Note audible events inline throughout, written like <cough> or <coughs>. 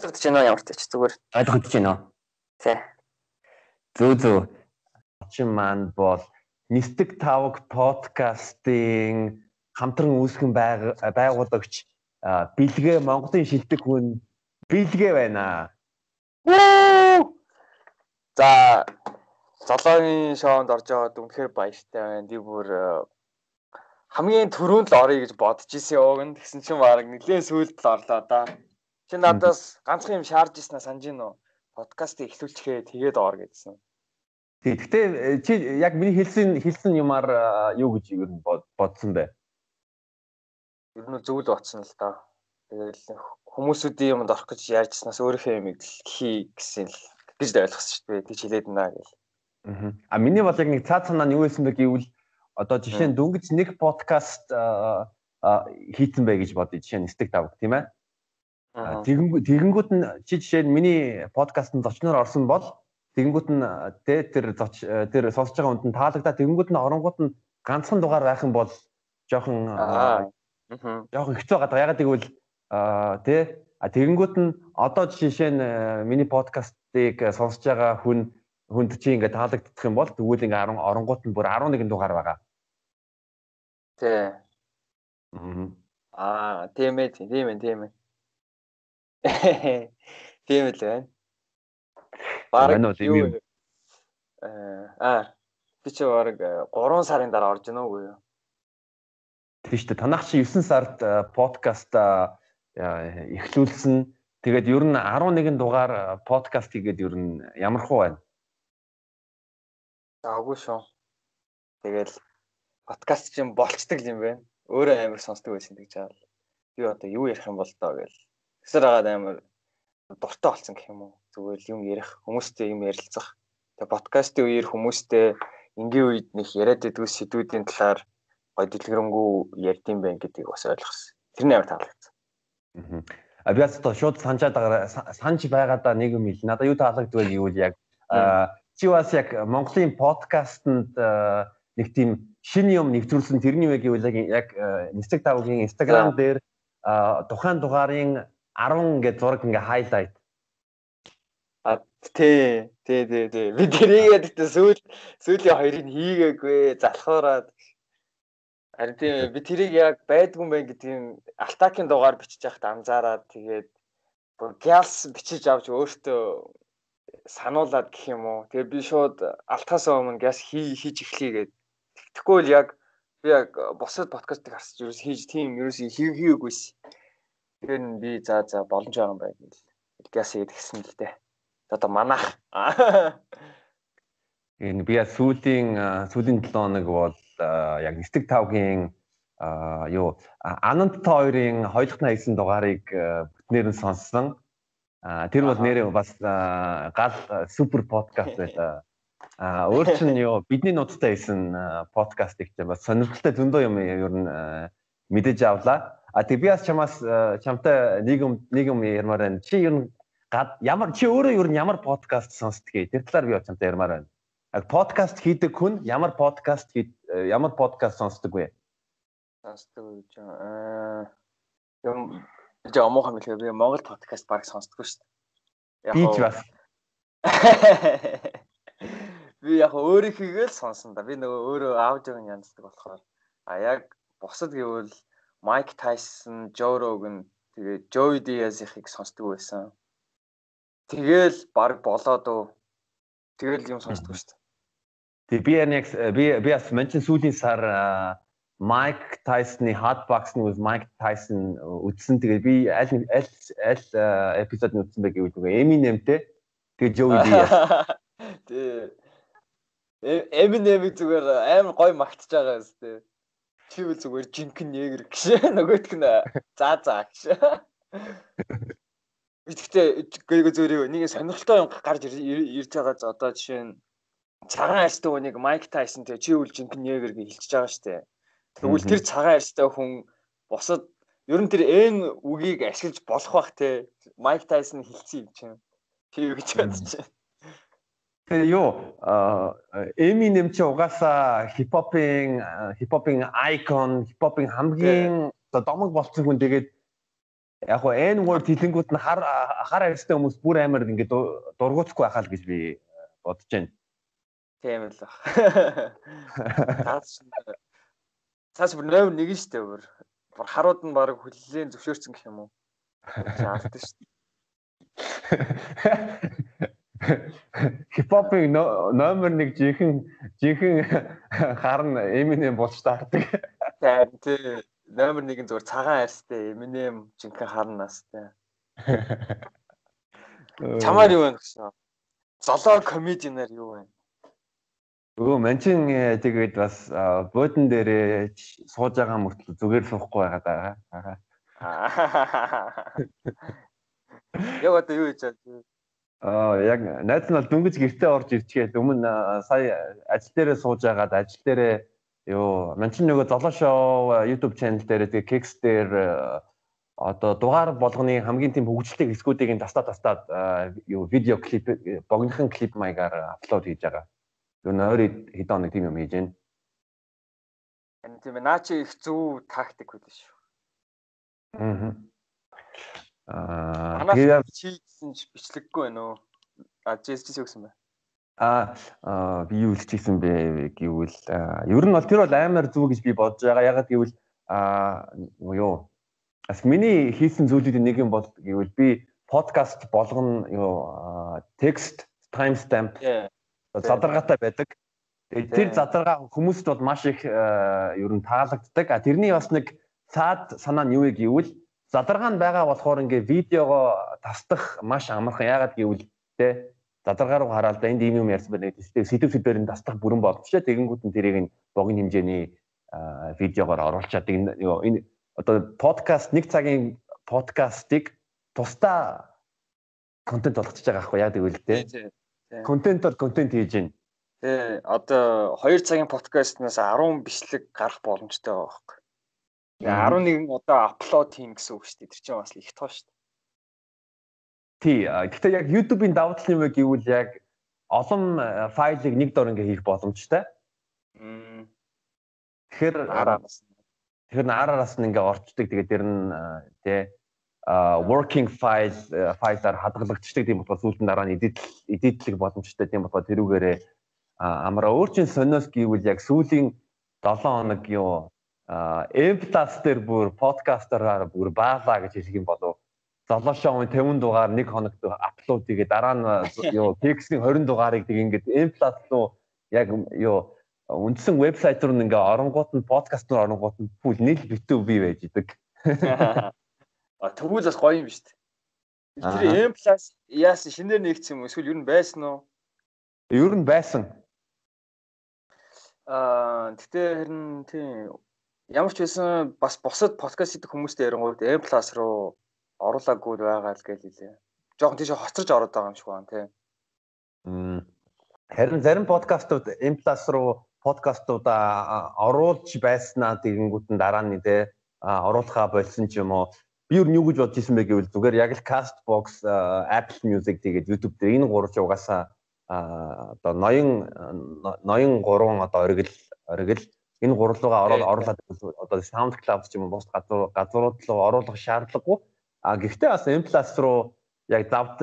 ойлгогдож байна ямар ч зүгээр. Ойлгогдож байна уу? Тий. Зөө зөө. Чин маань бол Нистэг тавг подкастын хамтран үүсгэн байгуулагч бэлгээ Монголын шилдэг хүн бэлгээ байна. За золоогийн шоунд орж яваад үнэхээр баяртай байна. Би бүр хамгийн түрүүнд л орё гэж бодож исэн яваг тэгсэн чинь баг нэлээд сүйд л орлоо да. Чи надаас ганцхан юм шаарж ирснаа санаж гин үү? Подкастыг эхлүүлчихээ тэгээд оор гэдсэн. Гэхдээ э, чи яг миний хэлсэн хэлсэн юмар юу гэж юу бодсон бэ? Ер нь зөв л батсан л да. Тэгэл хүмүүсүүдийн юмд орох гэж ярьжснаас өөрийнхөө юмыг хий гэсэн л гэж ойлгосон шүү дээ. Тэг хилээд байна гэл. Аа. Миний бол яг нэг цаад санаа нь юу байсан бэ гэвэл одоо жишээ нь дөнгөж нэг подкаст хийцэн бай гэж бодъё. Жишээ нь стик тавг тийм ээ. Тэгэнгүүт нь чи жишээ нь миний подкастт зочноор орсон бол тэгэнгүүт нь тэ тэр зоч тэр сонсож байгаа хүнд нь таалагдаа тэгэнгүүт нь оронгууд нь ганцхан дугаар байх юм бол жоохон жоохон хэцүү байгаа. Ягаад гэвэл тэ тэгэнгүүт нь одоо жишээ нь миний подкастыг сонсож байгаа хүн хүнд чи ингээд таалагдах юм бол тэгвэл ингээд 10 оронгууд нь бүр 11 дугаар байгаа. Тэ. Аа, тийм ээ, тийм ээ, тийм ээ. <laughs> Тийм л байна. Бараг юу э аа би чи бараг 3 сарын дараа орж гэнэ үгүй юу? Тийм шүү дээ. Танах чи 9 сард подкаст эхлүүлсэн. Тэгээд ер нь 11 дугаар подкаст хийгээд ер нь ямар хуу байна? Аагүй шүү. Тэгэл подкаст чинь болцдог юм байна. Өөрөө амар сонсдог байсан гэж байгаа. Би одоо юу ярих юм бол тоо гэл Тэсэр агаад амар дуртай болсон гэх юм уу. Зүгээр юм ярих, хүмүүстэй юм ярилцах. Тэгээ подкастын үеэр хүмүүстэй энгийн үед нэг яриад байдгүй сэдвүүдийн талаар гой дэлгэрэнгүй ярьдсан байх гэдгийг бас ойлгосон. Тэр нь амар таалагдсан. Аа. Би одоо шууд санджаад байгаа санж байгаадаа нэг юм ил. Надаа юу таалагдвал юу яг чи бас яг Монголын подкастэнд нэг тийм шинэ юм нэвтрүүлсэн тэрний үг гэвэл яг Instagram тавгийн Instagram дээр тухайн дугаарын 10 ингээд зураг ингээ хайлайт. А тий, тий, тий, тий. Би тэрийгээ тэгтээ сүүл сүүлийн хоёрыг хийгээгүй залхуураад Харин тийм би тэрийг яг байдгүй мэн гэдгийг алтакийн дугаар бичиж яхад анзаараад тэгээд бүр гялс бичиж авч өөртөө сануулад гэх юм уу. Тэгээ би шууд алтаас өмнө гяс хийж эхлэе гэд. Тэгтггүй л яг би яг босод подкастыг харсаж ерөөс хийж тийм ерөөс хийгээгүйс. Тэгэхээр нь би за за боломж байгаа юм байна гэл. Гяс ихэд гисэн л дээ. Одоо манах. <laughs> Энэ би сүүлийн сүүлийн 7 хоног бол яг Нистэг тавгийн юу Анант та хоёрын хоёулахна хийсэн дугаарыг бүтнээр нь сонссон. Тэр бол нэрээ бас гал супер подкаст байлаа. А өөр чинь юу бидний нуттай хийсэн подкаст их бас сонирхолтой зөндөө юм ер нь мэдэж авлаа. А тэг би бас чамаас э, чамтай нэг юм ярмаар байна. Чи ер нь ямар чи өөрөө ер нь ямар подкаст сонсдгийг тэр талаар би чамтай ярмаар байна. Яг подкаст хийдэг хүн ямар подкаст э, ямар подкаст сонсдог вэ? Сонсдог гэж аа юм жаа хам хэлээ би Монгол подкаст баг сонсдоггүй шүү дээ. Би ч бас <laughs> би яг өөрийнхийгээ л сонсон да. Би нөгөө өөрөө аудиог нь янздаг болохоор а яг бусад гэвэл Майк Тайсон, Жо Роган тэгээ Joey Diaz-ыг сонсдог байсан. Тэгэл баг болоод уу. Тэгэл юм сонсдог шүү дээ. Тэгээ би яг би би бас меншин сүүлийн сар Майк Тайсны Hot Box-ны with Mike Tyson үзсэн. Тэгээ би аль аль аль эпизод нь үзсэн бэ гэвэл нөгөө Eminem-тэй тэгээ Joey Diaz. <laughs> Тэгээ Eminem-ийг зүгээр амар гоё магтаж байгаа юм шүү дээ. Үл зүгээр жинхэнэ негэр гэж <laughs> нөгөөтг нь заа заа гэж. <laughs> Гэхдээ гээгүй зүгээр нэг сонирхолтой юм гарч ирж байгаа за одоо жишээ нь цагаан арьстай хүнийг Майк Тайсон тэгээ чи үл жинхэнэ негэр гэж хэлчихэж байгаа дээ. Тэгвэл тэр цагаан арьстай хүн бусад ер нь тэр эн үгийг ашиглаж болох бах те Майк Тайсон хэлсэн юм чинь. Тэр гэж бодчих. Тэгээ юу Eminem ч угаасаа хипхопын хипхопын icon, хипхопын хамгийн домог болсон хүн тэгээд яг хоо N word хэлэнгүүд нь хар хар арьстай хүмүүс бүр амар ингээд дургуутахгүй байхаа л гэж би бодож байна. Тийм л баг. <laughs> Цаас бүр номер 1 шүү дээ бүр. Бүр харууд нь баг хүллээн зөвшөөрсөн гэх юм уу? Шаардсан дээ. <laughs> Хипхопын номер 1 жинхэнэ жинхэнэ харна Eminem болж таардаг. Тийм тий. Номер 1 зүгээр цагаан арьстай Eminem жинхэнэ харнаас тий. Чамаар юу вэ гэсэн? Золоо комединаар юу вэ? Өө манчин тэгээд бас буудан дээрээ сууж байгаа мөртлөө зүгээр суухгүй байгаа даа. Яг одоо юу хийж байгаа? Аа яг найз нь бол дөнгөж гэртээ орж ирчгээд өмнө сая ажил дээрээ сууж агаад ажил дээрээ юу манчин нөгөө золоо шоу YouTube channel дээр тэгээ кекс дээр одоо дугаар болгоны хамгийн тийм хөгжөлтэй хэсгүүдийг тастаа тастаад юу видео клип богинохон клип маягаар аплод хийж байгаа. Юу нойр хэдэн хоног тийм юм хийж байна. Тийм ээ наа чи их зөв тактик байлаа шүү. Аа. Аа тэгээ чи гэсэн чи бичлэггүй байна уу? А жис жис өгсөн бай. Аа би юу хэлчихсэн бэ гэвэл ер нь бол тэр бол амар зүг гэж би бодож байгаа. Ягаад гэвэл аа юу бас миний хийсэн зүйлүүдийн нэг юм бол гэвэл би подкаст болгоно юу текст timestamp задаргаатай байдаг. Тэгээд тэр задаргаа хүмүүст бол маш их ер нь таалагддаг. А тэрний бас нэг цаад санаа нь юу вэ гэвэл задаргаа нь байгаа болохоор ингээ видеого тасдах маш амархан. Яагаад гэвэл те задаргаа руу хараад энд ийм юм ярьсан байна гэдэг. Сэдв сэдвээр нь тасдах бүрэн болчихлоо. Тэгэнгүүт нь тэрийг нь богино хэмжээний видеогоор оруулчаад энэ одоо подкаст нэг цагийн подкастыг тусдаа контент болгочихж байгаа аахгүй яа гэвэл те контентоор контент хийж байна. Тий, одоо 2 цагийн подкастнаас 10 бичлэг гарах боломжтой байгаа байхгүй. Тэгээ 11 удаа апплод хийн гэсэн үг шүү дээ. Тэр чинь бас их тоо шүү дээ. Тий, гэхдээ яг YouTube-ийн давуу тал юу гэвэл яг олон файлыг нэг дор ингээ хийх боломжтой. Тэгэхээр араас тэгэхээр араас нь ингээ орчдөг. Тэгээ тэр нь тий working file файлаар хадгалагдчихдаг тийм болохоор сүүлд нь дараа нь эдит эдитлэг боломжтой тийм болохоор тэрүүгээрээ амраа өөрчн сониос гэвэл яг сүүлийн 7 хоног юу эмплас дээр бүр подкастераар бүр баалаа гэж хэлэх юм болов золошоо 50 дугаар нэг хоногт апплод хийгээ дараа нь <laughs> юу текстийн 20 дугаарыг тэг ингээд эмплас руу яг юу үндсэн вебсайт руу ингээ оронгууд нь подкаст руу оронгууд нь бүл нийл битүү бий байж идэг <laughs> А тэгвэл бас гоё юм биш үү? Тэр M+ яасан шинээр нэгдсэн юм эсвэл ер нь байсан уу? Ер нь байсан. Аа гэтээ харин тийм ямар ч байсан бас бусад подкаст хийдэг хүмүүстэй ярингууд M+ руу оруулаагүй байгаа л гэж хэлээ. Жохон тийш хоцорж ороод байгаа юм шиг байна тий. Харин зарим подкастууд M+ руу подкастуудаа оруулж байснаа тэгэнгүүт нь дараа нь тий оруулахаа болсон ч юм уу би юу юу гэж бодож ирсэн бэ гэвэл зүгээр яг л Castbox, Apple Music тэгээд YouTube дээр энэ гурав угаасаа одоо ноён ноён гурван одоо оргил оргил энэ гурлуугаа ороод оруулаад одоо SoundCloud ч юм уу бус газар газрууд руу оруулах шаардлагагүй. А гэхдээ бас M+ руу яг зав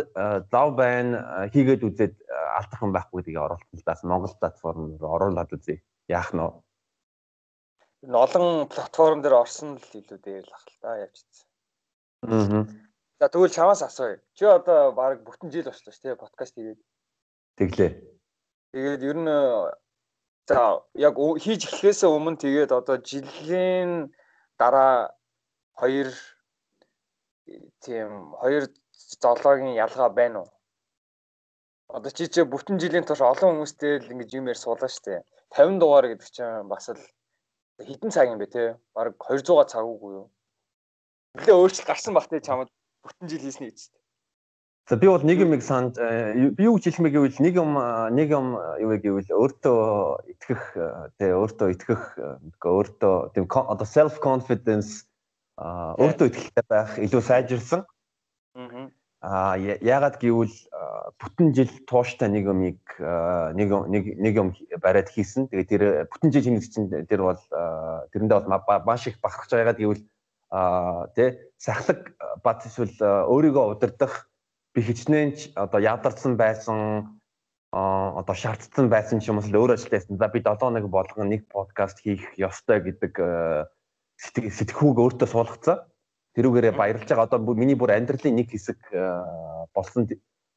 зав байна хийгээд үзээд алдах юм байхгүй гэдгийг оруулсан л бас Монгол платформ руу оруулаад үзье. Яах нь вэ? Олон платформ дээр орсон л илүү дээр л ах л та явчихсан. Аа. За тэгвэл чамаас асууя. Чи одоо баг бүтэн жил болчихлоо шүү дээ подкаст хийгээд. Тэглээ. Тэгээд ер нь за яг хийж эхлэхээс өмнө тэгээд одоо жилийн дараа хоёр тийм хоёр зоологийн ялгаа байна уу? Одоо чи чи бүтэн жилийн турш олон хүмүүстэй л ингэж юм яар суулаа штэ. 50 дугаар гэдэг чинь бас л хэдэн цаг юм бэ те? Бараг 200 цаг үгүй юу? нэлээ өөрчлөлт гарсан баг те чамд бүтэн жил хийсний гэж. За би бол нэг юм нэг санд э, би юу хэлэх мэ гэвэл нэг юм нэг юм юу гэвэл өөртөө итгэх тий өөртөө итгэх өөртөө тийм одоо self confidence өөртөө итгэлтэй байх илүү сайжирсан. Аа яагаад гэвэл бүтэн жил тууштай нэг юмыг нэг нэг нэг юм бариад хийсэн. Тэгээд тэр бүтэн жил хийх чинь тэр бол тэрэндээ бол маш их бахархаж байгаад гэвэл а тэ сахлаг бат эсвэл өөрийгөө удирдах би хичнээн ч одоо ядарсан байсан одоо шаардсан байсан ч юм уу өөр ажилтайсан. За би 7 хоног болгон нэг подкаст хийх ёстой гэдэг сэтгхүүг өөртөө суулгацсан. Тэрүүгээрээ баярлж байгаа. Одоо миний бүр амьдралын нэг хэсэг болсон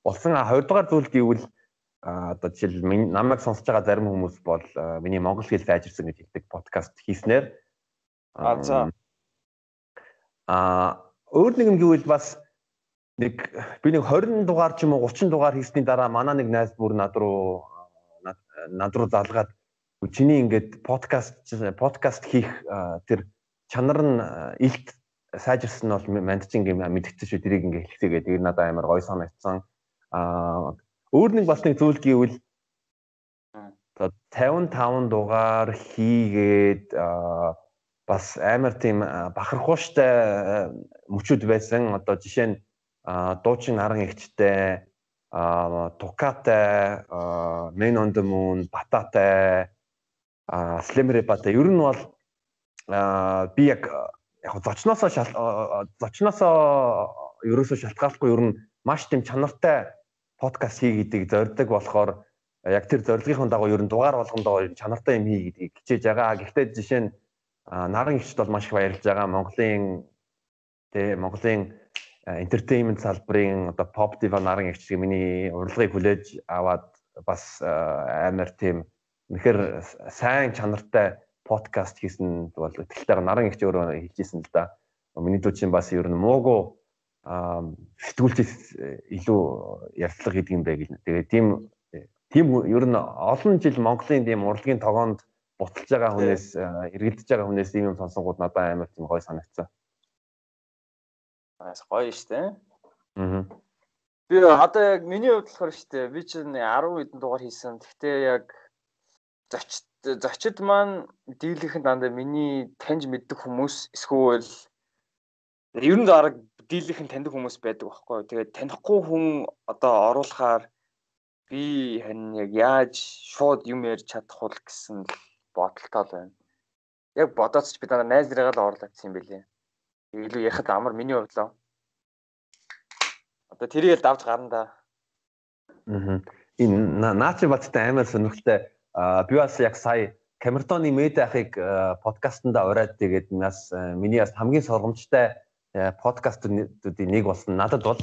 болсон 20 дугаар зүйл гэвэл одоо жишээл намайг сонсож байгаа зарим хүмүүс бол миний монгол хэл сайжирсан гэж хэлдэг подкаст хийснээр А за А өөр нэг юм гэвэл бас нэг би нэг 20 дугаар ч юм уу 30 дугаар хийсний дараа манай нэг найз бүр над руу над руу залгаад чиний ингээд подкаст подкаст хийх тэр чанар нь илт сайжирсан нь бол мандчин гэм мэдгэсэн шүү тэрийг ингээд хэлцээгээд тэр надад амар гой санагдсан. А өөр нэг бас нэг зүйл гэвэл 55 дугаар хийгээд бас амар тийм бахархууштай мөчүүд байсан. Одоо жишээ нь дуучин аран ихчтэй Тукатай, Men on the Moon, Бататай, Slimmer Бата. Ер нь бол би яг яг зочноосоо зочноосоо ерөөсөө шалтгааллахгүй ер нь маш тийм чанартай подкаст хий гэдгийг зорддог болохоор яг тэр зорилгын дагуу ер нь дугаар болгондоо чанартай юм хий гэдгийг хичээж байгаа. Гэхдээ жишээ нь наран ихчд бол маш их баярлж байгаа. Монголын тэ Монголын entertainment салбарын одоо pop diva наран ихч миний урилгыг хүлээж аваад бас амар тийм үнэхээр сайн чанартай подкаст хийсэн бол итгэлтэй наран ихч өөрөө хийжсэн л да. Миний дүү чинь бас ер нь муугүй сэтгүүлч илүү ярьцлага гэдэг юм байг. Тэгээ тийм тийм ер нь олон жил Монголын тийм урлагийн тогоонд буталж байгаа хүнээс эргэлдэж байгаа хүнээс ийм юм сонсонгууд надад амар тийм гоё санагдсан. Бас гоё штэ. Аа. Би одоо яг миний хувьд болохоор штэ би чинь 10 хэдэн дугаар хийсэн. Гэхдээ яг зочд зочид маань дийлийнхэн дандаа миний таньж мэддэг хүмүүс эсвэл ер нь арга дийлийнхэн таньдаг хүмүүс байдаг байхгүй. Тэгээд танихгүй хүн одоо оруулахаар би харин яг яаж шууд юм ярьж чадах вэ гэсэн л бодолтой байна. Яг бодоодч би дандаа найз нарыгаа л орлогдсон юм бэлээ. Илүү яхад амар миний хувьд л. Одоо тэрийг л давж гарна да. Аа. Энэ наачи баттай амар сонирхолтой. Би бас яг сая Камертоны мэд ахыг подкастнда ураад тэгээд нас миний бас хамгийн сургамжтай подкастуудын нэг болсон. Надад бол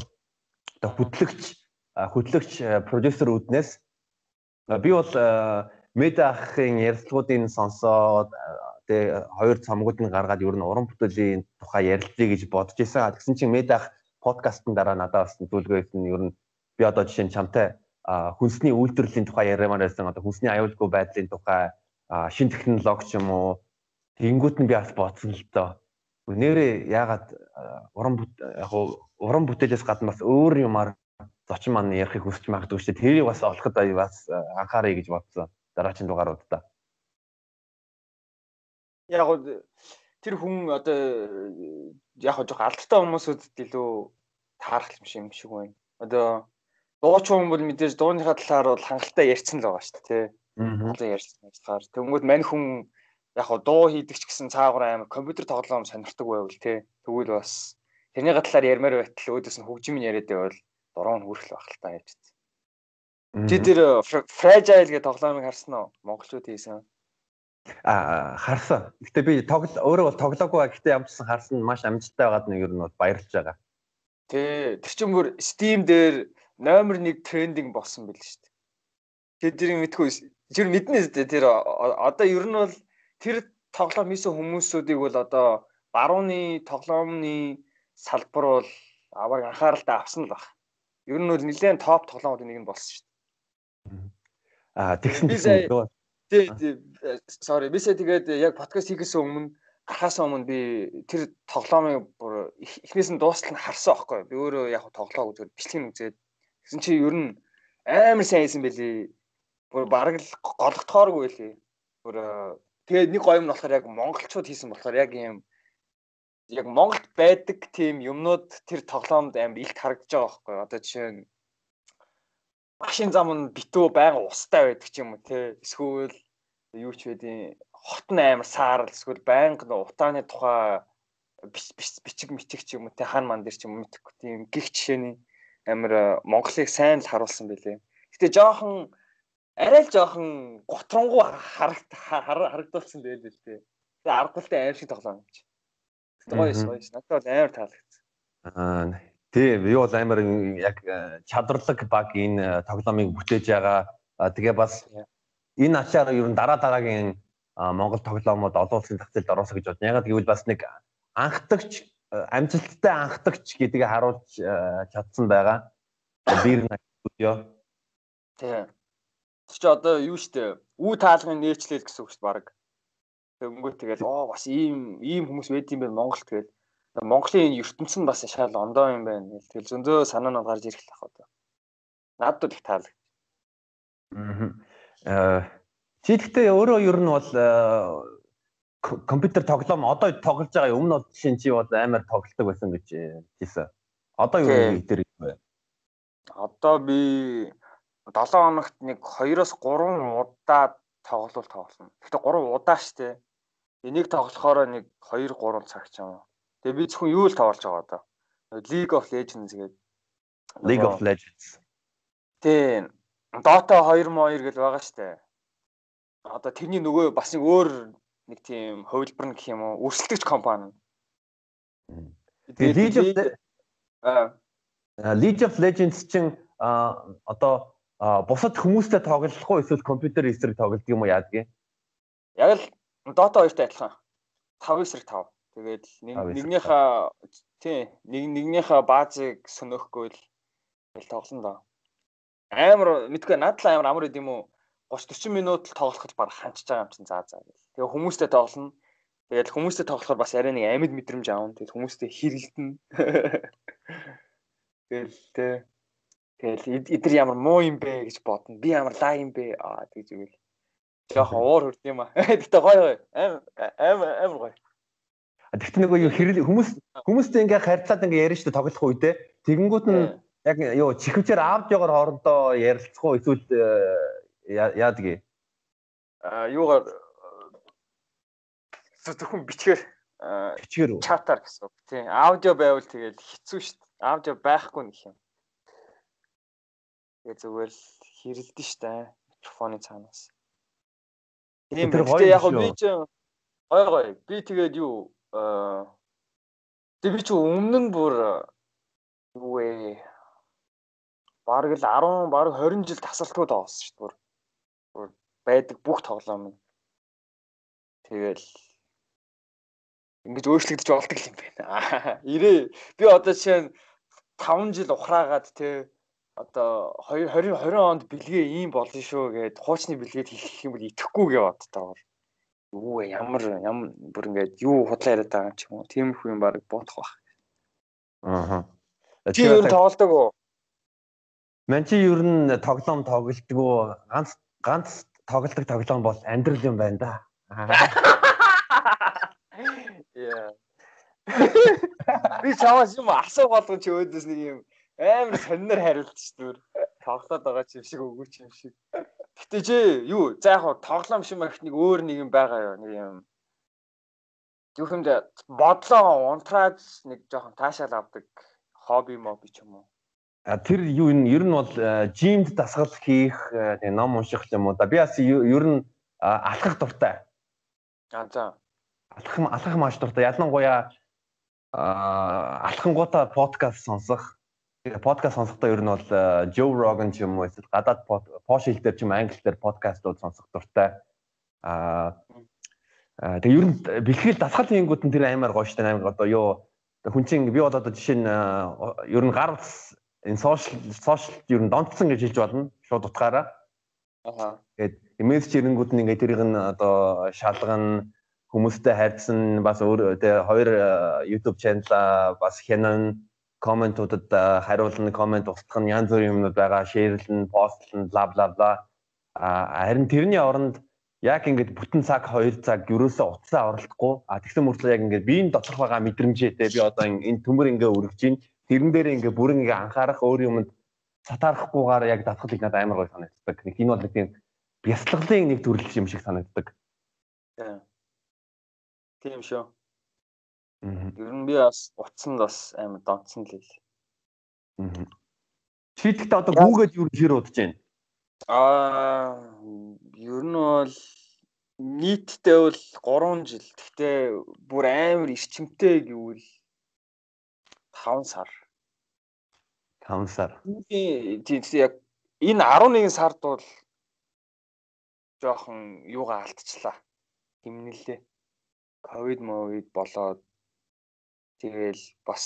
одоо хөтлөгч хөтлөгч продюсер үүднээс би бол Мэд ахын ярилцлагуудыг сонсоод тэгээ хоёр цомгууд нь гаргаад ер нь уран бүтээлийн тухай ярилцъя гэж бодож исэн. Тэгсэн чинь Мэд ах подкастын дараа надад бас зөвлөгөө өгсөн. Ер нь би одоо жишээ нь чамтай хүнсний үйлдвэрлэлийн тухай яриамаар байсан. Одоо хүнсний аюулгүй байдлын тухай шин технологи ч юм уу тэнгуут нь би бас бодсон л доо. Нэрээ яагаад уран яг уран бүтээлээс гадна бас өөр юмар зочин маань ярихыг хүсч магадгүй шүү дээ. Тэрийг бас олоход бас анхаарай гэж бодсон дараагийн дугааруудаа. Яг тэр хүн одоо яг жоох алдартай хүмүүсүүдэд илүү таарах юм шиг юм шиг байна. Одоо дууч хүн бол мэдээж дууныхаа талаар бол хангалттай ярьсан л байгаа шүү дээ. Аа. ярьсан болохоор тэнгууд мань хүн яг дуу хийдэг ч гэсэн цаагаараа амар компьютер тоглоом сонирхдаг байвал тий. Тэгвэл бас тэрний талаар ярмаар байтал өөдөөс нь хөгжим нь яриад байвал дуруу нь хүрэх байх л та яаж. Чи тэр fragile гэдэг тоглоомыг харсан уу? Монголчууд хийсэн. Аа харсан. Гэтэ би тоглол өөрөө бол тоглоогүй ба гэтэ ямарчсан харсан маш амжилттай байгаад нэг нь бол баярлж байгаа. Тэ тэр чинь бүр Steam дээр номер 1 трендинг болсон байл шүү дээ. Тэр дэрийг мэдгүй тэр мэднэ дээ. Тэр одоо ер нь бол тэр тоглоом хийсэн хүмүүсүүдийг бол одоо барууны тоглоомны салбар бол аваар анхааралтай авсан л баг. Ер нь бол нэлээд топ тоглоомуудын нэг нь болсон шүү дээ. Аа тэгсэн чинь тий sorry би сая тэгээд яг подкаст хийхээс өмнө гарахаас өмнө би тэр тоглоомыг бүр эхнээс нь дуустал нь харсан аахгүй. Би өөрөө яг тоглоог зүгээр бичлэг үзээд тэгсэн чи ер нь амар сайн хийсэн байлий бүр бараг л голгохооргүй байлий бүр тэгээд нэг гоё юм нь болохоор яг монголчууд хийсэн болохоор яг юм яг Монголд байдаг тийм юмнууд тэр тоглоомд амар илт харагдаж байгаа байхгүй одоо жишээ нь машин зам нь битүү байнга устай байдаг ч юм уу те эсвэл юу ч байдیں۔ Хот нь амар саарл эсвэл байнга утааны тухай бичиг мичиг ч юм уу те хан ман дээр ч юм уу мэдхгүй тийм гих жишээний амар Монголыг сайн л харуулсан байлээ. Гэтэ жоохон арай л жоохон готрангуу харагд харагдуулсан байл л дээ. Тэгээ аргатай аим шиг тоглоом юм чи. Тэгтээ гоё гоё. Надад бол амар таалагдсан. Аа тий би бол амар яг чадварлаг баг энэ тоглоомыг бүтээж байгаа. Тэгээ бас энэ ачаар ер нь дараа дараагийн Монгол тоглоомод олон улсын зах зээлд ороосоо гэж бодно. Ягаад гэвэл бас нэг анхдагч амжилттай анхдагч гэдгийг харуулж чадсан байгаа. Бир студио. Тийм. Чи одоо юу штэ үү таалгын нээчлэл гэсэн үг штэ баг. Тэгэнгүүт тэгэл оо бас ийм ийм хүмүүс байд юм байна Монголд тэгэл. Монголын энэ ертөнцийн бас шал ондоо юм байна. Тэгэл зөндөө санаа нь гарч ирэх л ах одоо. Надад их таалагд. Аа Чи гэхдээ өөрөө ер нь бол э, компьютер тоглоом одоо тоглож байгаа өмнө бол жишээ чи бол амар тоглолдог байсан гэж хэлсэн. Одоо юу гэдэг вэ? Одоо би 7 хоногт нэг 2-оос 3 удаа тоглол тоглоно. Гэхдээ 3 удаа штэ. Энийг тоглохоор нэг 2 3 цаг ч юм. Тэгээ би зөвхөн юу л тоглож байгаа одоо. League of Legends гэдэг. League of Legends. Тийм. Dota 2 2 гэж байгаа штэ одоо тэрний нөгөө бас нэг өөр нэг тийм хувилбар гэх юм уу өрсөлдөгч компани. Тэгээд League of League of Legends чинь одоо бусад хүмүүстэй тоглох уу эсвэл компьютер эсрэг тоглох юм уу яадгийг? Яг л Dota 2-тай адилхан. 5 эсрэг 5. Тэгээд нэгнийхээ тий нэг нэгнийхээ баазыг сөнөхгүй л тоглоно доо. Амар мэдгүй надад л амар амар идэм үү 30 40 минут л тоглоход баг ханчж байгаа юм чинь заа заа. Тэгээ хүмүүстэй тоглоно. Тэгээд хүмүүстэй тоглохоор бас арай нэг амьд мэдрэмж аав. Тэгээд хүмүүстэй хэрэлдэнэ. <laughs> Тэгэл тэ Тэгэл эдэр ямар муу юм бэ гэж бодно. Би ямар лаа юм бэ? Аа тэгж үгүй. Жохон уур хүрд юм аа. <laughs> Гэтэ гоё гоё. Аим аим аим гоё. Тэгтээ нөгөө юу хэрэл хүмүүс хүмүүстэй ингээ харьцаад ингээ ярина шүү дээ тоглох үедээ. Тэгэнгүүт нь яг юу чихвчээр аавж ягаар хоорондоо ярилцах уу? Эсвэл яадгийг а юугаар зөвхөн бичгээр бичгээр үү? чатаар гэсэн тийм аудио байвал тэгэл хэцүү шүү дээ аудио байхгүй нэг юм. Тэгээ зүгээр л хэрэлдэн шүү дээ микрофоны цаанаас. Тийм гэхдээ яг би ч гой гой. Би тэгээд юу тэг би ч өмнө нь бүр юу вэ бараг л 10 бараг 20 жил тасалтгүй таасан шүү дээ бүр байдаг бүх тоглоом нь тэгэл ингэж өөрчлөгдөж болдог юм байна. <laughs> Ирээ би одоо жишээ нь 5 жил ухраагаад те одоо 20 20 онд бэлгээ ийм болно шүү гэд хуучны бэлгээд хийх юм бол итгэхгүй гэж боддоо. Юу вэ ямар ямар бүр ингээд юу худлаа яриад байгаа юм ч юм уу. Тиймэрхүү юм баг бодох байх. Аа. Чи юу тоглодог уу? Ман чи ер нь тоглоом тоглолтгоо ганц ганц тоглолтог тоглоом бол амьдрал юм байна да. <laughs> Яа. Би чамаас юм асуу болгон чи өөдөөс нэг юм амар сонноор хариулт ш дүр. Тоглоод байгаа ч юм шиг өгөөч юм шиг. Гэтэ чи юу за яг тоглоом шиг их нэг өөр нэг юм байгаа юу нэг юм Юухэмд бодлоо унтраад нэг жоохон таашаал авдаг хобби моби ч юм уу тэр юу энэ ер нь бол жимд дасгал хийх тэг ном унших юм уу да би бас ер нь алхах дуртай. А за. Алхах алхах маш дуртай. Ялангуяа алхангуудаа подкаст сонсох. Подкаст сонсохдоо ер нь бол Joe Rogan ч юм уу эсвэл гадаад пош хэл дээр ч юм англи дээр подкастууд сонсох дуртай. А тэг ер нь бэлтгэл дасгал хийнгүүд нь тэр амар гоё штэ амар одоо юу хүн чинь би бол одоо жишээ нь ер нь гар энэ сошиал сошиал ер нь донтсон гэж хэлж болно шууд утгаараа. Аа. Тэгээд имэйл чирэнгүүд нь ингээд тэрийг нь одоо шалгана хүмүүстэй хайрцсан бас өөр тэгээ хоёр YouTube channel бас хянан комментуудад хариулна коммент устгах нь янз бүрийн юмнууд байгаа шеэрлэн постлэн бла бла бла а харин тэрний оронд яг ингээд бүтэн цаг 2 цаг ерөөсөө утсаа оролдохгүй а тэгсэн мөртлөө яг ингээд биеийн доторх байгаа мэдрэмжтэй би одоо энэ төмөр ингээ өргөж чинь тэрэн дээр ингээ бүрэн ингээ анхаарах өөр юмд сатаарахгүйгээр яг давхлыг надад амар гой санагддаг. Нэг энэ бол нэг тийм бясалгалын нэг төрөл юм шиг санагддаг. Тийм шүү. Ер нь би бас утсанд бас амар донцсон л л. Чи тэгтээ одоо гүүгээд юу хэр удаж байна? Аа ер нь бол нийтдээ бол 3 жил. Гэхдээ бүр амар эрчимтэй гэвэл 5 сар. 5 сар. Тийм яг энэ 11 сард бол жоохон юугаа алдчихлаа. Химнэлээ. Ковид мовид болоод тэгэл бас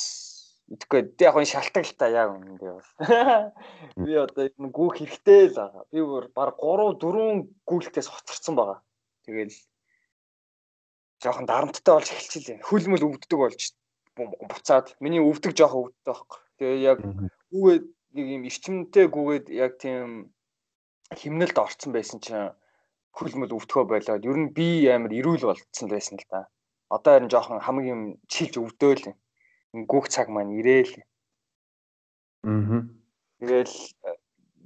мэдгүй яг энэ шалтгаалтай яг үнэндээ бол. <laughs> Би одоо энэ гүүх хэрэгтэй л байгаа. Би бүр баг 3 4 гүйлтээс хоцорсон байгаа. Тэгэл жоохон дарамттай болж эхэлчихлээ. Хөлмөл өвддөг болж буцаад миний өвдөг жоохон өвддөг байхгүй. Тэгээ яг гүүгээд нэг юм эрчимтэй гүүгээд яг тийм химнэлд орцсон байсан чинь хөлмөл өвдөхөө болоод ер нь би амар ирүүл болцсон байсан л да. Одоо харин жоохон хамаг юм чилж өвдөөл. Гүүх цаг маань ирээл. Аа. Тэгэл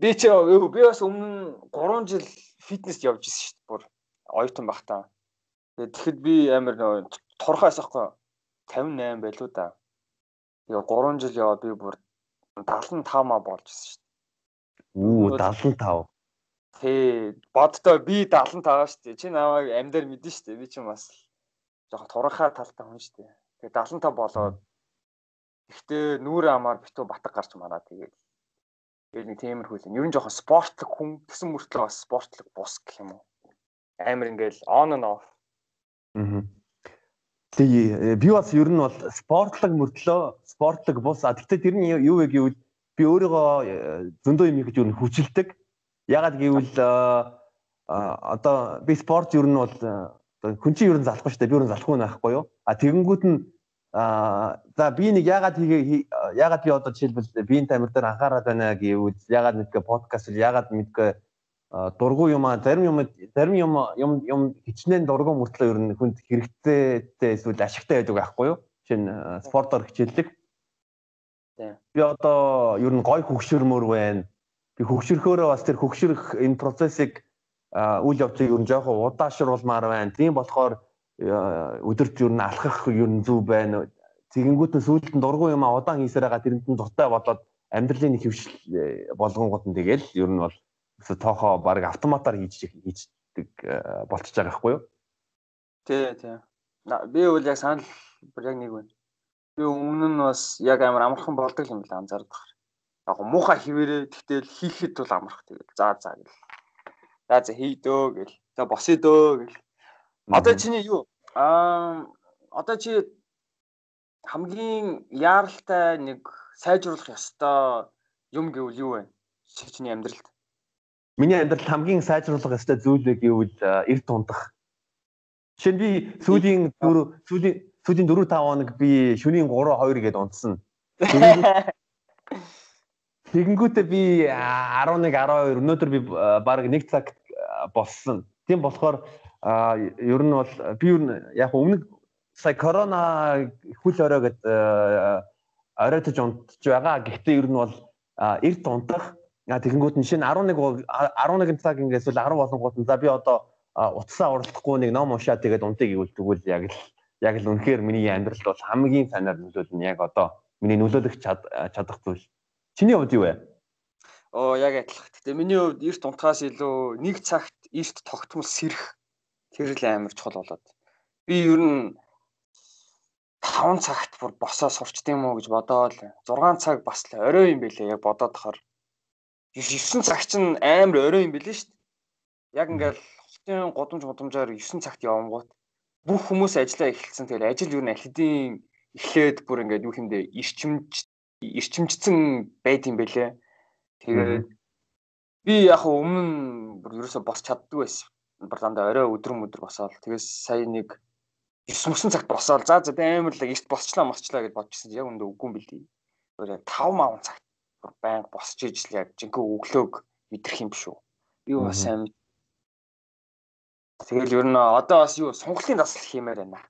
би чи би бас өмнө 3 жил фитнес явж ирсэн шүү дээ. Бүр оюутан бахтаа. Тэгэхэд би амар турхаас ахгүй 58 байлуу да. Тэгээ 3 жил яваа би бүр 75 маа болж ирсэн шүү. Үу 75. Тий, боддоо би 75 шүү дээ. Чи намайг амьдаар мэдэн шүү дээ. Би ч бас жоохон турхаа талтай хүн шүү дээ. Тэгээ 75 болоод Гэхдээ нүүрэ амаар битүү батг гарч мараа тэгээд тэгээд нэг тиймэрхүү л. Ер нь жоохон спортлог хүн гэсэн мөртлөө бас спортлог бус гэх юм уу. Амар ингээл on and off. Аа. Тэгээ би бас ер нь бол спортлог мөртлөө спортлог бус. А гэхдээ тэр нь юу вэ гэвэл би өөрийгөө э, зөндөө юм хийж ер нь хүчилдэг. Ягаад гэвэл одоо би спорт ер нь бол хүн чинь ер нь залахгүй шүү дээ. Би ер нь залахгүй байхгүй юу? А тэгэнгүүт нь Аа за би нэг ягаад хийгээ ягаад би одоо жишээлбэл биеийн тамир дээр анхаарал байна гэвэл ягаад мэдгээ подкаст ягаад мэдгээ дургу юм а зарим юм зарим юм юм юм хичнээн дургу мөртлөө ер нь хүнд хэрэгцээтэй эсвэл ашигтай байдаг байхгүй юу? Жишээ нь спортоор хичээлдэг. Би одоо ер нь гой хөгшөрмөр байна. Би хөгшөрхөөрөө бас тэр хөгшөрөх энэ процессыг үйл явдлыг ер нь жоохон удаашруулмаар байна. Тийм болохоор өдөрт юу н алхах юу н зүв байна. Тэгэнгүүт нь сүүлд нь дургу юм а удаан хийсээр байгаа тэрэнд нь дуртай болоод амьдралын нэг хөвшил э, болгонгууд нь тэгэл ер нь бол тоохоо баг автоматар хийж хийждэг э, болчихж байгаа байхгүй юу? Тий, тий. Би бол яг санал бүр яг нэг байна. Би өмнө нь бас яг амар амархан болдог юм л анзаардаг. Яг муухай хിവэрээ тэгтэл хийхэд бол амарх тэгэл. За за гэл. За за хийдөө гэл. За босъё дөө гэл. Одоо чиний юу? Аа одоо чи хамгийн яаралтай нэг сайжруулах ёстой юм гэвэл юу вэ? Чиний амьдралд. Миний амьдралд хамгийн сайжруулах ёстой зүйл гэвэл эрд тундах. Жишээ нь би сүүлийн 4 сүүлийн сүүлийн 4 5 хоног би шөнийн 3 2 гээд унтсан. <laughs> Тэгэнгүүтээ би 11 12 өнөөдөр би баг 1 цаг болсон. Тийм болохоор ер нь бол би ер нь яг өмнө сая корона хүл орой гэд оройтож унтж байгаа. Гэхдээ ер нь бол эрт унтах тэгэнгүүт нь шинэ 11 11 цаг ингээс л 10 болонгууд за би одоо утсаа уралдахгүй нэг ном уншаад тэгээд унтыг гэвэл тэгвэл яг л яг л үнэхээр миний амьдралд бол хамгийн санаар нөлөөлнө яг одоо миний нөлөөлөх чадах зүйл. Чиний хувьд юу вэ? Оо яг адилхан. Гэтэ миний хувьд эрт унтахаас илүү нэг цагт эрт тогтмол сэрэх Тэр л амар чухал болоод. Би ер нь 5 цагт бүр босоо сурчт юм уу гэж бодоод 6 цаг бас л орой юм бэлээ яг бодоод тахаар 9 цаг чинь амар орой юм бэлээ шүү дээ. Яг ингээл хотын годомж годомжоор 9 цагт явангууд бүх хүмүүс ажиллаа эхэлсэн. Тэгэхээр ажил юу н алхидийн эхлээд бүр ингээд юу хэмдэ ирчимж ирчимжсэн байд юм бэлээ. Тэгээд би яг өмнө бүр ерөөсө бос чаддгүй байсан бүр дандаа орой өдөр босоод тэгээс сая нэг 9 мөсөн цагт босоод за за амар л эрт босчлаа мосчлаа гэж бодчихсон яг өндөө үгүй юм бэлдээ. Өөр яг 5 маун цагт бүр байнга босч ижил яг жинхэнэ өглөөг мэдрэх юм биш үү. Би бас сайн Тэгэл ер нь одоо бас юу сонголтын дасгал хиймээр байна.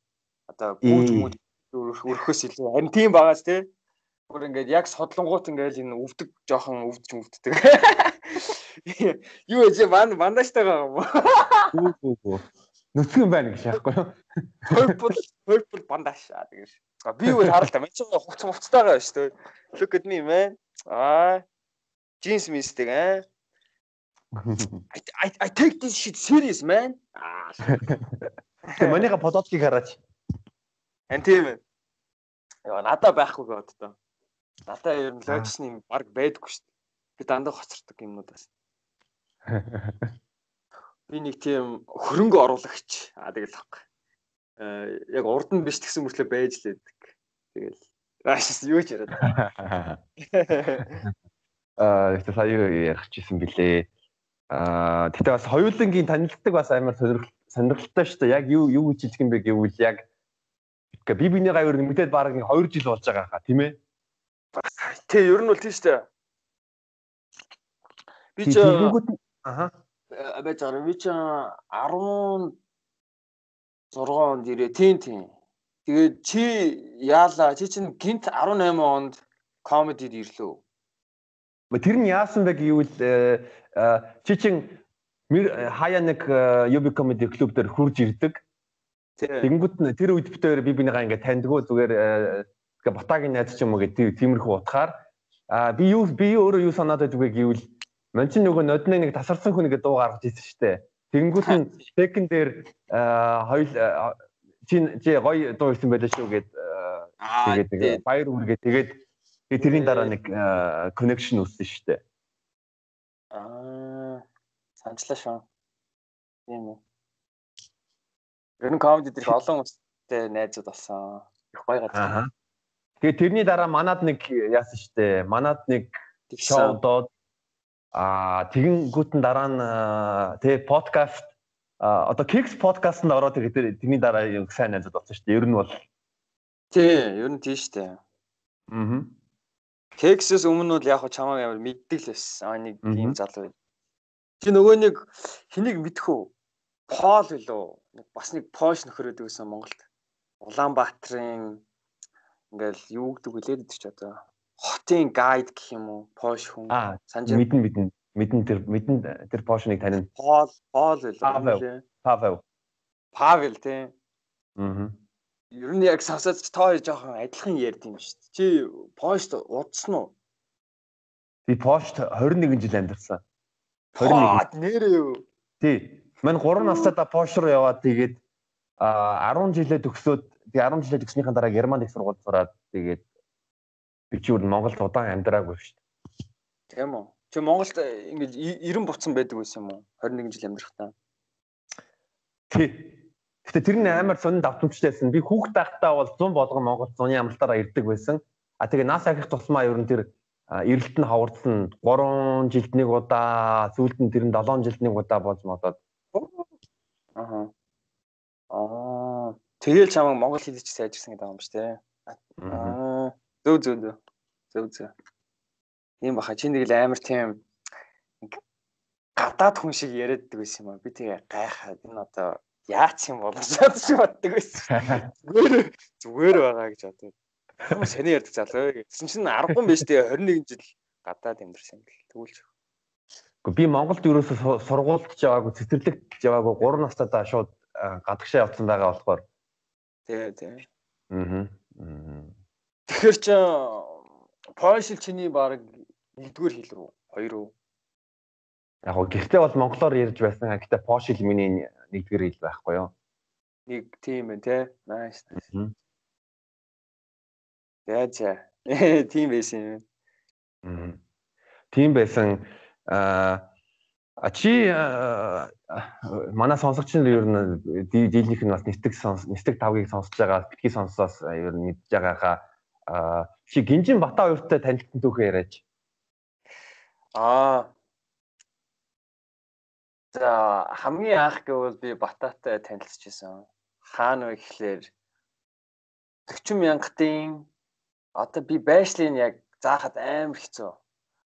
Одоо гүйж мүүд өрхөөс илүү харин тийм багаас тий. Бүр ингээд яг содлонгууд ингээд энэ өвдөг жоохон өвдөж өвддөг. <laughs> Юу ман мандажтай байгаа юм уу? Нүцгэн байна гэж яахгүй юу? Purple purple bandage аа тэгэж. Би юу харалта мань ч хувц хувцтайгаа шүү дээ. Look at me man. Аа. Jeans мистик аа. I, I I take this shit serious man. Аа. <laughs> Тэгээ манийха подкастыг хараач. Ан тийм ээ. Яа надаа байхгүй гээд одоо. Надаа ер нь логичны баг байдаггүй шүү дээ. Би дандаа хоцордог юмнуудаас. <laughs> би нэг тийм хөрөнгө оруулагч аа тэгэл байхгүй. Э яг урд нь биш гэсэн мөртлөө байж лээдэг. Тэгэл аашс юу ч яриад. <laughs> Аа ихтэй сая ярих чийсэн билээ. Аа тэгтээ бас хоёулангийн танилцдаг бас амар сонирхолтой шүү дээ. Яг юу юу гэж хэлэх юм бэ гэвэл яг би биний гавар мэдээд баг 2 жил болж байгаа хаа тийм ээ. Тэ ер нь бол тийм шүү дээ. Би ч аа байж байгаа. Би ч 16 онд ирээ. Тийм тийм. Тэгээд чи яалаа? Чи чинь гинт 18 онд комедид ирлээ. Тэр нь яасан бэ гэвэл э, э, чи чин хаяа нэг юби комеди клуб дээр хурж ирдэг. Тэгэнгүүт нь тэр үед битээр би бинийгаа ингээд таньдгоо зүгээр э, батагийн найз ч юм уу гэдэг тиймэрхүү утгаар а би юу би өөрөө юу санаад байдаг вэ гэвэл Ман чинь нөгөө нодны нэг тасарсан хүн нэг дуу гаргаж ирсэн шүү дээ. Тэнгүүт нь секонд дээр хоёул чи чи гоё дуу ирсэн байлаа шүү гэд тэгээд баяр үргээ тэгээд тэрний дараа нэг connection үүссэн шүү дээ. Аа санчлаа шүү. Тийм үү. Ер нь комеди дээрх олон хүмүүстэй найзууд болсон. Их гоё газар. Тэгээд тэрний дараа манад нэг яасан дээ. Манад нэг шоу доод Аа тэгэнгүүтэн дараа нь тэгээ подкаст одоо Kicks подкастт ороод тэгээд тэрний дараа yung сайн найзууд болсон шүү дээ. Ер нь бол тий, ер нь тий шүү дээ. Аа. Kicks-с өмнө бол яг чамаа ямар мэддэг л байсан. Аа нэг ийм залуу. Чи нөгөө нэг хэнийг мэдэх үү? Пол билүү? Бас нэг Пош нөхөр гэсэн Монголд. Улаанбаатарын ингээл юу гэдэг вүлээд идэж одоо хотын гайд гэх юм уу? Пош хүн. Санаж мэдэн мэдэн мэдэн тэр мэдэн тэр Пошныг танина. Пол Пол л Павел. Павел тий. Аа. Ер нь яг сонсоод тоо жоохон адилхан ярьд юм шүү дээ. Чи Пошт удсан уу? Би Пошт 21 жил амьдарсан. 21. Нэрээ юу? Тий. Мань 3 настайдаа Пош руу яваад тэгээд а 10 жилээ төгсөөд би 10 жилээ төгснөхийн дараа Германд их сургууль сураад тэгээд би чи өөр Монголд удаан амьдраагүй шүү дээ. Тийм үү? Чи Монголд ингэж 90 буцсан байдаг байсан юм уу? 21 жил амьдрахтаа. Тий. Гэтэ тэр нь амар сонин давтамжтайсэн. Би хүүхд байхдаа бол 100 болгон Монгол зуны амралтаараа ирдэг байсан. А тэгээ нас ахих тусмаа ер нь тэр эрэлт нь хавардсан 3 жилд нэг удаа, сүүлд нь тэр нь 7 жилд нэг удаа болж модоод. Аа. Аа. Тэгээл чамайг Монгол хэлж сайжирсан гэдэг юм ба дээ. Аа. Зөв зөв зөв. Зөв зөв. Ийм баха чи нэг л амар тийм гадаад хүн шиг яриаддаг байсан юм аа. Би тэгээ гайхаад энэ одоо яач юм бол гэж боддог байсан. Зүгээр зүгээр байгаа гэж боддог. Хүмүүс сони ярьдаг залуу. Гэсэн чинь 10 хүн биш тэгээ 21 жил гадаад амьдэрсэн гэл тэгүүлж. Гэхдээ би Монголд ерөөсө сургуульд яваагүй, цэцэрлэгт яваагүй 3 настайдаа шууд гадагшаа явсан байгаа болохоор. Тий, тий. Аа. Тэгэхээр чи Польшил чиний баг нэгдүгээр хэл рүү, хоёр руу. Яг гоо гэртээ бол монголоор ярьж байсан. Гэхдээ Польшил миний нэгдүгээр хэл байхгүй юу? Нэг тийм ээ, тий. Nice. Яаж <laughs> тийм байсан юм. Тийм байсан. Аа А чи манай сонсогч нар ер нь дийлнийх нь бас нэтэг сонс нэтэг тавгийг сонсож байгаа битгий сонсоос ер нь мэдж байгаагаа Аа чи Гинжин Бата хоёртой танилцсан түүхээ яриач. Аа. За хамгийн анх гэвэл би Бататай танилцчихсан. Хаана вэ гэхлээр 40 мянгатын одоо би байшлын яг заахад амар хэцүү.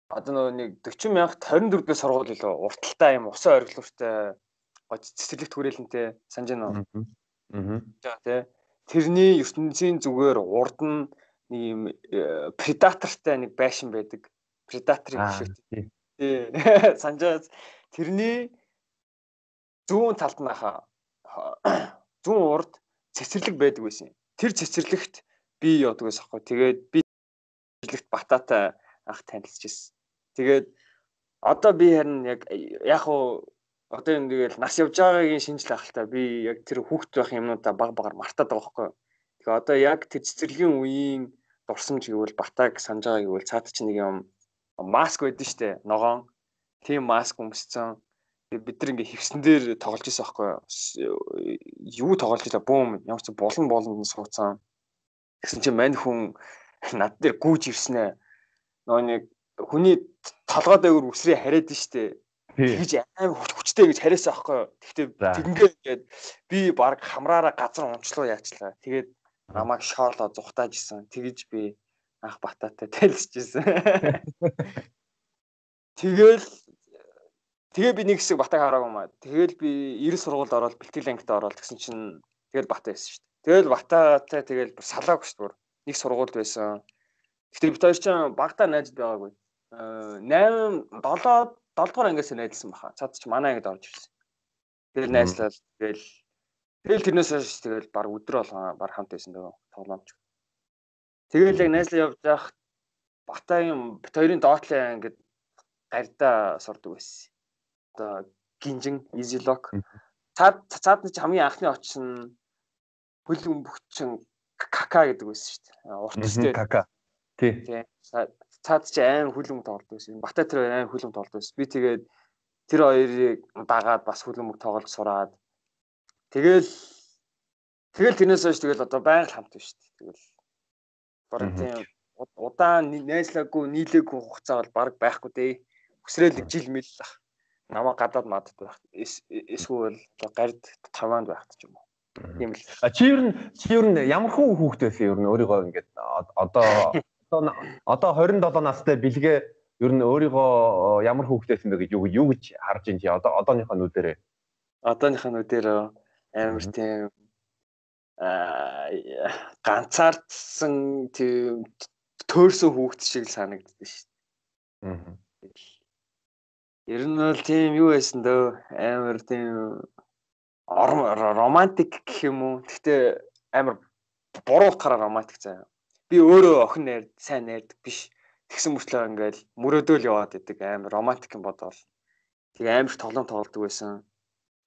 Одоо нөгөө нэг 40 мянгат 24 дэх сургууль илүү урталтай юм усан ориглууртай гоо цэцэрлэгт хүрээлэнтэй санаж байна уу? Аа. Тий. Тэрний ертөнцийн зүгээр урд нь нэг юм э, предатортай нэг байшин байдаг. Предаторыг шиг. Тий. <laughs> Санжаас тэрний зүүн талд наха <clears throat> зүүн урд цэцэрлэг байдаг байсан. Тэр цэцэрлэгт би явдаг байсан хгүй. Тэгээд би цэцэрлэгт бататай анх танилцчихсэн. Тэгээд одоо би харин яг яг уу одоо юм тэгэл нас явж байгаагийн шинжил ахaltaа би яг тэр хүүхд байх юмнуудаа баг багаар мартаад байгаа байхгүй. Тэгээ одоо яг тэр цэцэрлэгийн үеийн дурсамж гэвэл батаг санаж байгаа гэвэл цаад чи нэг юм маск байдэн штэ ногоон. Тийм маск өмсцэн бид нар ингээ хевсэн дээр тоглож байсан байхгүй юу тоглож байла бүүм ямар ч болон болонд сууцсан гэсэн чинь мань хүн над дээр гүүж ирсэн ээ нөө нэг хүний толгой дээгүүр үсрээ хараад штэ тэгж аим хүчтэй гэж хариасан аахгүй гэхдээ тэгнгээ ингээд би баг хамраараа газар унчлуу яачлаа тэгээд намайг шоорлоо зүхтааж исэн тэгж би анх бататай тайлсчихсэн <laughs> тэгэл Тэгээ би нэг хэсэг батаг хараагүй маа. Тэгэл би 90 сургуульд ороод бэлтгэл ангид ороод тэгсэн чинь тэгэл бата байсан шүү дээ. Тэгэл батаатай тэгэл салааг шүү дээ. Нэг сургуульд байсан. Гэтэ бид хоёр чинь багтаа найзд байгаагүй. 8 7 7 дугаар ангиас найзлсан баха. Цаад чи манай ангид орж ирсэн. Тэгэл найзлал тэгэл тэгэл тэрнээс хойш тэгэл баг өдрөө болгоо баг хамт байсан дөө тоглоомч. Тэгэл яг найзлаа явж явах Батагийн бит хоёрын доотлын ангид гардаа сурдаг байсан одоо гинжин lock цаад цаад нь хамгийн анхны очсон хөл өмбөгчин кака гэдэг байсан шүү дээ. Уртстэй кака. Тий. Цаад чи аим хөлөмг тоглож байсан. Бата тэр аим хөлөмг тоглож байсан. Би тэгээд тэр хоёрыг дагаад бас хөлөмг тоглож сураад тэгэл тэгэл тэрнээс хойш тэгэл одоо байнга хамт байна шүү дээ. Тэгэл бараг тийм удаан найзлаагүй нийлээгүй хугацаа бол баг байхгүй дээ. Хүсрээл жил мэл ах намаа гадаад мадд байх. Эсвэл гард таваанд байх ч юм уу. Тийм л. А чи ер нь чи ер нь ямар хүн хүүхэд байсан ер нь өөрийгөө ингээд одоо <laughs> одоо одоо 27 настай бэлгээ ер нь өөрийгөө ямар хүүхэд байсан бэ гэж юу гэж харж ин чи одоо одооныхоо нүдэрээ. Одооныхоо нүдээр амар тийм а ганцаардсан тийм төөрсөн хүүхэд шиг санагддаг шүү дээ. Аа Ер нь бол тийм юу байсан дөө амар тийм романтик гэх юм уу. Гэхдээ амар буруу утгаараа романтик заяа. Би өөрөө охин найр сайн найрдаг биш. Тэгсэн мөртлөө ингээл мөрөөдөөл яваад идэг амар романтик юм бодвол. Тэг амар тоглоом тоглодог байсан.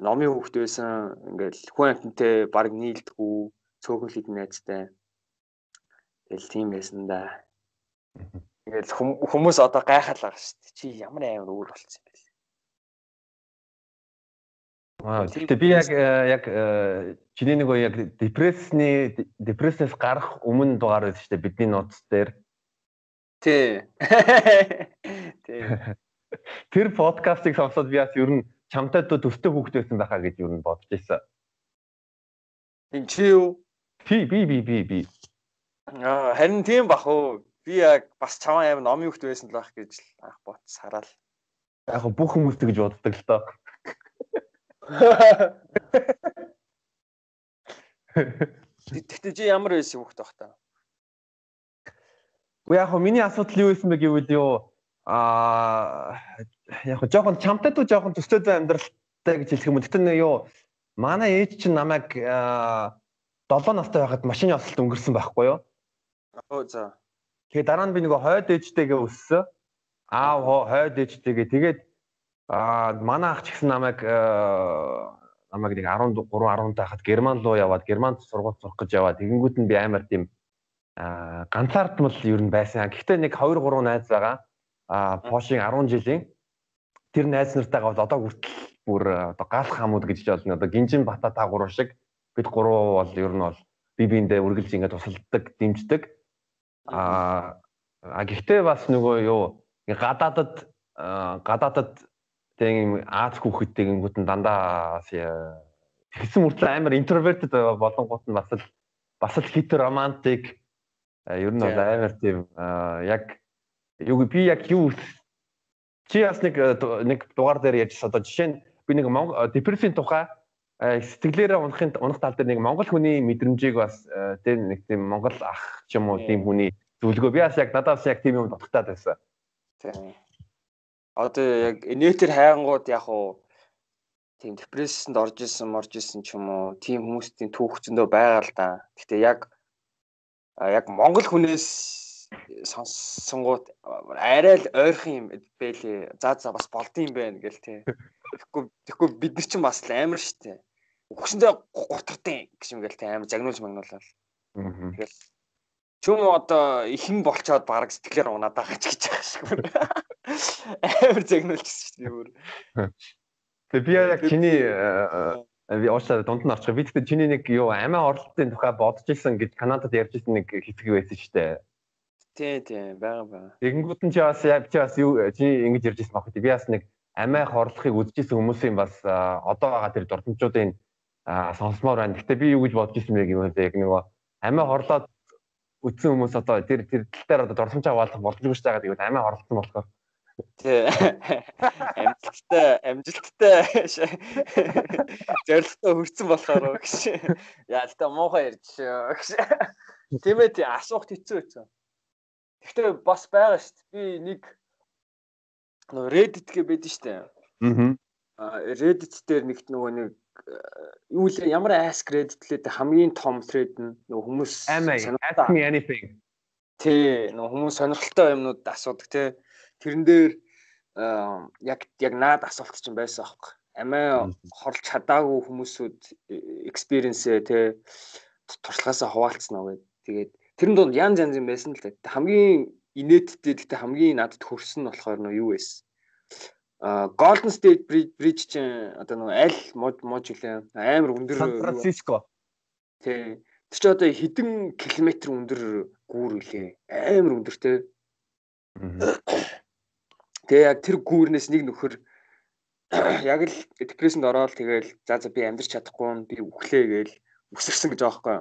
Номын хүүхэд байсан. Ингээл хүн амтнтэй баг нийлдэггүй, цөөхөн лид найзтай. Тэгэл тийм байсан да. <laughs> Ингээл хүмүүс одоо гайхаад байгаа шүү дээ. Чи ямар амар өөр болцсон Аа тэгтээ би яг э, яг э, чиний нэг яг депрессны депрессээс гарах өмнө дугаар байсан шүү дээ бидний нууц дээр. Тий. <laughs> Тий. <laughs> Тэр подкастыг сонсоод би бас ер нь чамтай төстэй хүүхэд байсан байхаа гэж ер нь бодож байсан. Энд чи юу? Тий би би би би. Аа харин тийм бах уу. Би яг бас чамаа аим номын хүүхэд байсан л байх гэж анх бодс хараал. Яг бүх хүмүүс тэгж боддог л доо. Тэгтээ чи ямар байсан хөхт байх та? Уу яг миний асуудал юу байсан бэ гэвэл юу аа яг жоохон чамтай дүү жоохон төстэй зай амьдралтай гэж хэлэх юм. Тэгтээ нэ юу манай ээж чинь намайг 7 настай байхад машины осолт өнгөрсөн байхгүй юу? Оо за. Тэгээ дараа нь би нөгөө хойд ээжтэйгээ өссөн. Аав хойд ээжтэйгээ тэгээд Аа манай ах ч гэсэн намайг э, намайг нэг 13 10 тахад Герман руу яваад Германд сургууль сурах гэж яваад тэгэнгүүт нь би амар тийм ганцаардмал ер нь байсан. Гэхдээ нэг 2 3 найз байгаа. А Пошийн 10 жилийн тэр найз нартайгаа бол одоо хүртэл бүр э, одоо гаалх хамууд гэж болно. Одоо Гинжин Бата та гурав шиг бид гурав бол ер нь бол би биендээ үргэлж ингээд тусалдаг, дэмждэг. А а гэхдээ бас нөгөө юу гадаадад гадаадад тэг юм Аз хүүхэдтэй гингүүд нь дандаа тэгсэн мөртлөө амар introverted болонгууд нь бас л бас л хит романтик. Ер нь бол амар тийм яг юу би яг юу чи бас нэг нэг дугаар дээр ярьж одоо жишээ нь би нэг депрессийн тухай сэтгэлээрээ унахын унах тал дээр нэг монгол хүний мэдрэмжийг бас тэр нэг тийм монгол ах ч юм уу тийм хүний зөвлөгөө. Би бас яг надаас яг тийм юм бодготаад байсан. Тийм одоо яг нэтер хайгангууд яг уу тийм депрессэнд орж исэн, орж исэн ч юм уу, тийм хүмүүсийн түүх зөндөө байгаа л да. Гэтэ яг яг монгол хүнээс сонссонгууд арай л ойрхон юм бэлээ. За за бас болдсон юм байна гэл тий. Тэгэхгүй тэгэхгүй бид нар чинь бас л амар штэ. Өгсөндөө гутардیں۔ гэж юм гээл тий амар загнуулж магнуулаад. Тэгэл чүм одоо ихэн болчоод баг сэтгэлээр унаад байгаа ч гэж байгаа шиг байна. Амар загнуулчихсан шүү дээ өөр. Тэгээ би яг чиний би уучлаарай дунд нь орчих. Би тэгтээ чиний нэг юу амиа орлолтын тухай бодож исэн гэж Канадад ярьж исэн нэг хэсэг байсан шүү дээ. Тий, тий, бага бага. Тэгэнгүүт нь чи бас яг чи бас юу чи ингэж ярьж исэн баг. Би бас нэг амиа хорлохыг үзчихсэн хүмүүсийн бас одоо байгаа тэр дурдамжуудын сонсомоор байна. Гэтэ би юу гэж бодож исэн бэ гэвэл яг нөгөө амиа хорлоод үтсэн хүмүүс одоо тэр тэр тал дээр одоо дурсамж аваалах боломжгүй шүү дээ. Тэгээд амиа хорлолцсон болохоор. Тий. Амжилттай амжилттай зорилготой хүрсэн болохоор гэж. Яа л та муухай ярьж гэж. Тийм ээ тий асуух хэцүү хэцүү. Гэхдээ бас байгаа шүү дээ. Би нэг Reddit гэ байдсан шүү дээ. Аа. Reddit дээр нэгт нөгөө нэг юу л ямар ask Reddit лээ хамгийн том thread нь нөгөө хүмүүс ask me anything. Тий, нөгөө хүмүүс сонирхолтой юмнууд асуудаг тий. Тэрэн дээр яг яг наад асуулт чинь байсан аахгүй. Амиа хорлж чадаагүй хүмүүсүүд experience-ээ тий туршлагаасаа хуваалцсан уу гэдэг. Тэгээд тэрэн донд янз янз юм байсан л да. Хамгийн инээдтэй гэхдээ хамгийн надад хөрсөн нь болохоор нөө юу байсан. Golden State Bridge чинь одоо нэг аль мод мож үлээ амар өндөр Сан Франциско. Тий. Тэр чи одоо хэдэн километр өндөр гүүр үлээ. Амар өндөр те. Тэгээ яг тэр гүүрнээс нэг нөхөр <clears throat> яг л депрессэнд ороод тэгээл за за би амьдрч чадахгүй би үхлээ гээл үсэрсэн гэж байхгүй.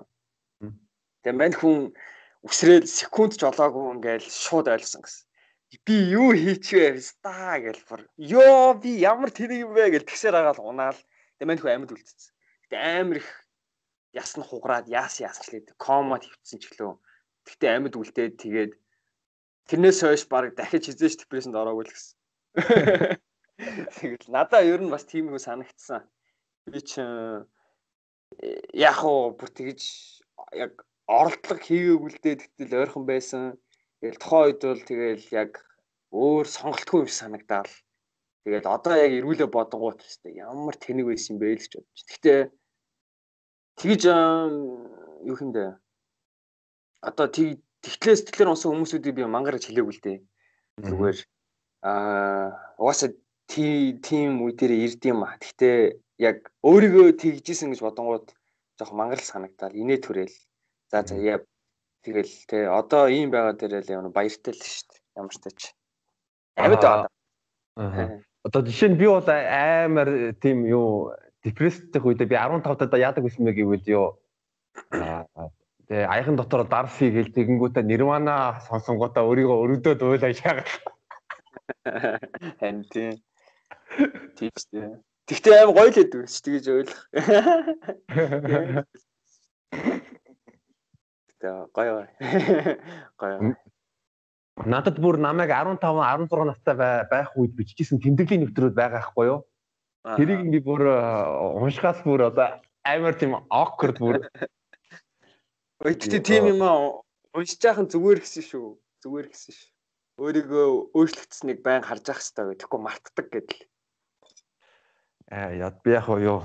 Тэгээ мань хүн үсрээд секунд ч олоогүй ингээл шууд ойлгосон гэсэн би юу хийчихвэ ста гэл бүр ёо би ямар тэнэг юм бэ гэл тэгсээр агаал унаал тэгээд хөө амьд үлдсэн. Гэтэ амар их ясна хугараад яас яасчлээ комод хөвцсөн ч гэлөө. Гэтэ амьд үлдээд тэгээд тэрнээс хойш баг дахиж хизээш депрессэнд ороогүй л гэсэн. <laughs> Тэгэл надаа ер нь бас тийм их санагдсан. Би ч яг уу бүр тэгж яг оролдлого хийгээгүй л дээ тэгтэл ойрхон байсан Тэгэл тухайн үед бол тэгэл яг өөр сонголтгүй юм санагдаал. Тэгэл одоо яг эргүүлээ бодгоот тест ямар тэнэг байсан юм бэ л гэж бодож. Гэхдээ тэгж юу хэмдэ одоо тэг тэгтлээс тэтлэр унсан хүмүүсүүдийг би мангарч хэлээгүй л дээ. Зүгээр аа угаасаа тийм үе дээр ирд юм а. Гэхдээ яг өөрийгөө тэгжсэн гэж бодонгууд жоох мангарл санагдаал инээ төрөөл. За за яа Тэгэл те одоо ийм байгаа дээрээ ямар баяртай л шүү дээ. Ямар ч тач. Амьд байгаа. Одоо жишээ нь би бол аймаар тийм юу депресстэй үедээ би 15 таа яадаг байсан бэ гэвэл юу <coughs> тэгээ аяхан дотор дарси гэл тэгэнгүүтээ нирвана сонсонгуудаа өөрийгөө өрөдөөд уйлаа шаагаад. Харин тийм. Тийм шүү дээ. Тэгтээ аим гоё л хэдвэ ч тэгэж ойлгох. Тэгээ гоё гоё. Надад бүр намайг 15 16 настай байх үед бичижсэн тэмдэглэлийн нэвтрүүд байгаа хгүй юу? Тэрийг ингээ бүр уншихаас бүр одоо амар тийм awkward бүр. Өйдөө тийм юм аа уншиж яхан зүгээр гэсэн шүү. Зүгээр гэсэн шүү. Өөрийгөө өөрчлөгдсөнийг байн харж ах хэрэгтэй гэхгүй мартдаг гэдэл. Аа яд би яг юу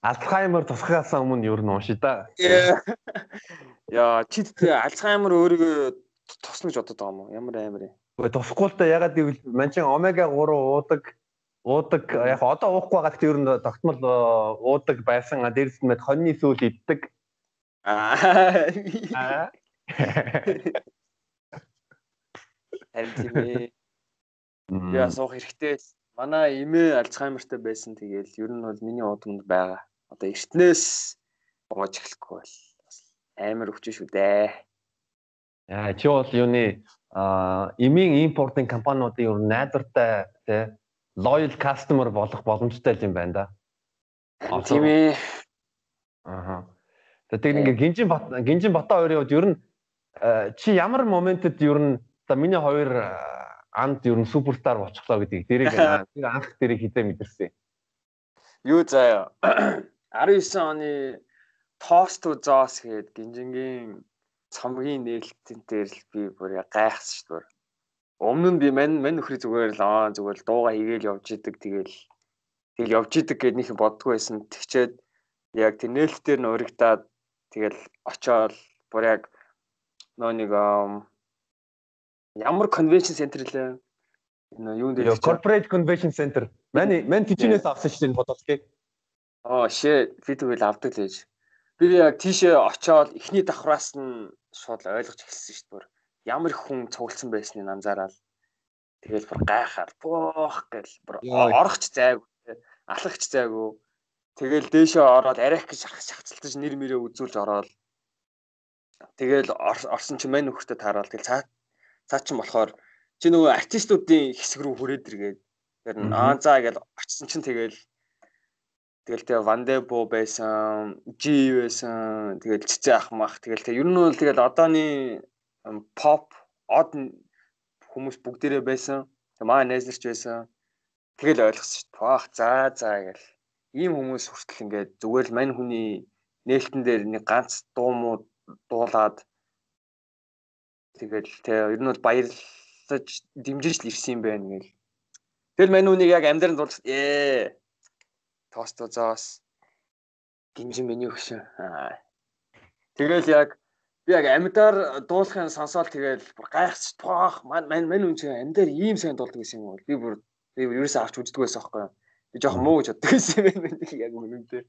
Альцгеймер тусахаас өмнө юу н унши да. Яа, чи тэгээ Альцгеймер өөрийгөө тусна гэж бодод байгаа юм уу? Ямар амар юм. Гэхдээ тусахгүй л та ягаад гэвэл манчин омега 3 уудаг уудаг яг одоо уухгүй байгаа гэхдээ ер нь тогтмол э, уудаг байсан. Дээрс нь мэд хоньны сүүл иддэг. Аа. Харин. Яа суух хэрэгтэй. Манай эмээ Альцгеймертэй байсан. Тэгээл ер нь бол миний удамд байгаа. Одоо эртнээс ууж эхлэхгүй бол амар өвчин шүү дээ. Яа чи бол юуны а эмийн импортын компаниудын ер нь найдвартай тий loyal customer болох боломжтой юм байна да. Тийм ээ. Аха. Тэгээд ингээ гинжин бат гинжин бата хоёрын хувьд ер нь чи ямар моментэд ер нь за миний хоёр анд ер нь суперстар болчихлоо гэдгийг тэрийг <laughs> тэр анх тэрийг хизээ мэдэрсэн. Юу заяа <clears throat> 19 оны Toast to Jaws гээд гинжингийн цомгийн нээлтэн дээр л би бүр гайхсан шүү дээ. Өмнө нь би мань мань нөхрий зүгээр л аа зүгээр л дууга хийгээл явж идэг тэгэл тэгэл явж идэг гэд нэг боддгоо байсан. Тэгчээд яг тэр нээлтээр нь урагдаад тэгэл очоод бүр яг нөө нэг ямар конвеншн центр лээ. Юунд дээр corporate convention center. Мань мань тийчнээс авсан шүү дээ бодолтгийг. Аа шээ би тэгвэл авдаг л ээж. Би яг тийшээ очоод эхний давхраас нь шууд ойлгож эхэлсэн шүү дээ. Ямар хүн цугласан байсныг анзаараад тэгэл бүр гайхаад боох гэл бүр орохч зайг алхахч зайгүй. Тэгэл дээшээ ороод арих гэж шахацалтаж нэр мөрөө үзүүлж ороод тэгэл орсон чи мань нөхөртөө таарал тэгэл цаа цаа чин болохоор чи нөгөө артистуудын хэсэг рүү хүрээд иргээд тэр аа заа гэж очсон чин тэгэл Тэгэл тэгээ Вандебо байсан, G байсан, тэгэл цэцэн ах мах. Тэгэл тэгээ ер нь бол тэгэл одооны pop од хүмүүс бүгдээрээ байсан. Маа найзларч байсан. Тэгэл ойлгосон шүү дээ. Баах за за гэл. Ийм хүмүүс хүртэл ингээд зүгээр л мань хүний нээлтэн дээр нэг ганц дуу муу дуулаад тэгэл тэгээ ер нь бол баярлаж дэмжиж л ирсэн юм байна гэл. Тэгэл мань хүнийг яг амьдран дуулах ээ тоостозоос гинжин миний өгшөө. Тэгэл яг би яг амьдаар дуулахын сонсоол тэгэл гайхаж тоох мань мань мань үн чинь амьдаар ийм сайн дуулдаг гэсэн юм бол би бүр би ерөөсөө авч үздэг байсан байхгүй юу. Би жоохон муу гэж боддог байсан юм байна яг үнэндээ.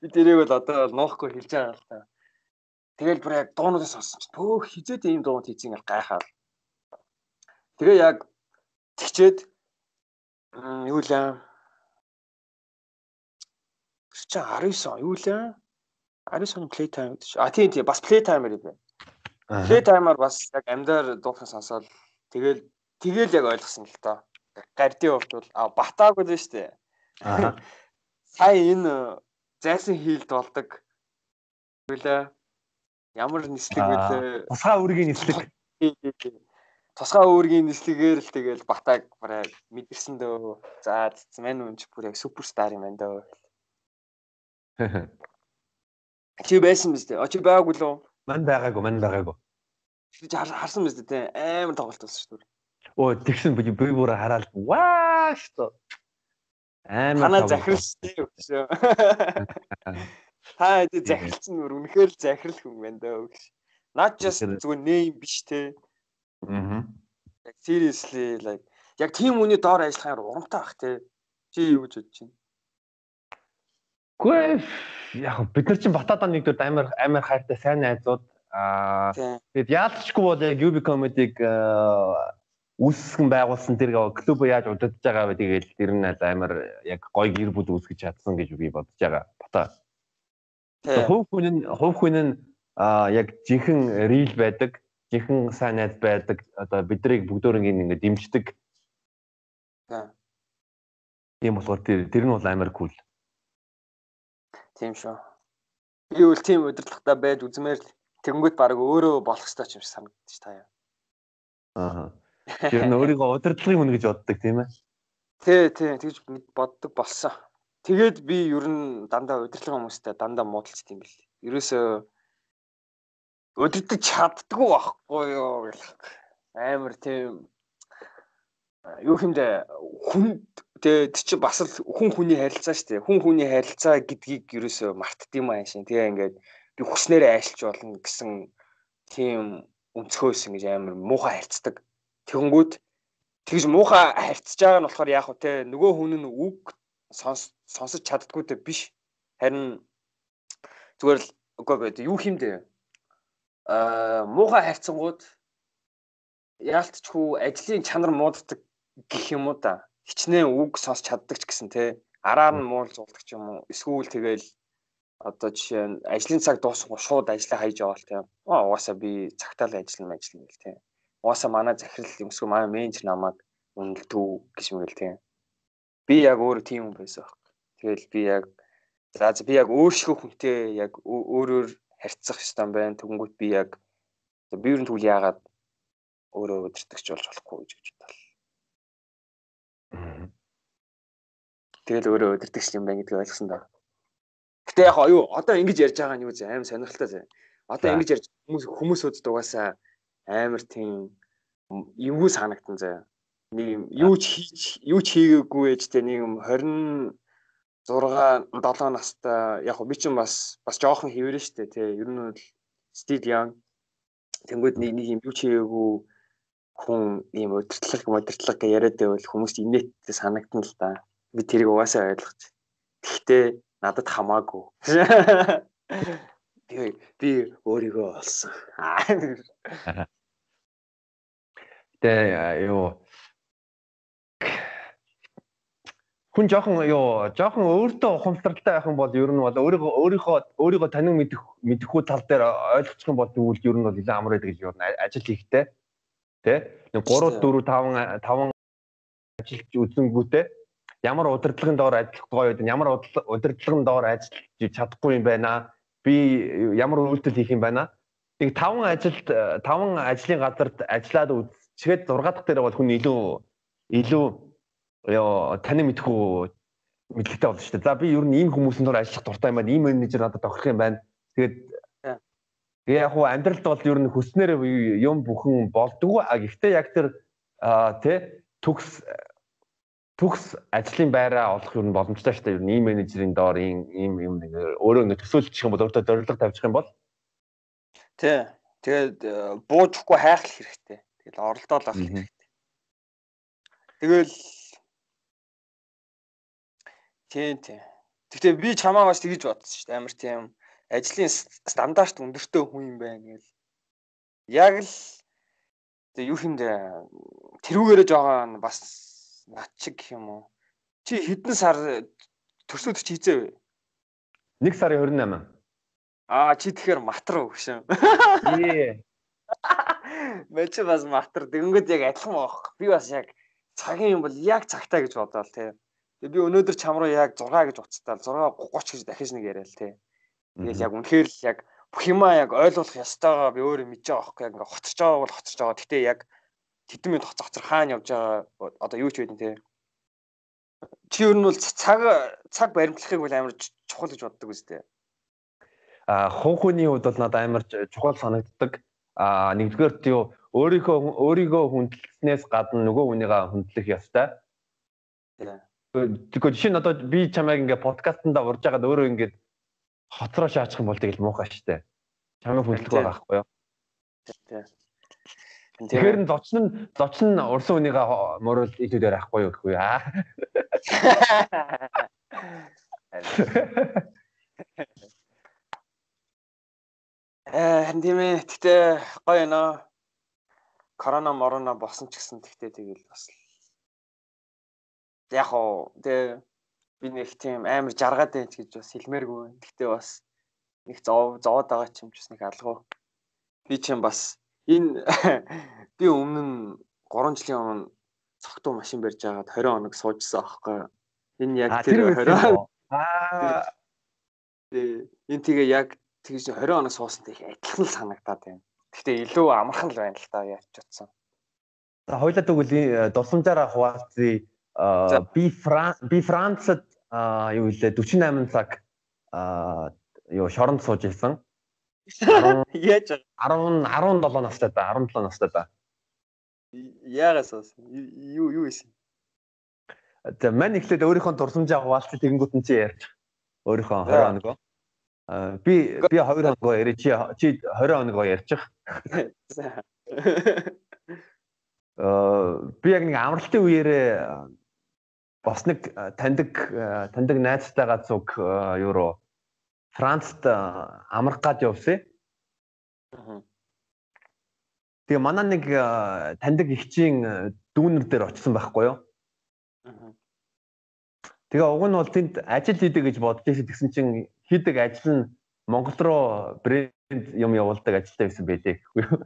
Би тэрийг бол одоо нуухгүй хэлж байгаа л та. Тэгэл бүр яг дуунуудыг сонссон чинь төөх хизээд ийм дуунууд хийцэн ингээл гайхаад. Тэгээ яг тэгчээд юу лээ чи 19 он юу лээ? 19 оны play time гэдэг чи. А тийм тийм бас play timer юм байна. Play timer бас яг амьдаар дуухын сонсоод тэгэл тэгэл яг ойлгосон л тоо. Гардийн хувьд бол батаагүй л шүү дээ. Аа. <laughs> Сая энэ зайсан хийлд болдог. Үлээ. Ямар нислэг вүлээ? Тусгай үүргийн нислэг. <laughs> Тусгай үүргийн нислэгээр л тэгэл батааг барай мэдэрсэн дөө. За цэцмэн үнч бүр яг суперстар юм байна дөө. <laughs> Чи байсан биз дээ. Очи байгаагүй лөө. Мань байгаагүй, мань байгаагүй. Чи харсан биз дээ те. Амар тоглолт болсон шүү дээ. Оо тэгсэн би бүр хараад ваа шүү. Амар танаа захирлчтэй өгшөө. Та хэдий захирлцсан нүр үнэхээр л захирал хүн байна даа өгш. Not just зүгээр name биш те. Аа. Яг seriously like яг тийм үний доор ажиллахаар урамтай бах те. Чи юу гэж бодож байна? Гэхдээ яг бид нар чинь Батадаа нэгдүгээр амар амар хайртай сайн найзууд аа тэгээд яалтчгүй бол яг UB comedy-г үүсгэн байгуулсан тэр клуб яаж удирдах байгаа вэ тэгээд тэр нь амар яг гоё гэр бүл үүсгэж чадсан гэж би бодож байгаа. Бата. Хувь хүн нь хувь хүн нь яг жинхэнэ рил байдаг, жинхэнэ сайн найз байдаг. Одоо биднийг бүгдөө ингэ дэмждэг. Тийм болохоор тэр тэр нь бол амар кул. Тийм шүү. Би үл тийм удирдлагатай байж үзмээр л тэгэнгүүт баг өөрөө болох ёстой юм шиг санагдчих та яа. Аа. Тэр нь өөрийгөө удирдлагын хүн гэж боддог тийм ээ. Тий, тий, тэгж боддог болсон. Тэгээд би ер нь дандаа удирдлагын хүмүүстэй дандаа муудалцд юм бэл. Ерөөсөө удирдах чаддгүй байхгүй юу гэх амар тийм юу хэмдэ хүн Тэгээд чи бас л хүн хүний харилцаа шүү дээ. Хүн хүний харилцаа гэдгийг ерөөсөө мартдсан юм аашин. Тэгээ ингээд би хүснээрээ айлч болно гэсэн тийм өнцгөөс ингэж амар муухай харьцдаг. Тэгэнгүүт тэгж муухай харьцаж байгаа нь болохоор яах вэ те нөгөө хүн нь үг сонсож чаддггүй те биш. Харин зүгээр л үгүй юу хэмдэ аа муухай харьцангууд яалтчгүй ажлын чанар мууддаг гэх юм уу та? Хичнээн үг сонсч чаддаг ч гэсэн те. Араар нь муул зулдаг ч юм уу? Эсвэл тэгэл одоо жишээ нь ажлын цаг дуусах шууд ажиллаа хайж яваал те. Аа угаасаа би цагтаал ажиллана ажиллана гэл те угаасаа манай захирал юм эсвэл манай менежер намайг үнэлдэг гэж мэгэл те би яг өөрөө тийм хүн байсан баг тэгэл би яг за би яг өөршгөө хүнтэй яг өөрөөр харьцах юм байна. Тэгэнгүүт би яг би ер нь тэгвэл яагаад өөрөө өдөртөгч болж болохгүй гэж бодвол Тэгэл өөрөө өдөртөгч юм байна гэдгийг ойлгосон даа. Гэтэ яг юу одоо ингэж ярьж байгаа нь юу зэ? Аим сонирхолтой зэ. Одоо ингэж ярьж хүмүүс хүмүүсүүд дугаасаа амар тийм эвгүй санагдан зэ. Нэг юм юу ч хийж юу ч хийгээгүй ээж тэ нэг юм 20 6 7 настай яг би ч бас бас жоохон хэвэрэн штэ тий ер нь бол still young тэнгууд нэг нэг юм юу ч хийгээгүй хүн ийм удирдлага модирдлага яриад байвал хүмүүст инээдтэй санагдана л да би тэрийг угаасаа ойлгож. Гэхдээ надад хамаагүй. <laughs> Би би өөрийгөө олсон. Тэгээ юу хүн жоохон юу жоохон өөртөө ухамсаралтай байх юм бол ер нь бол өөрийгөө өөрийнхөө өөрийгөө танин мэдэх мэдэхгүй тал дээр ойлгочих юм бол тэгвэл ер нь бол илүү амар байдаг л ер нь ажил хийхтэй тий нэг 3 4 5 5 ажиллаж үзэнгүүтээ ямар удирдлагын доор ажиллах гоё вэ? Ямар удирдлагын доор ажиллаж чадахгүй юм байна? Би ямар үйлдэл хийх юм байна? Тэг таван ажилд таван ажлын газарт ажиллаад үзчихэд 6 дахь дээр бол хүн илүү илүү таны мэдхүү мэдлэгтэй болно шүү дээ. За би ер нь ийм хүмүүсийн дор ажиллах дуртай юм байна. Ийм менежер надад тохирох юм байна. Тэгээд Тэгээ яг хуу амьдралд бол ер нь хүснээр юм бүхэн болдгоо. А гэхдээ яг тэр тэ төгс төгс ажлын байраа олох юм боломжтой шүү дээ. Ер нь ийм менежерийн доор ийм ийм юм нэг өөрөө ингэ төсөөлчих юм бол өөртөө зорилго тавьчих юм бол тий. Тэгээд э, буужхгүй хайх хэрэгтэй. Тэгэл оролдоод авах хэрэгтэй. Тэгэл тий тий. Гэхдээ би чамаа бас тэгж бодсон шүү дээ. Амар тийм ажлын стандарт өндөртэй хүн юм байна гэл. Яг л тэг юу юм дэ тэрүүгээрэж байгаа нь бас над чиг гэх юм уу? Чи хэдэн сар төрсөд чи хийзээ вэ? 1 сарын 28. Аа чи тэгэхээр матар уу гүшин. Ээ. <laughs> Мэч бас матар тэгэнгүүт яг адилхан байх. Би бас яг цагийн юм бол яг цагтаа гэж бодоол тий. Тэгээ би өнөөдөр чам руу яг 6 гэж уцтаал 6 30 гэж дахиж нэг яриа л тий. Тэгэл яг үнэхээр л яг бүх юмаа яг ойлгох ёстойгоо би өөрөө мэдэж байгаа байхгүй яг ингээ хоцорч байгаа бол хоцорч байгаа. Гэтэ яг хэдэн минут хоцох хоцор хаана явж байгаа одоо юу ч байдэн те. Чи ер нь бол цаг цаг баримтлахыг бол амар чухал гэж боддог үстэй. А хуу хүний хувьд бол надад амар чухал санагддаг. А нэгдүгээр юу өөрийнхөө өөрийгөө хүндлэснээс гадна нөгөө хүнийгээ хүндлэх ёстой. Тэгэхээр жишээ нь одоо би чамайг ингээ подкастнда урж байгаад өөрөө ингээ хотроо шаачих юм бол тэгэл муухай штэ. Чамайг хүндлэх байгаа байхгүй юу? Тэгэхээр нь зочин нь зочин нь урсан үнийгээ мөрөл илүүдээр авахгүй юу гэхгүй <laughs> аа. Э тийм ээ. Гэтэ гоё нөө. Корона морона босон ч гэсэн тэгтээ тэгэл бас яг уу тэ би нэг тийм амар жаргаад байж гэж бас хэлмээргүй. Гэтэ бас нэг зов зовоод байгаа ч юм ч бас нэг алгуу. Би ч юм бас энэ <laughs> би өмнө нь 3 жилийн өмнө цогтуу машин барьж байгаад 20 хоног суужсан аахгүй. Энэ яг тэр 20 аа энэ тэгээ яг тэгж 20 хоног суусантай их адилхан л санагдаад байна. Гэхдээ илүү амархан л байна л та яаж ч утсан. За хоёлаа тэгвэл дусамжаараа хуваалцъя. Би би Францад юу хэлээ 48 цаг юу шоронд сууж ирсэн. Яаж 10 17 настай да 17 настай да. Яагаас бас юу юу исэн. За мань ихлээд өөрийнхөө дурсамжаа хуваалцах тэгэнгүүт нь чи ярьж. Өөрийнхөө 20 хоногоо. Аа би би 2 хоногоо ярьж чи чи 20 хоногоо ярьчих. <laughs> Аа би яг нэг амралтын үеэрээ бас нэг таньдаг таньдаг найзтайгаа зүг юу руу Францд амрах гад явсан. Тэгээ манай нэг таньдаг ихчийн дүүнер дээр очсон байхгүй юу? Тэгээ уг нь бол тэнд ажил хийдэг гэж бодож ирсэн тэгсэн чинь хийдэг ажил нь Монгол руу брэнд юм явуулдаг ажилтай байсан байлээ гэхгүй юу?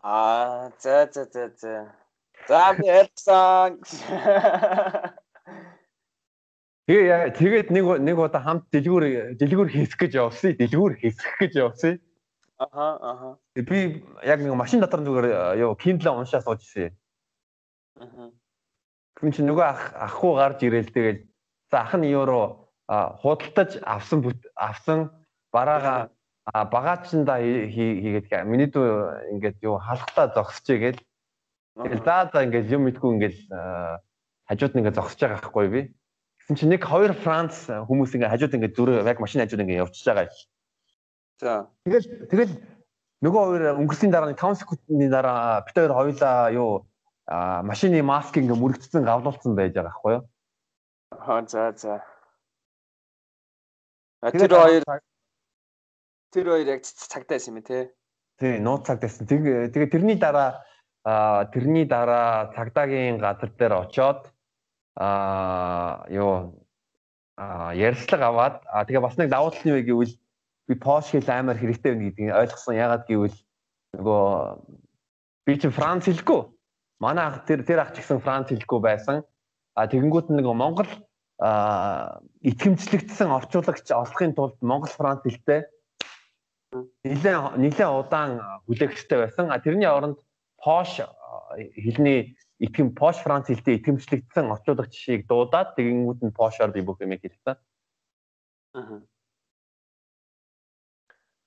Аа за за за за. За би ярьсан. <laughs> Тэгээ тэгээд нэг нэг удаа хамт дэлгүүр дэлгүүр хийх гэж явсан. Дэлгүүр хийх гэж явсан. Аха аха. Би яг нэг машин дотор зүгээр юу Kindle уншаа сууж ирсэн. Аха. Хүн чинь нөгөө ах ахгүй гарч ирээл тэгэл За ах нь евро худалдаж авсан авсан бараага багаачнда хийгээд миний дүү ингээд юу халахтаа зогсчихъя гээд тэгэл за за ингээд юм мэдгүй ингээд хажууд нь ингээд зогсож байгаа байхгүй би гэсэн чинь нэг хоёр Франц хүмүүс ингээд хажууд ингээд зүрх яг машин хажууд ингээд явчихж байгаа. За тэгэл тэгэл нөгөө хоёр өнгөрсний дараа 5 секундын дараа бид хоёр хоёлаа юу машины маск ингээ мөрөгдсөн гавлуулсан байж байгаа байхгүй юу? Аа за за. Тэр хоёр тэр хоёр яг цагтаа байсан юм те. Тий, нууц цагтаа байсан. Тэгээ тэрний дараа тэрний дараа цагдаагийн газар дээр очоод аа юу а ярьслаг аваад а тэгээ бас нэг давуу тал нь юу гэвэл би Porsche хэл амар хэрэгтэй байна гэдгийг ойлгосон. Ягаад гэвэл нөгөө би чи Франц хэлгүй манай ах тэр тэр ах ч гэсэн Франц хэлэхгүй байсан. А тэгэнгүүт нэг Монгол а итгэмжлэгдсэн орчуулагч олохын тулд Монгол Франц хэлтэй нэлээд нэлээд удаан хүлээгчтэй байсан. А тэрний оронд Пош хэлний итгэм Пош Франц хэлтэй итгэмжлэгдсэн орчуулагч шиг дуудаад тэгэнгүүт нь Пошоор би бүх юм хэлсэн. Аа.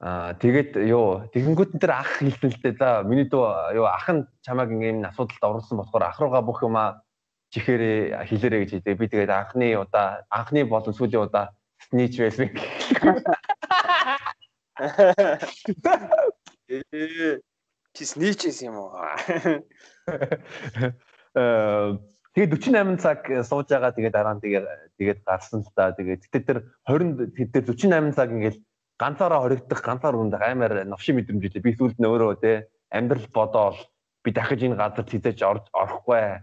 Аа тэгээд юу тэгэнгүүт энэ ах хэлсэн л дээ. За миний дүү юу ах нь чамайг ийм асуудалд оруулсан болохоор ах руугаа бүх юмаа чихээрээ хэлээрэй гэж хэлдэг. Би тэгээд анхны удаа анхны болон сүүлийн удаа снич байсан. Ээ чи снич юм уу? Э тэгээд 48 цаг сууж байгаа тэгээд дараа нь тэгээд тэгээд гарсан л да. Тэгээд тэд тэр 20 тэд тэр 48 цаг ингээл ганцаараа хоригдох ганцаар үндэх амар новши мэдрэмж үлээ. Би сүүлд нь өөрөө те амьдрал бодоол би дахиж энэ газар хизээж орж орохгүй.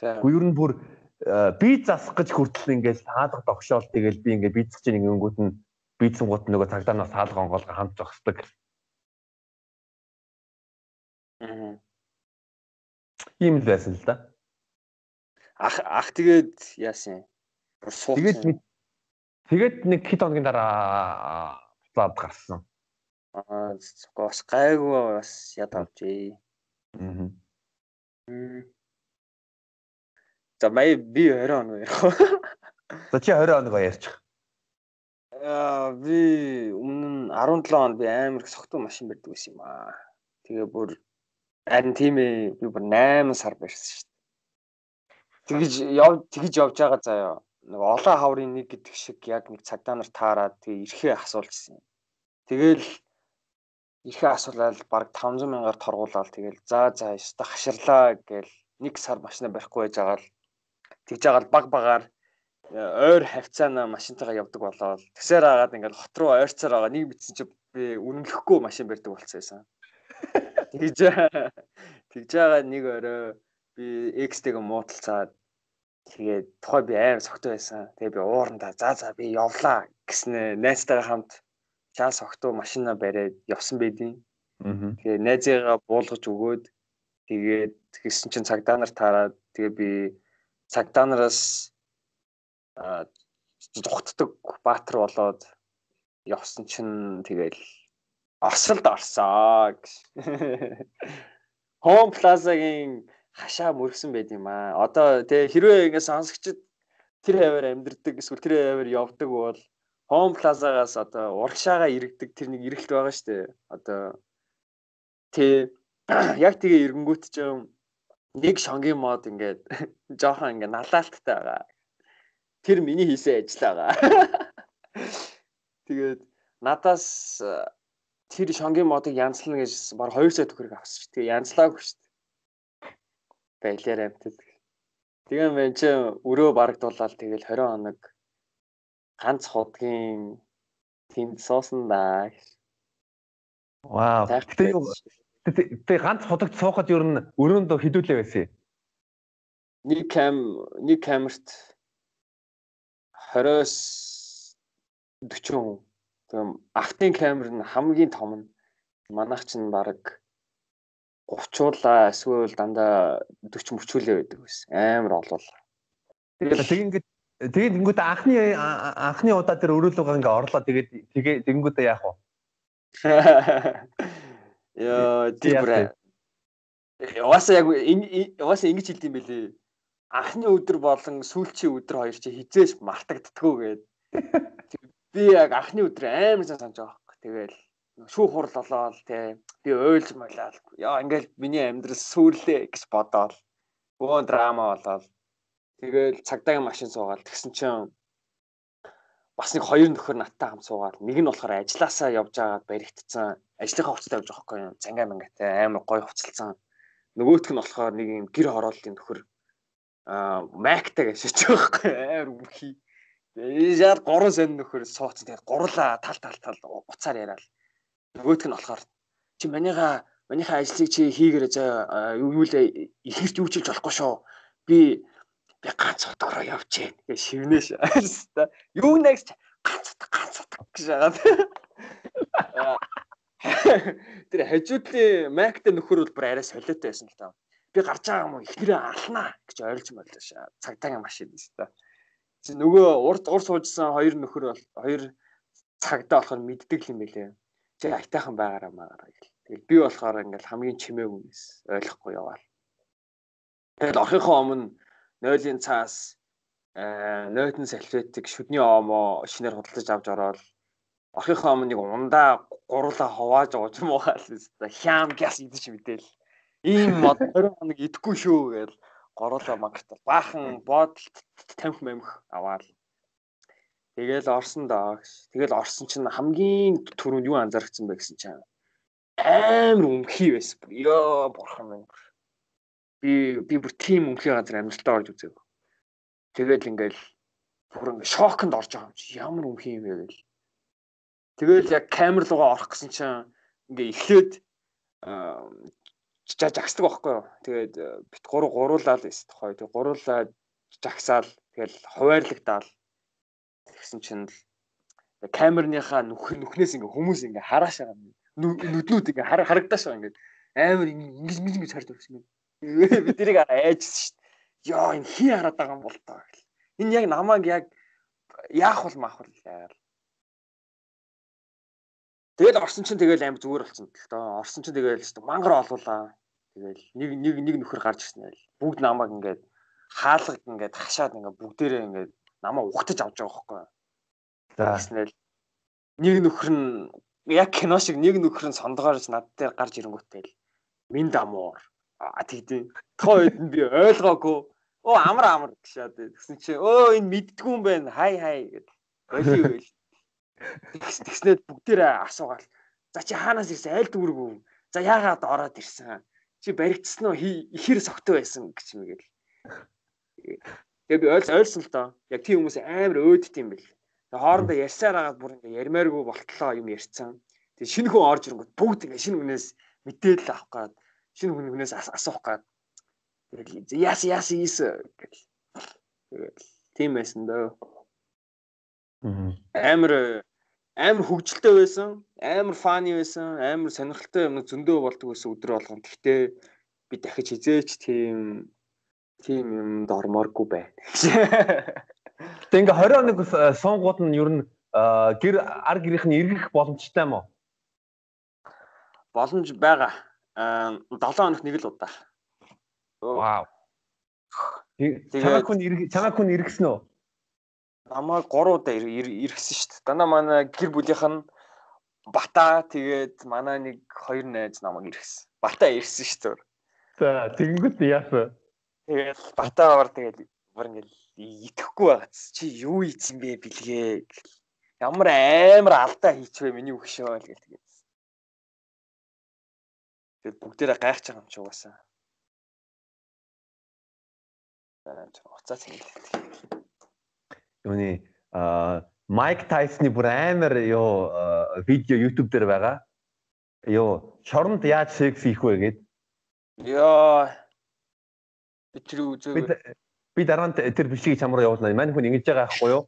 За. Гүр нь бүр э, би засах гэж хүртэл ингээд хаалга тогшоол тэгэл би ингээд бийцэх чинь ингэнгүүт нь бийцэн гут нөгөө цагдаанаас хаалга онгоолго хамт зогсдог. Аа. Ийм л байсан л да. Ах ах тэгээд яасан. Тэгээд Тэгээд нэг хэд хоногийн дараа буцаад гарсан. Аа гос гайгүй бас яд авчээ. Аа. За май би 20 хоног ярих. <laughs> За чи 20 хоног ярьчих. Аа би өмнө нь 17 хоног би амар их согтуу машин барьдаг байсан юм аа. Тэгээ бүр харин тийм ээ би бүр 8 сар барьсан шүү дээ. Тэгэж яв тэгэж явж байгаа заяа нэг олон хаврын нэг гэдэг шиг яг нэг цагдаа нар таарад тэгээ эрхээ асуулжсэн. Тэгэл эрхээ асуулаад баг 500 мянгаар торгуулаад тэгэл за за ёстой хаширлаа гээл нэг сар машина барихгүй байж байгаа л тэгж байгаа л баг багаар э, ойр хавцаана машинтайгаа явдаг болоод тэгсээр агаад ингээл хот руу ойрцоор байгаа нэг битсэн чи би үнэмлэхгүй машин барьдаг болцсон байсан. Тэгж тэгж байгаа нэг орой би X-тэйгээ муудалцаад Тэгээд тухай би амар согтуу байсан. Тэгээд би уурандаа за за би явлаа гэснэ найзтайгаа хамт чаа согтуу машина бариад явсан байдیں۔ Тэгээд найзыгаа буулгаж өгөөд тэгээд тэгсэн чинь цагдаа нар таарад тэгээд би цагдаа нараас зүгтдэг баатар болоод явсан чинь тэгэл осолд орсоо гэж. Home Plaza-гийн хашаа мөргсөн байд юм аа. Одоо тэгээ хэрвээ ингэ сонсогчд тэр хаваар амьдрдаг эсвэл тэр хаваар явдаг бол Home Plaza-гаас одоо урагшаага иргэдэг тэр нэг эргэлт байгаа шүү дээ. Одоо тий <clears throat> яг тэгээ эрэнгүүт ч юм нэг шонгийн мод ингээд <laughs> жоохон ингээд налаалттай байгаа. Тэр миний хийсэн ажил байгаа. <laughs> Тэгээд надаас тэр шонгийн модыг янзлана гэж баг 2 сая төгрөг авсан шүү. Тэгээ янзлаагүй шүү баялаар амтд. Тэгээ мэн чи өрөө барагдуулаад тэгэл 20 хоног ганц худгийн тэнд суусан да. Вау. Тэгээ тэгээ ганц худагт суухад ер нь өрөөнд хідүүлээ байсан. Нэг кам нэг камерт 20-с 40 тийм автын камер нь хамгийн том нь манайх чинь баг 30уулаа эсвэл дандаа 40 мөчүүлээ байдаг байсан. Амар олвол. Тэгээд тэг ингээд тэгээд ингүүд анхны анхны удаа тэр өрөөлөөгөө ингээ орлоо тэгээд тэгээ тэгэнгүүтээ яах вэ? Яа тиймэр. Яваасаа яг яваасаа ингэж хэлдэм бэлээ. анхны өдөр болон сүүлчийн өдөр хоёр чи хизээш мартагддггүй гээд <laughs> би яг анхны өдөр амар сайн санаж байгаа хэрэг. Тэгэл шүүх хурл болоод те би ойлж молоод яа ингээл миний амьдрал сүрлээ гэж бодоод бөөн драма болоод. Тэгэл цагдаагийн машин суугаад тэгсэн чинь бас нэг хоёр нөхөр надтай хам суугаад нэг нь болохоор ажилласаа явж байгаад баригдсан. Ажлынхаа хувцастай явж байгаа байхгүй юу цангаа мангатай амар гой хувцалсан нөгөөх нь болохоор нэг юм гэр хорооллын нөхөр аа гэж шиж байгаа байхгүй амар үхий. Тэгээд гурван сон нөхөр сууцсан. Тэгээд гурлаа тал тал тал уцаар яриад. Нөгөөх нь болохоор чи манийха манийха ажлыг чи хийгээрэй заа юу л ихэрч юу чилж болохгүй шүү. Би би ганц удаараа явж гин гэж шивнэш. <laughs> Юу нэгс ганц удаа ганц удаа гэж яагаад. <laughs> Тэр хажуудлын Mac-тай нөхөр бол бүр арай солиотой байсан л таа би гарч байгаа юм уу ихнэрээ алнаа гэж ойлгож байлаа шаа. Цагдаагийн машин шүү дээ. Нөгөө урд ур суужсан хоёр нөхөр бол хоёр цагдаа болохоор мэддэг юм байлээ. Чи айтайхан байгаараа маагаараа гэл. Тэгэл би болохоор ингээл хамгийн чимээг үнэс ойлгохгүй яваал. Тэгэл орхихоо өмнө нойлын цаас э нойтон салфетик шүдний омоо шинээр худалдаж авч ороод орхихоо өмнө нэг ундаа гурлаа хувааж байгаа ч юм уу хаал хям гяс идэж мэдээл ийм мод <laughs> 20 хоног идэхгүй шүү гэж гороолоо мангартал баахан буудалд тамхи мэмх аваад тэгэл орсон доо гэж. Тэгэл орсон чинь хамгийн түрүүнд юу анзаарчихсан бэ гэсэн чинь амар өмхий байсан. Ёо бурхан минь. Би би бүр тийм өмхий газар амьдралтаа орж үзэв. Тэгэл ингээл бүр ингээ шоконд орж байгаа юм чи ямар өмхий юм бэ гэл. Тэгэл яг камер руугаа орох гэсэн чинь ингээ эхлээд жагсдаг байхгүй юу. Тэгээд э, бит гурав гуруулаад эсвэл тухай. Тэг гуруулаад жагсаал тэгэл хуваарлагдаад тэгсэн чинь л камерныхаа нүх нүхнээс ингээ хүмүүс ингээ харааш байгаа нүднүүд ингээ харагдааш байгаа ингээ амар ингэж ингэж ингэж харж байсан юм. Бид тэрийг айжсэн шүү дээ. Йоо энэ хий хараад байгаа юм бол таа гэл. Энэ яг намайг яг яах бол маах бол яагаад Тэгэл орсон чинь тэгэл амар зүгээр болсон л доо. Орсон чинь тэгэл мангар олуулаа. Тэгэл нэг нэг нэг нөхөр гарч ирсэн байл. Бүгд намайг ингээд хаалгад ингээд хашаад ингээд бүгдээрээ ингээд намайг ухтаж авч байгаа байхгүй. За гэснээр нэг нөхөр нь яг кино шиг нэг нөхөр нь сондгоорч над дээр гарч ирэнгүүтээ л минь дамуур. А тэгдэ. Тоо хэд нь би ойлгоогүй. Оо амар амар гэшаад тэгсэн чи өө энэ мэддгүй юм байна. Хай хай гэд. Боли байл. Тэгснээр бүгдээрээ асуугаал. За чи хаанаас ирсэн? Аль дүүргүү? За яагаад ороод ирсэн? Чи баригдсан уу? Ихэр согтой байсан гэж мэгэл. Тэгээ би ойлс ойлсон л доо. Яг тийм хүмүүс амар өөдт юм бэл. Тэгээ хоорондоо ярьсаар агаад бүр ингээ ярмааргүй болтлоо юм ярьцсан. Тэгээ шинэ хүн орж ирэнгүүт бүгд ингээ шинэ хүнээс мэдээлэл авах гад шинэ хүн хүнээс асуух гад. Тэгээ яас яас ийс гэл. Тийм байсан дөө. Амар амар хөвгөлтэй байсан, амар фаны байсан, амар сонирхолтой юм зөндөө болдог байсан өдөр болгон. Гэхдээ би дахиж хизээч тийм тийм юмд ормооргүй байна. <laughs> Тэг ингээ 21 суунгууд нь ер нь гэр ар гэрийнх нь эргэх боломжтой юм уу? Боломж байгаа. 7 хоног нэг л удаа. Вау. Чамайг хүн чамайг хүн эргэсэн үү? Намайг 3 удаа иргэсэн шүү дээ. Дандаа манай гэр бүлийнх нь Бата тэгээд манай нэг хоёр найз намайг иргэсэн. Бата ирсэн шүү дээ. За тэгэнгүүт яасан? Тэгээд Бата аваар тэгээд бүр ингээл итгэхгүй байгац. Чи юу ийцэн бэ бэлгээ. Ямар амар алдаа хийчихвэ миний өгшөө л гэл тэгээд. Тэгээд бүгдээрээ гайхаж байгаа юм чи угаасаа. Уцаа цэнгэлээ юуны Майк Тайсны бүр амар юу видео YouTube дээр байгаа. Юу шоронд яаж секс хийх вэ гэд. Йоо. Би тэр үзээ. Би дараа нь тэр бичлэгийг чамруу явуулна. Мань хүн ингэж байгаа байхгүй юу?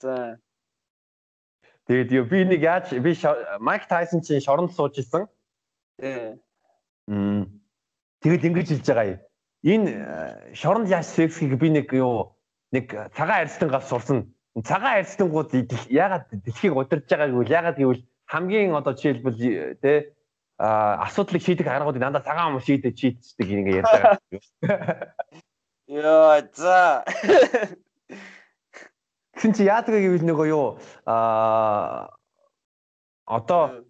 За. Тэгээд юу би нэг яаж би Майк Тайсон чинь шоронд сууж исэн. Тий. Мм. Тэгэл ингэж хэлж байгаа юм. Энэ шоронд яаж секс хийх би нэг юу нэг цагаан арьстангаас сурсан. Цагаан арьстангууд яагаад дэлхийг удирдах байгааг үл яагаад гэвэл хамгийн одоо жишээлбэл тэ а асуудлыг шийдэх аргуудыг дандаа цагаан хүмүүс шийдэж шийдчихдэг ингээ ярьж байгаа. Яа <laughs> за. <laughs> Тэгсэн чи яадаг гэвэл нөгөө юу аа одоо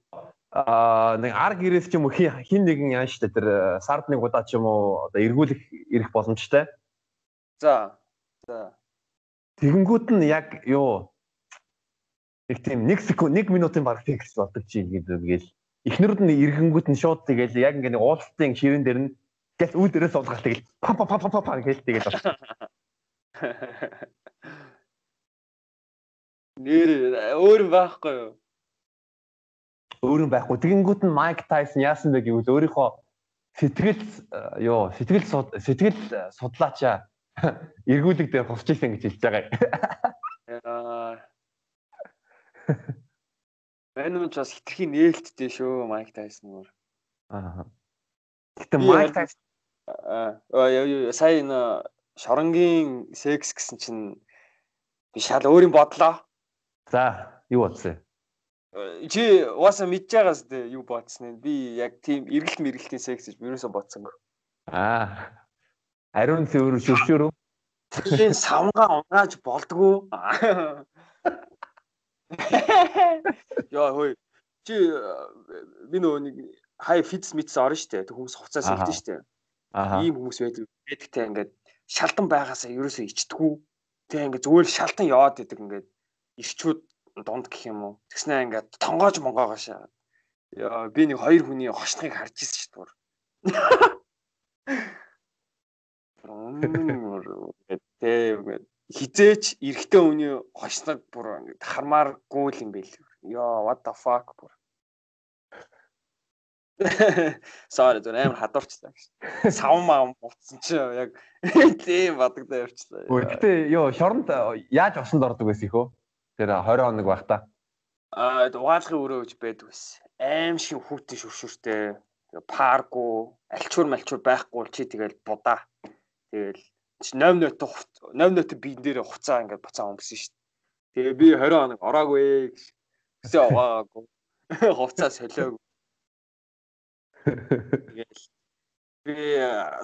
аа нэг ар гэрээс ч юм уу хин нэгэн яан штэ тэр сард нэг удаа ч юм уу одоо эргүүлэх ирэх боломжтой. За. За. Тэгэнгүүт нь яг юу их тийм 1 секунд 1 минутын баг фикс болдог чи гэдэг гээл эхнэрүүд нь эргэнгүүт нь шууд тэгэл яг ингээд уулалтын ширэн дээр нь гэл үл дээрээ суулгаад тэгэл па па па па па гээл тэгэл байна. <laughs> Нэр өөр байхгүй юу? Өөр юм байхгүй. Тэгэнгүүт нь Майк Тайсон яасан бэ гэвэл өөрийнхөө сэтгэл ёо сэтгэл сэтгэл судлаачаа эргүүлэг дээр хусч исэн гэж хэлж байгаа. Яа. Мань нь бас хитрхийн нээлттэй шүү Майк Тайсон өөр. Аа. Гэтэ Майк Тайсон аа сая энэ шоронгийн секс гэсэн чинь би шал өөр юм бодлоо. За, юу бодсон? Чи угаасаа мэдж байгаас дээ юу бодсон нь би яг тийм эргэлт мэргэлтийн секс гэж юусоо бодсонгүй. Аа. Ариун цэвэр шүршүр? Тэлийн савнгаа унгааж болдгоо. Яа хөөе. Чи би нөгөө нэг хай фитс митс орно штэ. Тэг хүмүүс хуцаас илдэн штэ. Ийм хүмүүс байдаг. Байдагтай ингээд шалдан байгаасаа ерөөсөө ичдэггүй. Тэг ингээд зүгээр шалдан яваад идэг ингээд ирчүүд дунд гэх юм уу. Тэгснэ ингээд тонгоож монгоогоошаа. Яа би нэг хоёр хүний хошныг харж ирсэн шүү Тэгээд хизээч эрэгтэй хүний хошног бүр ингээд хармааргүй л юм байл. Яа what the fuck бүр. <laughs> Sorry зөв амар хадуурчлаа гэж. <laughs> Сав маам буцсан чи яг <laughs> тийм бодогдоо явчихлаа. Гэхдээ ёо шоронд яаж осонд ордог байсан их хөө? Тэр 20 хоног байх та. Аа угаалгын өрөө гэж байдаг байсан. Аим шиг хүүтэн шүршүртэй парку альчуур малчуур байхгүй чи тэгэл будаа. Тэгэл 8 ноттой 8 ноттой биен дээр хуцаа ингээд буцаа өнгөсөн шүү дээ. Тэгээ би 20 хоног ороогүй. Гэсэн угаагүй. <laughs> Хуцаа солиог. Тэгэл би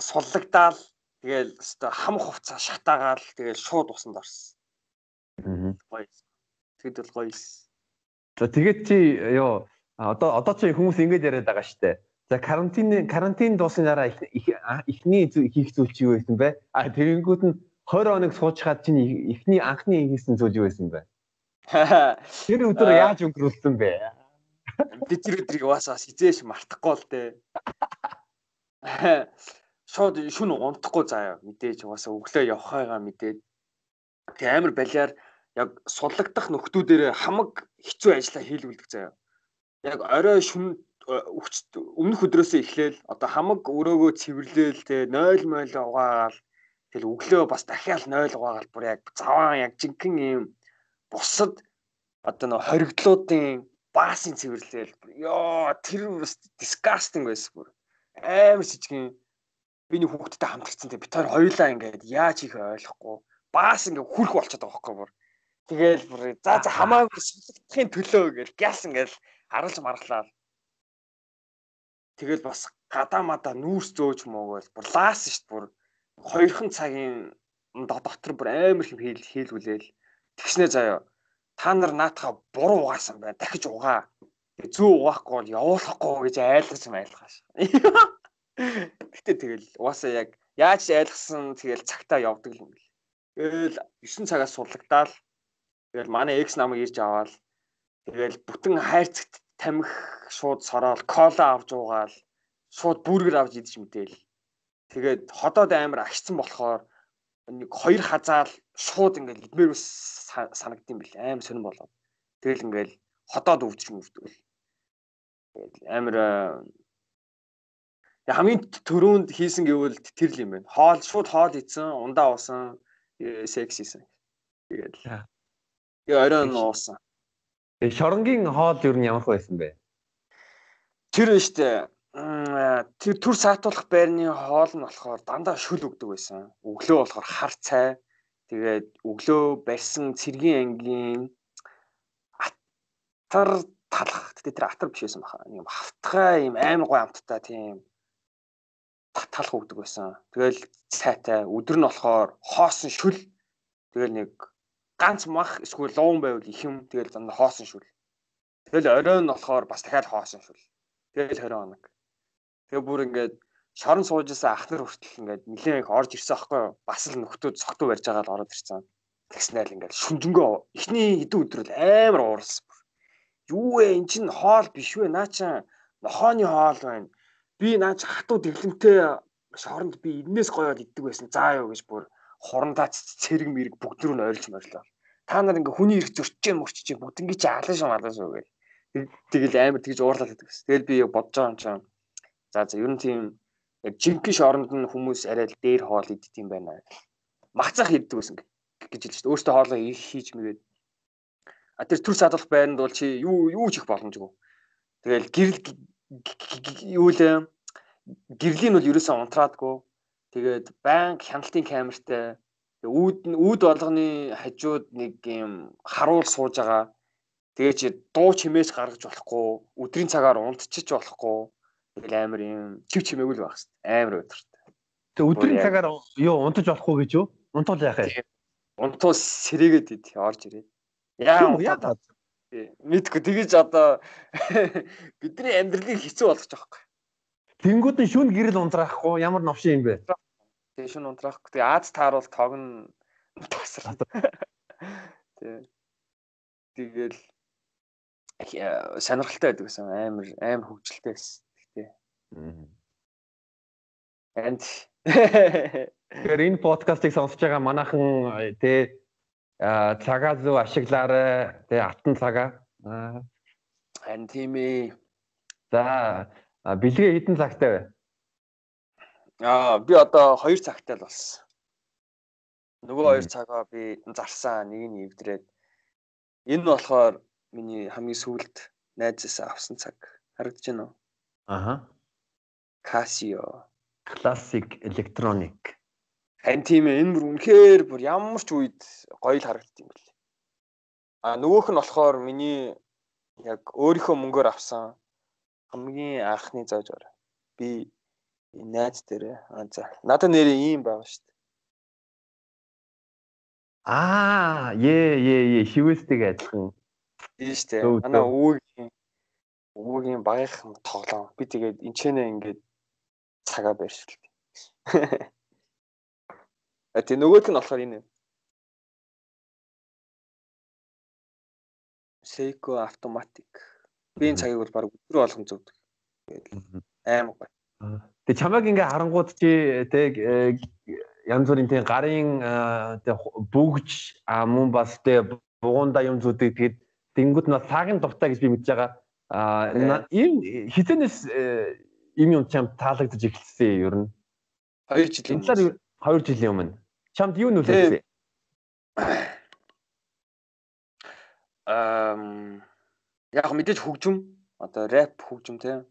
суллагдаал тэгэл өстой хам хувцаа шатаагаал тэгэл шууд усанд орсон. Аа. Гоё. Тэгэд бол гоё. За тэгээд чи ёо одоо одоо чи хүмүүс ингэж яриад байгаа штэ. За карантин карантин дуусна дараа ихний хийх зүйл чи юу байсан бэ? А тэгэнгүүт нь 20 хоног суучгаад чинь ихний анхны хийсэн зүйл юу байсан бэ? <laughs> Тэр өдөр яаж өнгөрүүлсэн бэ? Би тэр өдрийг бас бас хизээш мартахгүй л дээ. <laughs> Шууд шүн унтахгүй заяа мэдээж угаасаа өглөө явахаагаа мэдээд. Тэг амар балиар яг суллагдах нөхдүүдээр хамаг хэцүү ажилла хийлгүүлдэг заяа. Яг орой шүн өмнөх өдрөөсөө эхлээл одоо хамаг өрөөгөө цэвэрлээл те 0 мойл угаагаал тэгэл өглөө бас дахиад 0 угаагаал бүр яг заваан яг жинхэнэ юм бусад одоо нөө хоригдлуудын баасын цэвэрлээл ёо тэр disgusting байсан бүр. Амар жижигэн. Би нэг хүүхдтэй хамтарсан те бид хоёр хоёулаа ингээд яаж хийх ойлгохгүй. Баас ингээд хүрх болчиход байгаа байхгүй бүр. Тэгэл бүр за за хамаагүй суллахын төлөө гэж гяс ингээл харалж марглаа. Тэгэл бас гадаа мада нүүрс зөөж муугээл бүр лаас дээ бүр хоёрхан цагийн дотор бүр амар хэм хийл хийлгүүлээл тэгснэ заяа та нар наатаха буруу угаасан байна дахиж угаа зүү угаахгүй бол явуулахгүй гэж айлгаж юм айлгаш. <laughs> Гэтэ тэгэл угаасаа яг яаж айлгсан тэгэл цагтаа явдаг юм бэл. Тэгэл 9 цагаас суллагдаал Тэгэл манай X намайг ирж аваад тэгэл бүтэн хайрцагт тамхи шууд сороод кола авч уугаал шууд бүргэр авч идэж мэдээл. Тэгээд ходоод амар агцсан болохоор нэг хоёр хазаал шууд ингээл идмээр санагдсан бэл амар сонирн болоод. Тэгэл ингээл ходоод өвдөж мөвдөл. Тэгээд амар э, хамгийн төрөнд хийсэн гэвэл тэр л юм байна. Хоол шууд хоол идсэн, ундаа уусан, э, секс хийсэн. Тэгээд Тэгээ оройн нуусан. Тэгээ шоронгийн хоол юу ямар байсан бэ? Тэр нь штэ тэр төр саатуулах байрны хоол нь болохоор дандаа шүл өгдөг байсан. Өглөө болохоор хар цай. Тэгээд өглөө барьсан цэргийн ангийн атар талах. Тэгээд тэр атар биш байсан баха. Ийм хавтгай ийм аймаг гой амттай тийм татгалах өгдөг байсан. Тэгэл сайтай өдөр нь болохоор хоосон шүл тэгэл нэг ганц мах эсвэл луун байвал их юм тэгэл дандаа хоосон шүл. Тэгэл оройн нь болохоор бас дахиад хоосон шүл. Тэгэл 20 хоног. Тэгээ бүр ингээд шорон сууж исэн ах нар хүртэл ингээд нилээн их орж ирсэн аахгүй юу? Бас л нөхдөө цогтуу барьж байгаа л ороод ирсэн. Тэгснээр ингээд шүнжэнгөө эхний хэдэн өдөр л амар уурсан. Юу вэ эн чин хоол биш вэ? Наа чаа нохооны хоол байна. Би наа чи хатуу дэглэмтэй шоронд би энэс гоёод иддэг байсан. За юу гэж бүр хурандаа цэрэг мэрэг бүгд рүү нь ойлж морлоо. Та нар ингээ хүний ирэх зөрчиж мөрчиж бүгд ингээ чи алан шам алан шүү гэл. Тэгэл амар тэгж уурлаад байдаг гэсэн. Тэгэл би бодож байгаа юм чинь. За за ер нь тийм жинхэнэ шоронд нь хүмүүс арай л дээр хоол иддэг юм байна. Махцах иддэг гэсэн гэж хэлж шүү. Өөртөө хоолоо хийж мэгээд А тэр төр садлах байранд бол чи юу юу чих боломжгүй. Тэгэл гэрэл юу л гэрлийн бол ерөөсөө унтраадгүй. Тэгээд банк хяналтын камертай үүд үүд болгоны хажууд нэг юм харуул сууж байгаа. Тэгээ чи дуу чимээс гаргаж болохгүй, өдрийн цагаар унтчих болохгүй. Тэгэл амар юм чив чимээгүй л байх хэвээр амар өдөртэй. Тэгээ өдрийн цагаар юу унтаж болохгүй гэж юу? Унтвал яах вэ? Унтуул сэрээгээд ид орж ирээд. Яа яагаад мэдгүй тэгэж одоо <laughs> бидний амьдралыг хэцүү болгож байгаа байхгүй. Тэнгүүд нь шүн гэрэл унтраахгүй ямар новшин юм бэ? Тэгээ шүн унтраахгүй. Тэгээ Аз тааруул тогн тасраад. Тэг. Тэгэл сонирхолтой байдаг гэсэн амар амар хөвгөлтэй байсан. Гэтэ. Энд Тэгэхээр энэ подкастыг сонсож байгаа манайхан тэ цагаа зөв ашиглаарай. Тэгээ алтан цагаа. Харин тийм ээ. За бэлгээ хэдэн цагтай вэ? Аа би одоо 2 цагтай л болсон. Нөгөө 2 цагаа би зарсан, нэг нь эвдрээд. Энэ нь болохоор миний хамгийн сүүлд найзаас авсан цаг. Харагдаж байна уу? Аха. Casio. Classic Electronic. Харин тийм ээ энэ бүр үнэхээр бүр ямар ч үед гоё л харагддаг юм бэл. А нөгөөх нь болохоор миний яг өөрийнхөө мөнгөөр авсан хамгийн анхны зоож орой. Би найз дээрээ а за надад нэрээ ийм байгаа шүү дээ. Аа, е е е хивэстэйг адилхан. Тийм шүү дээ. Манай өвөгийн өвөгийн багийнхан тоглоом. Би тэгээд энчэнэ ингээд цагаа байршилт. <laughs> А тий нөгөөх нь болохоор энэ. Seiko automatic. Би энэ цагийг бол баг өдрөө болгон зөвдөг. Аим гоё. Тэг чамайг ингээ харангууд чи тэг э, янз бүрийн тэг гарын тэг бүгж мөн бас тэг бугуунда юм зүдэг тэгэд тэнгууд нь цагийн дуртай гэж би мэдж байгаа. А ийм хизэнээс ийм юм чам таалагдж эхэлсэн ер нь. 2 жилийн. 2 жилийн өмнө. Чамд юу нөлөөлсөн? Ам яг мэдээж хөгжим одоо рэп хөгжим тийм.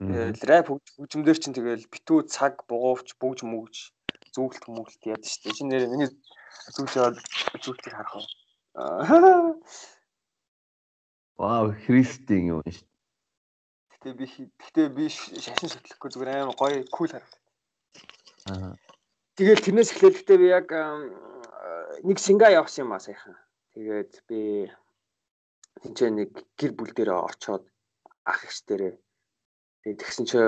Тэгэл рэп хөгжимдөр чинь тэгэл битүү цаг бугуувч бүгж мүгж зүгэлт хүмүүгэлт яд штэ. Чи нэр миний зүгшээд зүгтийг харах уу? Вау, христийн юм штэ. Гэтэ би гэтэ би шашин шүтлэхгүй зүгээр амар гоё кул харах. Аа. Тэгэл тэрнээс эхлэлхдээ би яг нэг синга явсан юм аа саяхан. Тэгээд би тэнцээ нэг гэр бүл дээр очоод ах эгч дээрээ тэгсэн чи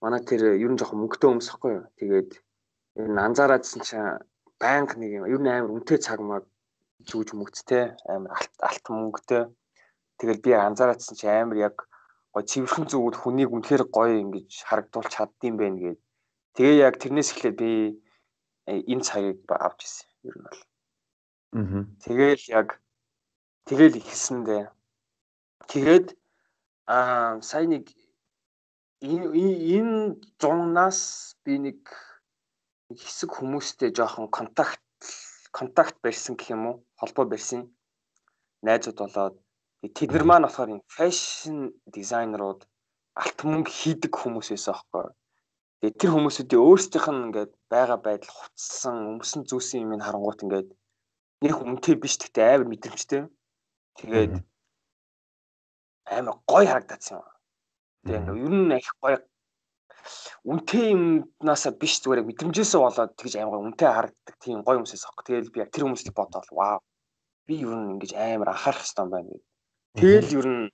манай тэр ер нь жоохон мөнгөтэй хүмүүс ахгүй юу. Тэгээд ер нь анзаараадсэн чи банк нэг юм ер нь амар үнэтэй цаг маг зүүж мөгцтэй амар алт мөнгөтэй. Тэгэл би анзаараадсэн чи амар яг гой цэвэрхэн зүгүүд хүнийг үнэхээр гоё ингэж харагдуулж чаддсан байх гээд тэгээ яг тэрнээс эхлээд би э, энэ цагийг авч ирсэн ер нь бол. Аа. Тэгээл яг тэгэл ихсэндээ тэгээд аа сая нэг энэ энэ зуннаас би нэг хэсэг хүмүүстэй жоохон контакт контакт барьсан гэх юм уу холбоо барьсан найзууд болоод Тэд нар маань болохоор юм фэшн дизайнерууд алт мөнгө хийдэг хүмүүс байсан аахгүй. Тэгээ тэр хүмүүсүүдийн өөрсдийнх нь ингээд байгаа байдал хувцсан, өмсөн зүүсэн юм харангуут ингээд нэг үнэтэй биш гэхдээ амар мэдрэмжтэй. Тэгээд амар гоё харагдсан юм. Ингээд ер нь их гоё үнтэй юмнасаа биш зүгээр мэдрэмжээсээ болоод тэгж амар үнтэй харагддаг тийм гоё хүмүүсээс аахгүй. Тэгэл би тэр хүмүүсийг бодоод вау. Би ер нь ингэж амар анхаарах хэрэгтэй юм байна. Тэгэл ер нь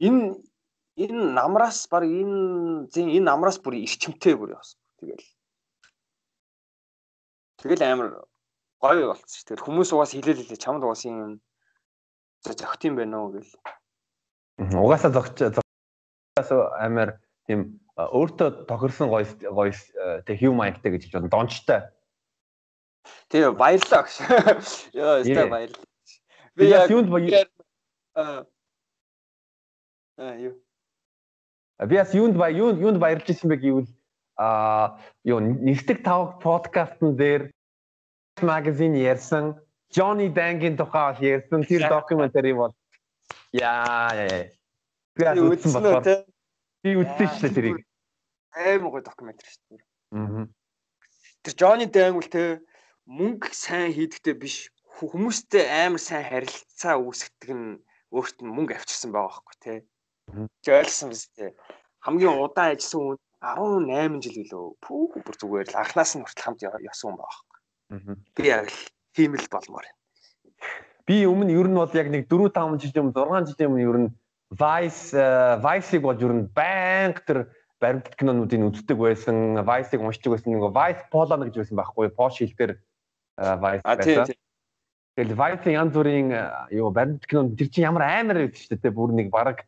энэ энэ намраас баг энэ зин энэ намраас бүр ирчимтэй бүр явсан. Тэгэл. Тэгэл амар гоё болцсон. Тэгэл хүмүүс угаас хилээл хилээ чамд угаас юм зөгт юм байна уу гэл. Угаасаа зогч амар тийм өөртөө тохирсон гоё гоё тэг хүү маягтай гэж бодсон дончтой. Тэгээ баярлаа гэж. Йоо, өстой баярлаа. Би яг юунд баяр аа юу. Би бас юунд баяр юунд юунд баярлж ирсэн бэ гэвэл аа юу нэгдэг тав подкастн дээр магазин ярьсан Johnny Dang-ийн тухай ярьсан тэр докюментари бол яа яа. Би үзсэн болохоор би үзсэн шүү дээ тэрийг. Амар гоё докюментари шүү дээ. Аа. Тэр Dang үл те мөнгө сайн хийдэгтэй биш хүмүүстэй амар сайн харилцаа үүсгдэг нь өөрт нь мөнгө авчирсан байгаа байхгүй те. Жойлсон биз те. Хамгийн удаан ажилласан хүн 18 жил гэлөө. Пүү бүр зүгээр л анхнаас нь хүртэл хамт явсан хүн байгаа байхгүй. Би яг л тийм л болмоор юм. Би өмнө ер нь бол яг нэг 4 5 жил юм 6 жил юм ер нь Vice Vice-ыг бол ер нь байнга тэр баримтат кинонуудыг үздэг байсан. Vice-ыг уншдаг байсан. Нэг Vice Polo гэж байсан байхгүй. Porsche хэлээр Vice байсан. Тэгэл Vice-ийн янз бүрийн юу баримтат кинонд тэр чинь ямар амар байдаг шүү дээ. Бүр нэг баг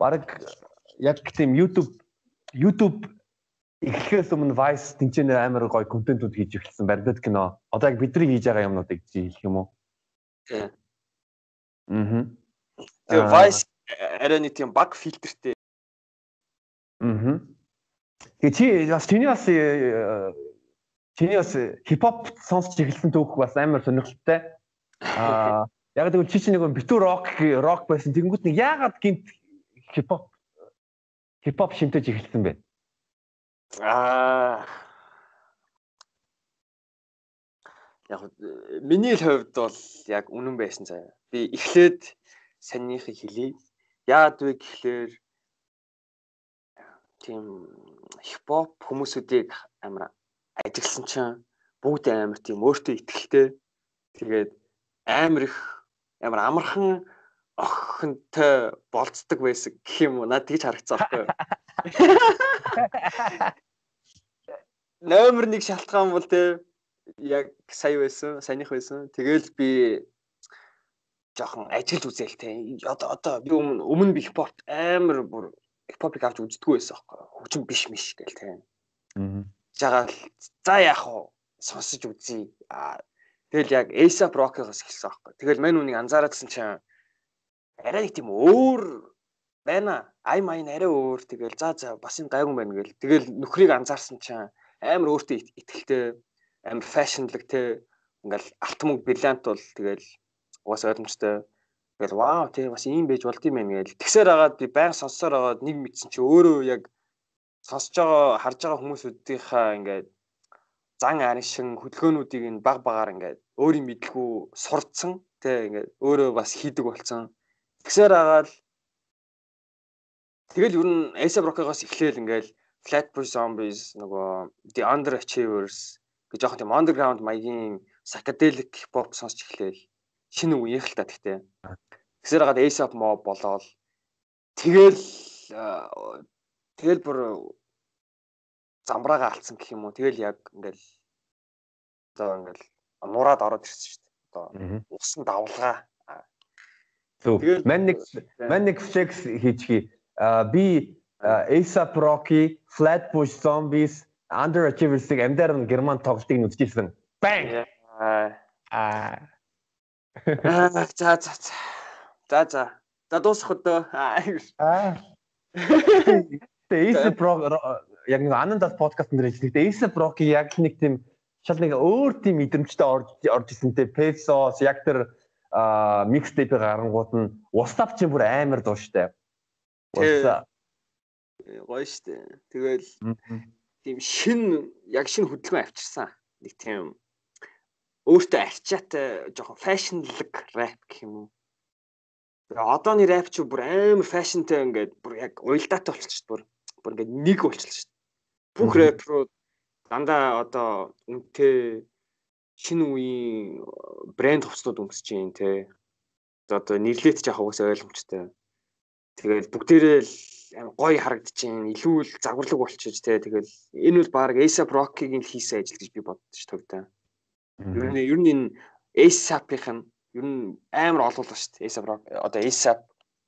баг яг тийм YouTube YouTube эхлэхээс өмнө Vice тэнцэнэ амар гоё контентууд хийж эхэлсэн баримтат кино. Одоо яг бидний хийж байгаа юмнуудыг хэлэх юм уу? Аа. Тэгээ Vice арай нэг тийм баг фильтртэй Аа. Тэгээ чи бас чиний бас э, чиний бас хипхоп сонсч эхэлсэн түүх бас амар сонирхолтой. Аа яг тэгвэл чи чи нэг битүү рок рок байсан. Тэнгүүт нэг яагаад гинт хипхоп хипхоп шимтэж эхэлсэн бэ? Аа яг миний хувьд бол яг үнэн байсан заяа. Би эхлээд санийхыг хэлье. Яад вэ гэхлээр тийм хипхоп хүмүүсүүдийг амар ажигласан чинь бүгд амар тийм өөртөө ихтэй тэгээд амар их амар амархан охинтой болцдог байсан гэх юм уу? Над тэгж харагцсан байхгүй юу? Номер 1 шалтгаан бол те яг сая байсан саяных байсан. Тэгэл би жоохон ажиглж үзээл те одоо одоо би өмнө өмнө би хипхоп амар бүр хипхопыг авч үздэггүй байсан аахгүй хөгжим биш миш гэл тийм. Аа. Жагаал за яах вэ? Сонсож үзье. Аа тэгэл яг ASAP Rocky-гоос эхэлсэн аахгүй. Тэгэл мань үнийг анзаараадсан чинь арай нэг тийм өөр байна. Ай майн арай өөр. Тэгэл за за бас юм гайгүй байна гэл. Тэгэл нөхрийг анзаарсан чинь амар өөртөө ихтэй амар фэшнлэг те ингээл алт мөнгө бриллиант бол тэгэл угаас ойлгомжтой Тэгэл вау тий бас ийм байж болд юм байна гээл. Тэгсээр агаад би баян сонссоор агаад нэг мэдсэн чи өөрөө яг сонсож байгаа харж байгаа хүмүүсүүдийнхаа ингээд зан аришин хөдөлгөөнүүдийг ин баг багаар ингээд өөрийн мэдлгүй сурцсан тий ингээд өөрөө бас хийдэг болцсон. Тэгсээр агаад тэгэл ер нь Ace Rock-оос эхлээл ингээд Flatbush Zombies нөгөө The Underachievers гэж жоохон тийм underground маягийн psychedelic pop сонсч эхлээл шинэ үеийнх л та гэхдээ. Тэгсээр хагаад ASAP mob болоод тэгэл тэгэл бүр замбраага алдсан гэх юм уу. Тэгэл яг ингээл одоо ингээл нураад ороод ирсэн шүү дээ. Одоо усан давлгаа. Тэгэл мань нэг мань нэг флекс хийчихье. Би ASAP Rocky, Flatbush Zombies, Underachievers-ыг амдаар нь герман тоглолтыг үзчихсэн. Bang. Аа Аа за за за. За за. За дуусах өдөө. Аа. Эйс про яг нэг анандас подкаст дээр хэлдэг. Эйс проки яг нэг тийм шал нэг өөр тийм мэдрэмжтэй орж орж ирсэнтэй Pesos яг тэр микстейп гарангууд нь устав чинь бүр амар дуу штэ. Уста. Гоё штэ. Тэгэл тийм шин яг шин хөдөлгөөн авчирсан. Нэг тийм өөртөө арчаатай жоохон фэшнлэг рэп гэх юм уу. Одооны рэп ч бүр амар фэшнтэй ингээд бүр яг уйлдаатай болчихсон бүр бүр ингээд нэг дээ. Бүх рэпрууд дандаа одоо үнэтэй шинэ үеийн брэнд хувцлууд өмсөж юм те. Одоо нэрлээд ч яг угсаа ойлгомжтой. Тэгээд бүгдээрээ л гоё харагдчихээн илүү л загварлаг болчихж те тэгэл энэ бол баг ASAP Rocky-гийн хийсэн ажил гэж би боддож тогтоо. Ер нь ер нь энэ ASAP-ийн ер нь амар олуулаа шүү дээ. ASAP одоо ASAP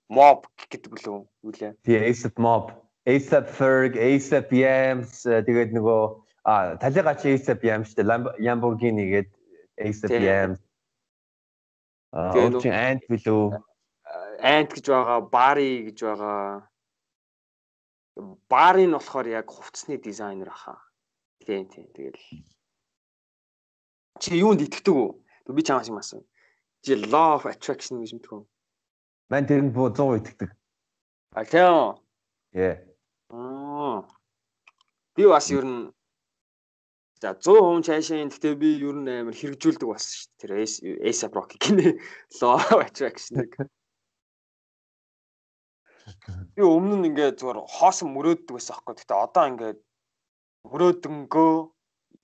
Mob гэдэг лөө юу лээ. Тий ASAP Mob, ASAP Ferg, ASAP Yams тэгээд нөгөө а талигач ASAP Yams шүү дээ. Lamborghini гээд ASAP Yams. Аа чи Ant билүү? Ant гэж байгаа, Bari гэж байгаа баарын нь болохоор яг хувцсны дизайнер аха. Тийм тийм. Тэгэл чи юунд итгэдэг үү? Би чамаас юм асуу. Чи law of attraction гэж мэддэг үү? Ман тэрэнд 100% итгэдэг. А тийм. Яа. Аа. Би бас ер нь за 100% цаашаа гэхдээ би ер нь амар хэрэгжүүлдэг бас шүү дээ. Тэр ASAP Rocky гинэ <laughs> law of attraction-ыг. Би өмнө нь ингээд зүгээр хоосон мөрөөддөг байсан аахгүй. Гэтэ одоо ингээд мөрөөдөнгөө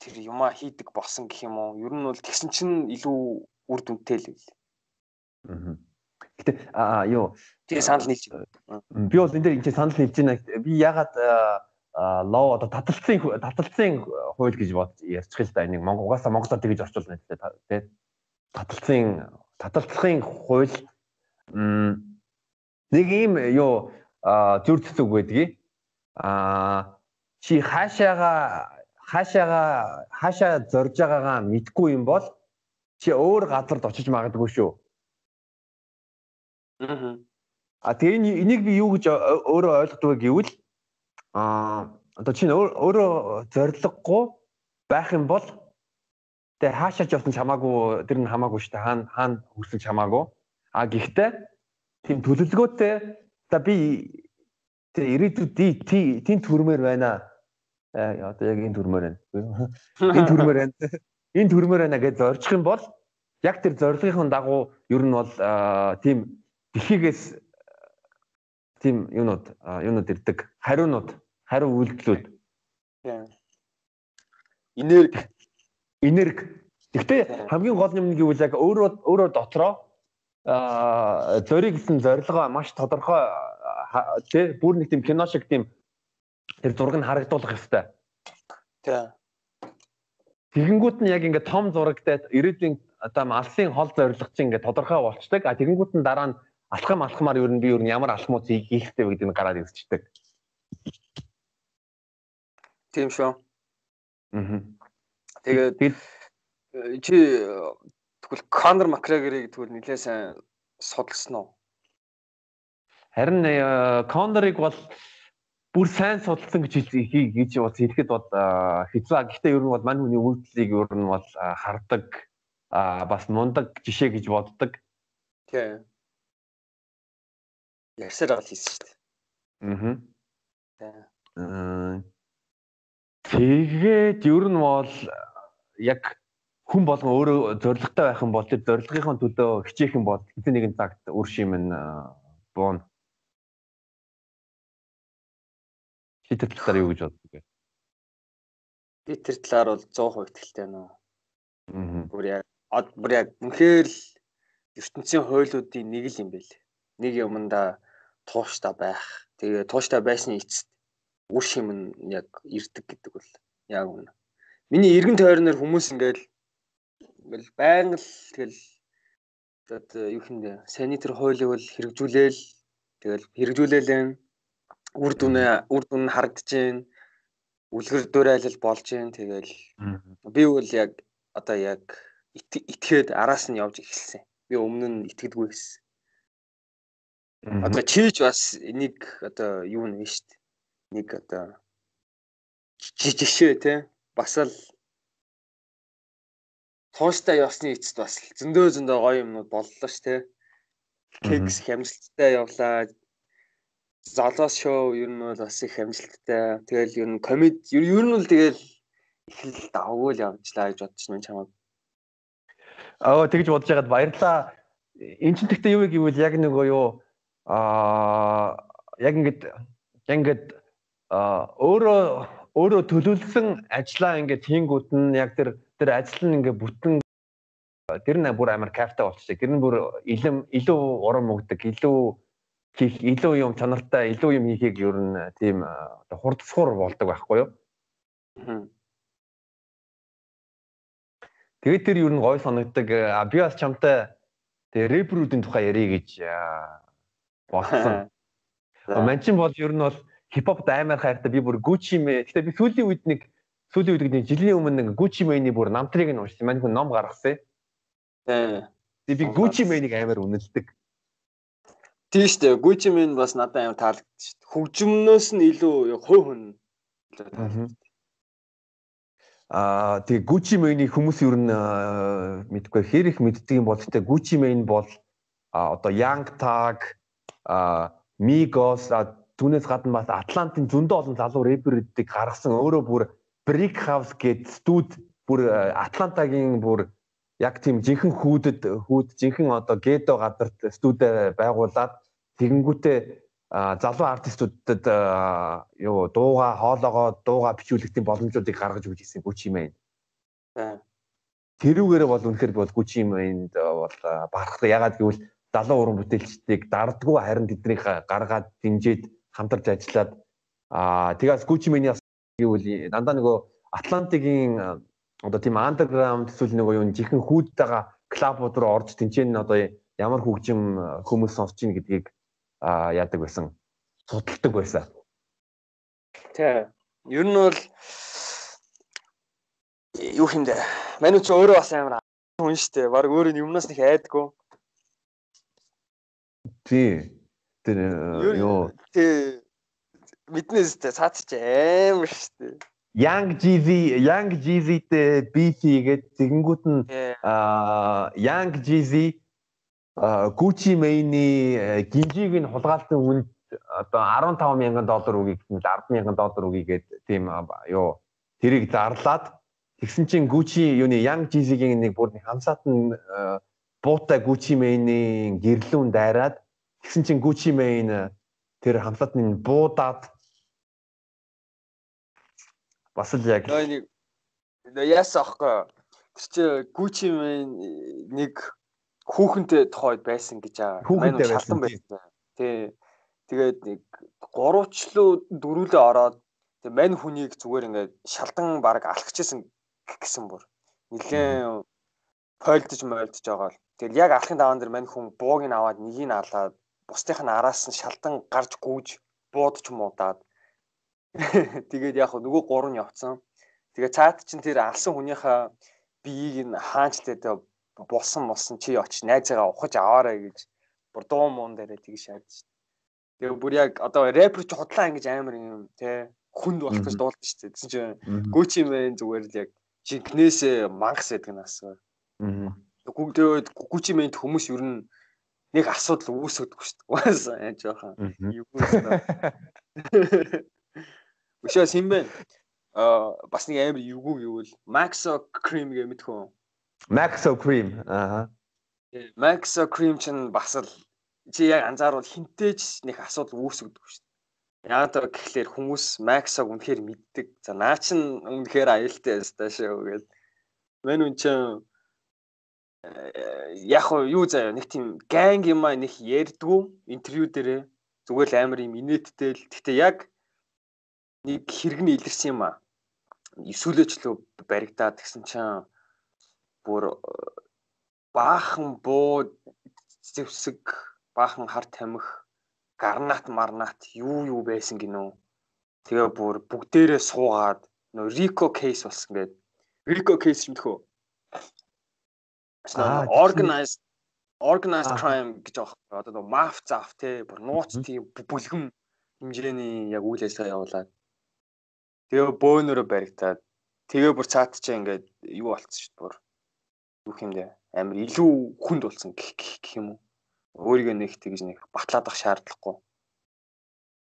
тэр юмаа хийдэг болсон гэх юм уу? Ер нь бол тэгсэн чинь илүү үр дүнтэй л байл. Аа. Гэтэ аа юу тэгээ санал нийлж би бол энэ дээр энэ санал нийлж байна. Би ягаад лоо одоо таталцсан таталцсан хууль гэж бод ярьчих л да энийг Монгол угаасаа Монголоор тэгж орчуулна тий. Таталцсан таталцлахын хууль нэг ийм юу цэцэг байдгийг а чи хаашаага хаашаага хаашаа зорж байгаагаа мэдгүй юм бол чи өөр газарт очиж магадгүй шүү. Аа. А тэгээ энийг би юу гэж өөрөө ойлгодог гэвэл а одоо чи өөрөө зориггүй байх юм бол тэгээ хаашаа ч явсан чамаагүй тэр нь хамаагүй шүү дээ хаана хаана хүсэл чамаагүй. А гэхдээ тийм төлөвлөгөөтэй за би тэр ирээдүйд тийм төрмөр байна. Э одоо яг энэ төрмөр байна. Энэ төрмөр байна. Энэ төрмөр байна гэж зорчих юм бол яг тэр зорилгын дагуу ер нь бол тийм дэлхийгээс тийм юунууд юунууд ирдэг? Хариунууд хариу үйлдэлүүд. Энерги. Энерги Гэхдээ хамгийн гол юм нь гэвэл яг өөрөө өөрөө дотроо а зориг гэсэн зорилгоо маш тодорхой тий бүр нэг тийм кино шиг тийм тэр зураг нь харагдуулах ёстой. Тий. Тэгэнгүүт нь яг ингээд том зурагтай ирээдүйн одоо алсын хол зорилго чинь ингээд тодорхой болчдаг. А тэгэнгүүт нь дараа нь алхам алхмаар ер нь би ер нь ямар алхмууд хийх хэрэгтэй вэ гэдэг нь гараад ирчихдэг. Тийм шүү. Аа. Тэгээд чи Тэгвэл Конор Макгрегорыг тэгвэл нэлээд сайн судалсан уу? Харин Конорыг бол бүр сайн судалсан гэж гэж бас хэлэхэд бол хэцүү. Гэхдээ ер нь бол мань хүний үйлдэлийг ер нь бол хардаг бас мундаг жишээ гэж боддог. Тийм. Ярьсаар гал хийсэн шүү дээ. Аа. Тэгээд ер нь бол яг хүн болгон өөрөө зоригтой байх юм бол тэр зорилгын төлөө хичээх юм бол хэзээ нэгэн цагт үр шим нь буун. Хитэр талаар юу гэж боддог вэ? Би тэр талаар бол 100% итгэлтэй байна уу. Аа. Бүр яг бүр яг үнэхээр л ертөнцийн хуйлуудын нэг л юм бэл. Нэг юмда тууштай байх. Тэгээ тууштай байсны эцэст үр шим нь яг ирдэг гэдэг бол яг үнэ. Миний эргэн тойрноор хүмүүс ингээл ингээл байнга л тэгэл одоо юу хиндэ санитар хуулийг бол хэрэгжүүлээл тэгэл хэрэгжүүлээлэн үр дүнээ үр дүн нь харагдаж байна үлгэр дуурайлал болж байна тэгэл би бол яг одоо яг итгээд араас нь явж эхэлсэн. Би өмнө нь итгэдэггүй байсан одоо чийж бас нэг одоо юу нэ шүү дээ. Нэг одоо жишээ те. Бас л тууштай явсны эцэст бас зөндөө зөндөө гоё юмнууд боллоо ш тэ. Кекс хямжилттай явлаа. Золоос шоу ер нь бол бас их хямжилттай. Тэгэл ер нь комеди ер нь бол тэгэл их л давгүй л явжлаа гэж бодчих юм чамаа. Аа тэгж бодож байгаад баярлаа. Энд чинь тэгтээ юу гэвэл яг нөгөө юу аа яг ингээд яг ингээд өөрөө өөрөө төлөвлөсөн ажлаа ингээд хийнгүүт нь яг тэр тэр ажил нь ингээд бүтэн тэр нь бүр амар кайфтай болчихсон. Тэр нь бүр илэм илүү урам өгдөг, илүү хийх илүү юм чанартай, илүү юм хийхийг ер нь тийм хурдсуур болдог байхгүй юу? Тэгээд тэр ер нь гой санагддаг. А би бас чамтай тэгээ рэперүүдийн тухай ярих гэж бодсон. <laughs> Манчин бол ер нь бол хипхопд амар хайртай би бүр Gucci мэ. Гэтэ би сүүлийн үед нэг сүүлийн үед нэг жилийн өмнө нэг Gucci Mane-ийн бүр намтрыг нь уншсан. Мань хүн ном гаргасан. Тий. Би Gucci Mane-ийг амар үнэлдэг. Тийм шүү дээ. Gucci Mane бас надад амар таалагдчих шүү дээ. Хөгжмнөөс нь илүү хувь хүн Аа тэгээ Gucci Mane-ийг хүмүүс ер нь мэдгүй хэр их мэддэг юм бол тэгтээ Gucci Mane бол одоо Young Thug а Migos түүнээс гадна бас Атлантын зөндөө олон залуу рэперүүдийг гаргасан өөрөө бүр Brick House гээд студ бүр Атлантагийн бүр яг тийм жинхэнэ хүүдэд хүүд жинхэнэ одоо гедо газарт студид байгуулад тэгэнгүүтээ залуу артистуудад юу дууга хоолоогоо дууга бичүүлэх тийм боломжуудыг гаргаж өгч ирсэн Гүчи мэн. Тэрүүгээр бол үнэхээр бол Гүчи мэнд бол барах ягаад гэвэл залуу уран бүтээлчдийг дардггүй харин тэднийг гаргаад дэмжиж хамтарч ажиллаад аа тэгээс Gucci Mane гэвэл дандаа нөгөө Атлантикийн одоо тийм андерграунд эсвэл нөгөө юу жихэн хүүдтэйгээ клабууд руу орж тэнцэн одоо ямар хөгжим хүмүүс сонсч ийн гэдгийг яадаг байсан судалдаг байсан. Тэ. Ер нь бол юу хэмдэ. Манайч өөрөө бас амар хүн штэ. Бараг өөрөө юмнаас нэг айдгүй. Тий. Тэр юу тий мэднэс тэ цаац чи амар штэ. Young Jeezy, Young Jeezy-тэй beat хийгээд тэгэнгүүт нь аа Young Jeezy Gucci Mane-ийн гинжиг нь хулгаалтын үнд одоо 15 мянган доллар үгийг 10 мянган доллар үгийгээд тийм юу тэрийг зарлаад тэгсэн чинь Gucci юуны Young Jeezy-гийн нэг бүр хамсаат нь буутай Gucci Mane-ийн гэрлүүн дайраад Тэгсэн чинь Gucci Mane тэр хамтлаад нь буудаад бас л яг нэг яасан аахгүй. Тэр чи Gucci Mane нэг хүүхэнтэй тохойд байсан гэж аа. Хүүхэнтэй байсан байсан. Тий. Тэгээд нэг гурвчлуу дөрүлээ ороод тэг мань хүнийг зүгээр ингээд шалдан баг алхчихсан гэсэн бүр. Нилээн пойлдж мойлдж байгаа л. Тэгэл яг алхын даваан дээр мань хүн бууг нь аваад нэгийг нь алаад бусдынх нь араас нь шалдан гарч гүйж буудч муудаад <laughs> тэгээд яг нөгөө гурав нь явцсан. Тэгээд цаад чинь тэр алсан хүнийхээ биеийг нь хаанчтай болсон болсон чи очиж найзаагаа ухаж аваарай гэж бүр дуу муун дээрээ тэгж шааж шít. Тэгээ бүр яг одоо рэпер ч худлаа ингэж амар юм те хүнд болох гэж дуулдаг шүү дээ. Тэгсэн чинь Гүчи мэн зүгээр л яг жинкнээсээ мангас гэдэг нь асуу. Аа. Тэгээд Гүчи мэнт хүмүүс ер нь нэг асуудал үүсгэдэг шүү дээ. Уусаа яа жоохон юу вэ? Өшөөс юм бэ? Аа бас нэг амар эвгүй гэвэл Maxo Cream гэх мэдхүү. Maxo Cream аа. Maxo Cream чинь бас л чи яг анзаарвал хинтээч нэг асуудал үүсгэдэг шүү дээ. Яг тэр гэхлээр хүмүүс Maxo-г үнэхээр мэддэг. За наа чин үнэхээр аюултай ястаа шүү гэдэг. Мэн үн чин яг юу заяа нэг тийм ганг юм аа нэг ярьдгүй интервью дээрээ зүгээр л амар юм инээдтэй л гэхдээ яг нэг хэрэг нь илэрсэн юм аа эсвэлэчлөө баригдаад гэсэн чинь бүр баахан буу зэвсэг баахан хар тамхи гарнат марнат юу юу байсан гинөө тэгээ бүр бүгдээрээ суугаад нөө рико кейс болсон гэдэг рико кейс юм тхөө organized organized crime гэж аахгүй одоо нөгөө маф заав те бүр нууц тийм бүлгэм хэмжээний яг үйл ажиллагаа явуулаад. Тэгээ бөөнөрөө баригдаад. Тэгээ бүр цаат чи ингээд юу болцсон шүү дээ бүр юу хэмдэ амир илүү хүнд болсон гэх юм уу өөрийгөө нэг тэгж нэг батлаад ах шаардлагагүй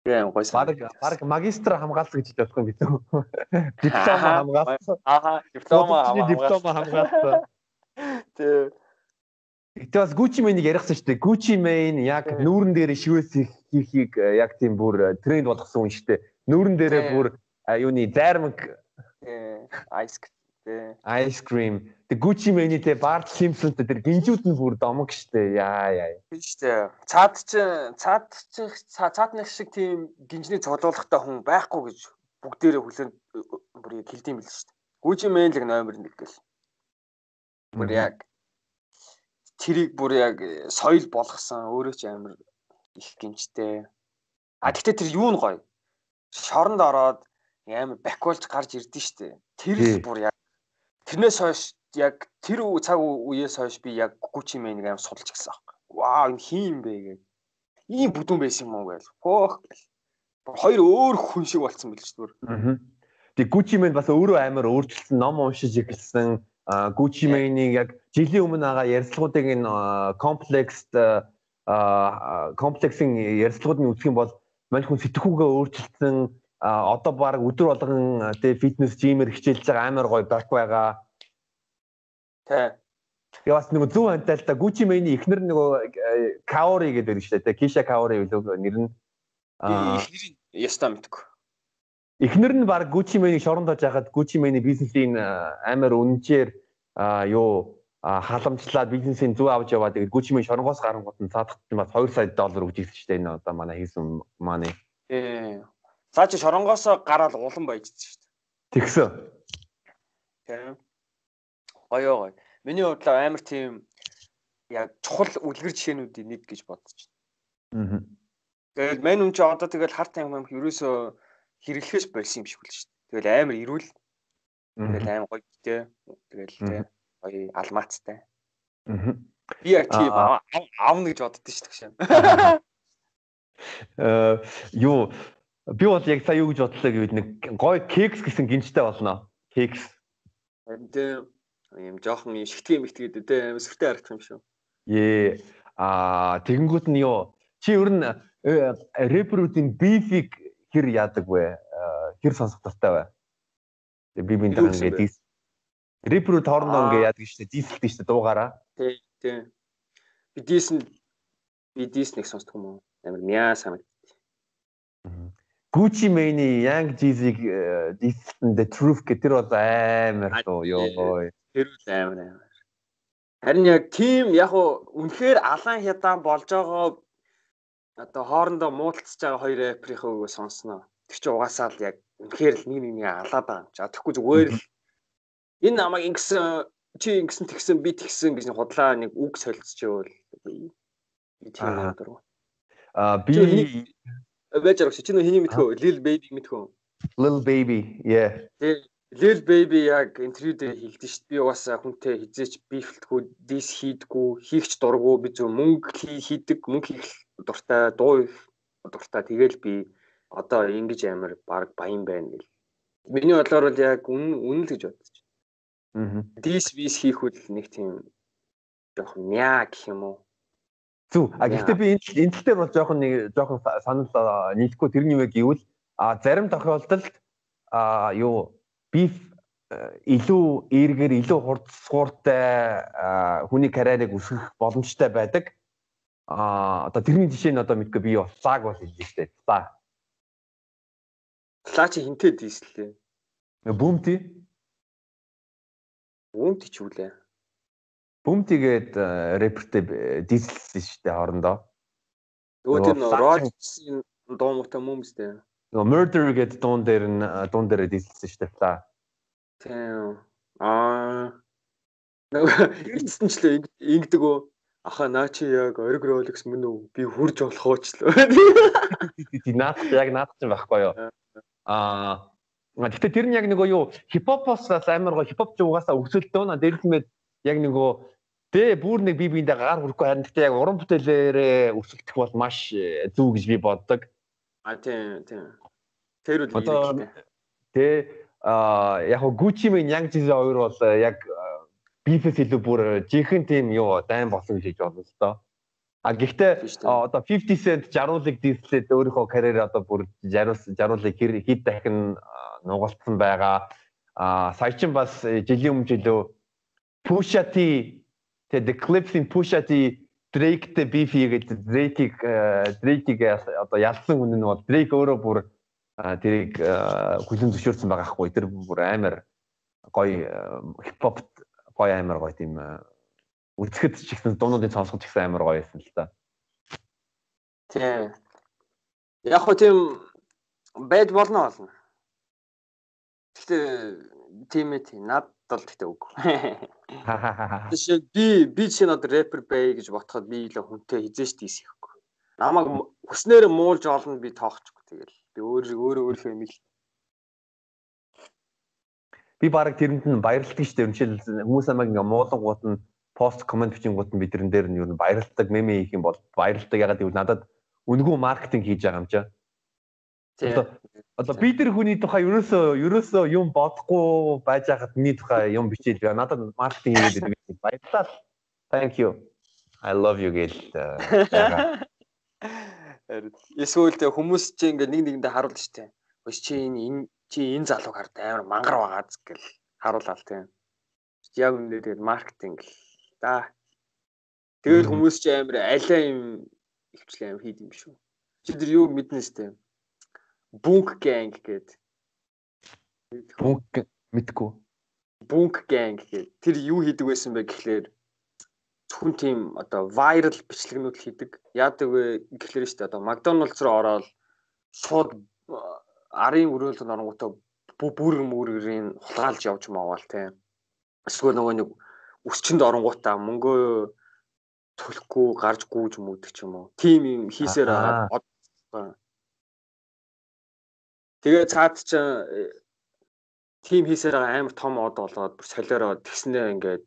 Тийм гойс. Бараг бараг магистр хамгаалсан гэж бодох юм гэсэн. <laughs> Диплома хамгаалсан. Аа, диплома хамгаалсан. Диплома хамгаалсан. Тэг. Гэтэ бас Gucci Mane-ийг ярихгүй шүү дээ. Gucci Mane яг нүүрэн дээр шивээс хийхийг яг тийм бүр тренд болгосон хүн шүү дээ. Нүүрэн дээрээ бүр юуны зайрмаг айс Ice cream. Тэг Gucci Mane те Bart Simpson тэр гинжүүд нь бүр домог штэ. Яа яа. Тийм штэ. Цаад чи цаад чи цаад нэг шиг тийм гинжний цуглуулгатай хүн байхгүй гэж бүгдээрээ хүлэн бүр хэлдэм бил штэ. Gucci Mane л номер 1 гэл. Бүр яг тэрийг бүр яг соёл болгосон өөрөө ч амар их гинжтэй. А тэгтээ тэр юу нь гоё. Шоронд ороод амар бакволж гарч ирдэ штэ. Тэр бүр яг Тэрнээс хойш яг тэр цаг үеэс хойш би яг Gucci Mane-ыг аим судалж гисэн аахгүй. Вау, энэ хин юм бэ гэж. Ийм бүдүүн байсан юм уу гэж. Хөөх. Хоёр өөр хүн шиг болцсон билж зүгээр. Тэг Gucci Mane бас өөрөө амар өөрчлөлтсөн ном уншиж эхэлсэн. Gucci Mane-ийг яг жилийн өмнө ага ярилцлагуудыг энэ комплекст комплексийн ярилцлагуудыг үзэх юм бол мань хүн сэтгүүгээ өөрчилсөн а одоо баг өдөр болгон тэ фитнес жимээр хичээлж байгаа амар гоё бак байгаа. Тэ. Яа бас нэг зөв хантай л да Gucci Mane ихнэр нөгөө Kaori гэдэг шүү дээ. Kisha Kaori билүү нэр нь. Аа ихнэрийн ястаа мэдгүй. Ихнэр нь баг Gucci Mane-ийг шоронд тож хахад Gucci Mane бизнесийн амар үнэнчээр юу халамжлаад бизнесийн зүг авч яваад тэгээд Gucci Mane шоронгоос гарангууд нь цаадах нь бас 2 сая доллар өгч ирсэн шүү дээ энэ одоо манай хийсэн маань. Ээ Цаа чи шоронгоос гараад улан баяжсэн шүү дээ. Тэгсэн. Тийм. Гоё гоё. Миний хувьд л амар тийм яг чухал үлгэр жишээнүүдийн нэг гэж бодож байна. Аа. Тэгээд мань үн чи одоо тэгэл харт ам ам ерөөсөө хэрэглэхээс болсон юм шиг л шүү дээ. Тэгэл амар ирүүл. Тэгэл амар гоё гэдэг. Тэгэл тийм гоё алмаацтай. Аа. Би яг тийм аавна гэж боддоо шүү дээ. Э юу Би бол яг сая юу гэж бодлоо гэвэл нэг гой кекс гэсэн гинжтэй болно. Кекс. Тэгээ юм жоохон юм шигтгэн мэгтгээд дээ сүртэй харагдах юм шүү. Ээ а тэгэнгүүт нь юу чи ер нь э, рэперүүдийн бифиг хэр яадаг вэ? Хэр сонсох дуртай вэ? Тэгээ би бинд ингээд дис рэперүүд хоорондоо ингээд яадаг шүү дээ. Дисэлдэг шүү дээ дуугаараа. Тий, тий. Би дис нь би дис нэг сонсдог юм уу? Амар мяа санагд. Gucci Mane Young Jeezy дисэлтэн The Truth гэх тэр бол амар дуу ёо. Тэр үл амар амар. Харин яг тийм яг уу үнэхээр алан хядаан болж байгаа одоо хоорондоо муудалцж байгаа хоёр рэперийн үг сонсноо. Тэр чинь угаасаа л яг үнэхээр л нэг нэг алаад байгаа юм. За тэгэхгүй зүгээр л энэ намайг ингэсэн чи ингэсэн тэгсэн би тэгсэн гэж худлаа нэг үг солилцчихвол би тийм юм дургу. А би байж аргач чи нөө хэний мэдхөө Lil Baby мэдхөө Lil Baby yeah. Lil Baby яг интервью дээр хэлдэж шít би угаасаа хүнтэй хизээч бифэлтгүү дис хийдгүү хийхч дурггүй. Би зөв мөнгө хийдэг мөнгө хийх дуртай дуу их дуртай. Тэгэл би одоо ингэж амар баг баян байна гэл. Миний бодлоор бол яг үн үн л гэж бодож байна. Дис вис хийхүүл нэг тийм жоох мяа гэх юм уу Зүг. А гэхдээ би энэ энэ тал дээр бол жоохон нэг жоохон санал нийлэхгүй тэр нь юу гэвэл а зарим тохиолдолд а юу биф илүү эргэр илүү хурдсууртай хүний карьерийг өсгөх боломжтой байдаг. А одоо тэрний жишээ нь одоо мэдгүй би флаг бол хэлж штэ. Флаг. Флаг чи хинтээ дийслээ. Бүүмти. Бүүмти ч үлээ. Бумтигээд рэпертэй дийслсэн шүү дээ хоорондоо. Нөгөө тийм Rodgers-ийн дуу муутай юм үстэй. Нөгөө Murder гэдэг дуун дээр нь дуун дээр дийслсэн шүү дээ та. Тийм. Аа. Нөгөө ирсэн ч л ингэдэг үү? Аха наа чи яг ориг Rolex мөн үү? Би хурж болох уу ч л. Наад яг наад ч байхгүй юу? Аа. Гэхдээ тэр нь яг нөгөө юу хипхопоос амар гоо хипхоп ч угаасаа өсөлтөө наа дээрэлмэд яг нөгөө Тэ бүр нэг би биендээ гар хүрэхгүй харин гэхдээ яг уран бүтээлээрээ өсөлтөх бол маш э, зөв гэж би боддог. А тийм тийм. Тэр үл тэ а яг Gucci мен Young Jeezy хоёр бол э, яг бифэс илүү бүр жинхэнэ тийм юу дайм болсон гэж бодсон л доо. А гэхдээ одоо 50 Cent жаруулыг дийслээд өөрийнхөө карьер одоо бүр жаруул жаруулыг хэд дахин нугалтсан байгаа. А сая чин бас э, жилийн өмнө жилөө Pusha T Тэгээ The Clips-ийн Pusha T Drake-тэй beef хийгээд Drake-ийг Drake-ийг одоо ялсан хүн нь бол Drake өөрөө бүр тэрийг хүлэн зөвшөөрсөн байгаа хгүй тэр бүр амар гоё хипхопт гоё амар гоё тийм үзэхэд ч ихсэн дуунуудын сонсоход ч ихсэн амар гоё байсан л та. Тийм. Яг хөө тийм байж болно болно. Гэхдээ тийм ээ тийм над бол гэхдээ үг. <laughs> Жишээ би би чинь одоо рэпер бай гэж ботход би илүү хүнтэй хизээш тийсэхгүй. Намайг хүснээр муулж олно би тоохчихгүй тэгэл. Би өөр өөр өөрийнхөө юм л би баг тэрэнд нь баярлдаг шүү дээ. Жишээл хүмүүс амаг ингээ муулангууд нь пост комент бичингууд нь би тэрэн дээр нь юу баярлдаг меме хийх юм бол баярлдаг ягаад гэвэл надад үнгүү маркетинг хийж байгаа юм чаа. Одоо би тэр хүний тухай ерөөсөө ерөөсөө юм бодохгүй байж хахад миний тухай юм бичээл байгаа. Надад маркетинг хийгээд байдаг. Баярлалаа. Thank you. I love you гэл. Эсвэл тэ хүмүүс чи ингээ нэг нэгэндээ харуулж штэ. Өс чи энэ чи энэ залууг хард амар мангар байгаа гэл харуулаад тийм. Яг үнэ тэгээд маркетинг л да. Тэгээд хүмүүс чи амар алиа юм хөвчлээ юм хийд юм шүү. Чи тэр юу мэднэ штэ Bunk Gang гээд. Bunk мэдгүй. Bunk Gang гээд тэр юу хийдэг байсан бэ гэхлээр зөвхөн тийм одоо viral бичлэгнүүд хийдэг. Яадаг вэ гэхлээр шүү дээ одоо McDonald's руу ороод шууд арын өрөөлд оронгуудаа бүр мөргөрийн хулгайлж явж маавал тийм. Эсвэл нөгөө нэг өсчөнд оронгуудаа мөнгөө төлөхгүй гарч гүйж мөдөг ч юм уу. Тим юм хийсээр байгаа. Тэгээ цаад ч тим хийсээр байгаа амар том од болоод бүр солиороо тэгснээ ингээд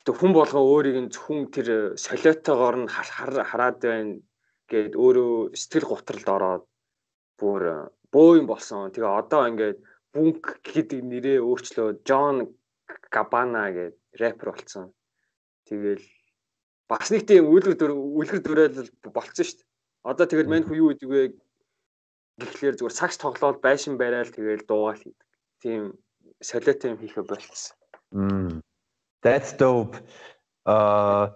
гэтээ хүн болгоо өөрийг нь зөвхөн тэр солиотойгоор нь хараад байна гээд өөрөө сэтгэл гутралд ороод бүр бөө юм болсон. Тэгээ одоо ингээд Бунк гэдэг нэрээ өөрчлөө Джон Габана гэдэг рэпер болсон. Тэгэл бас нэг тийм үлгэр үлгэр дүрэл болцсон шүү дээ. Одоо тэгэл мань хүү юу гэдэг вэ гэхлээр зүгээр сагс тоглоод байшин барайл тэгэл дуугаал хийдэг. Тийм солиотой юм хийхэ болчихсон. That's dope. Аа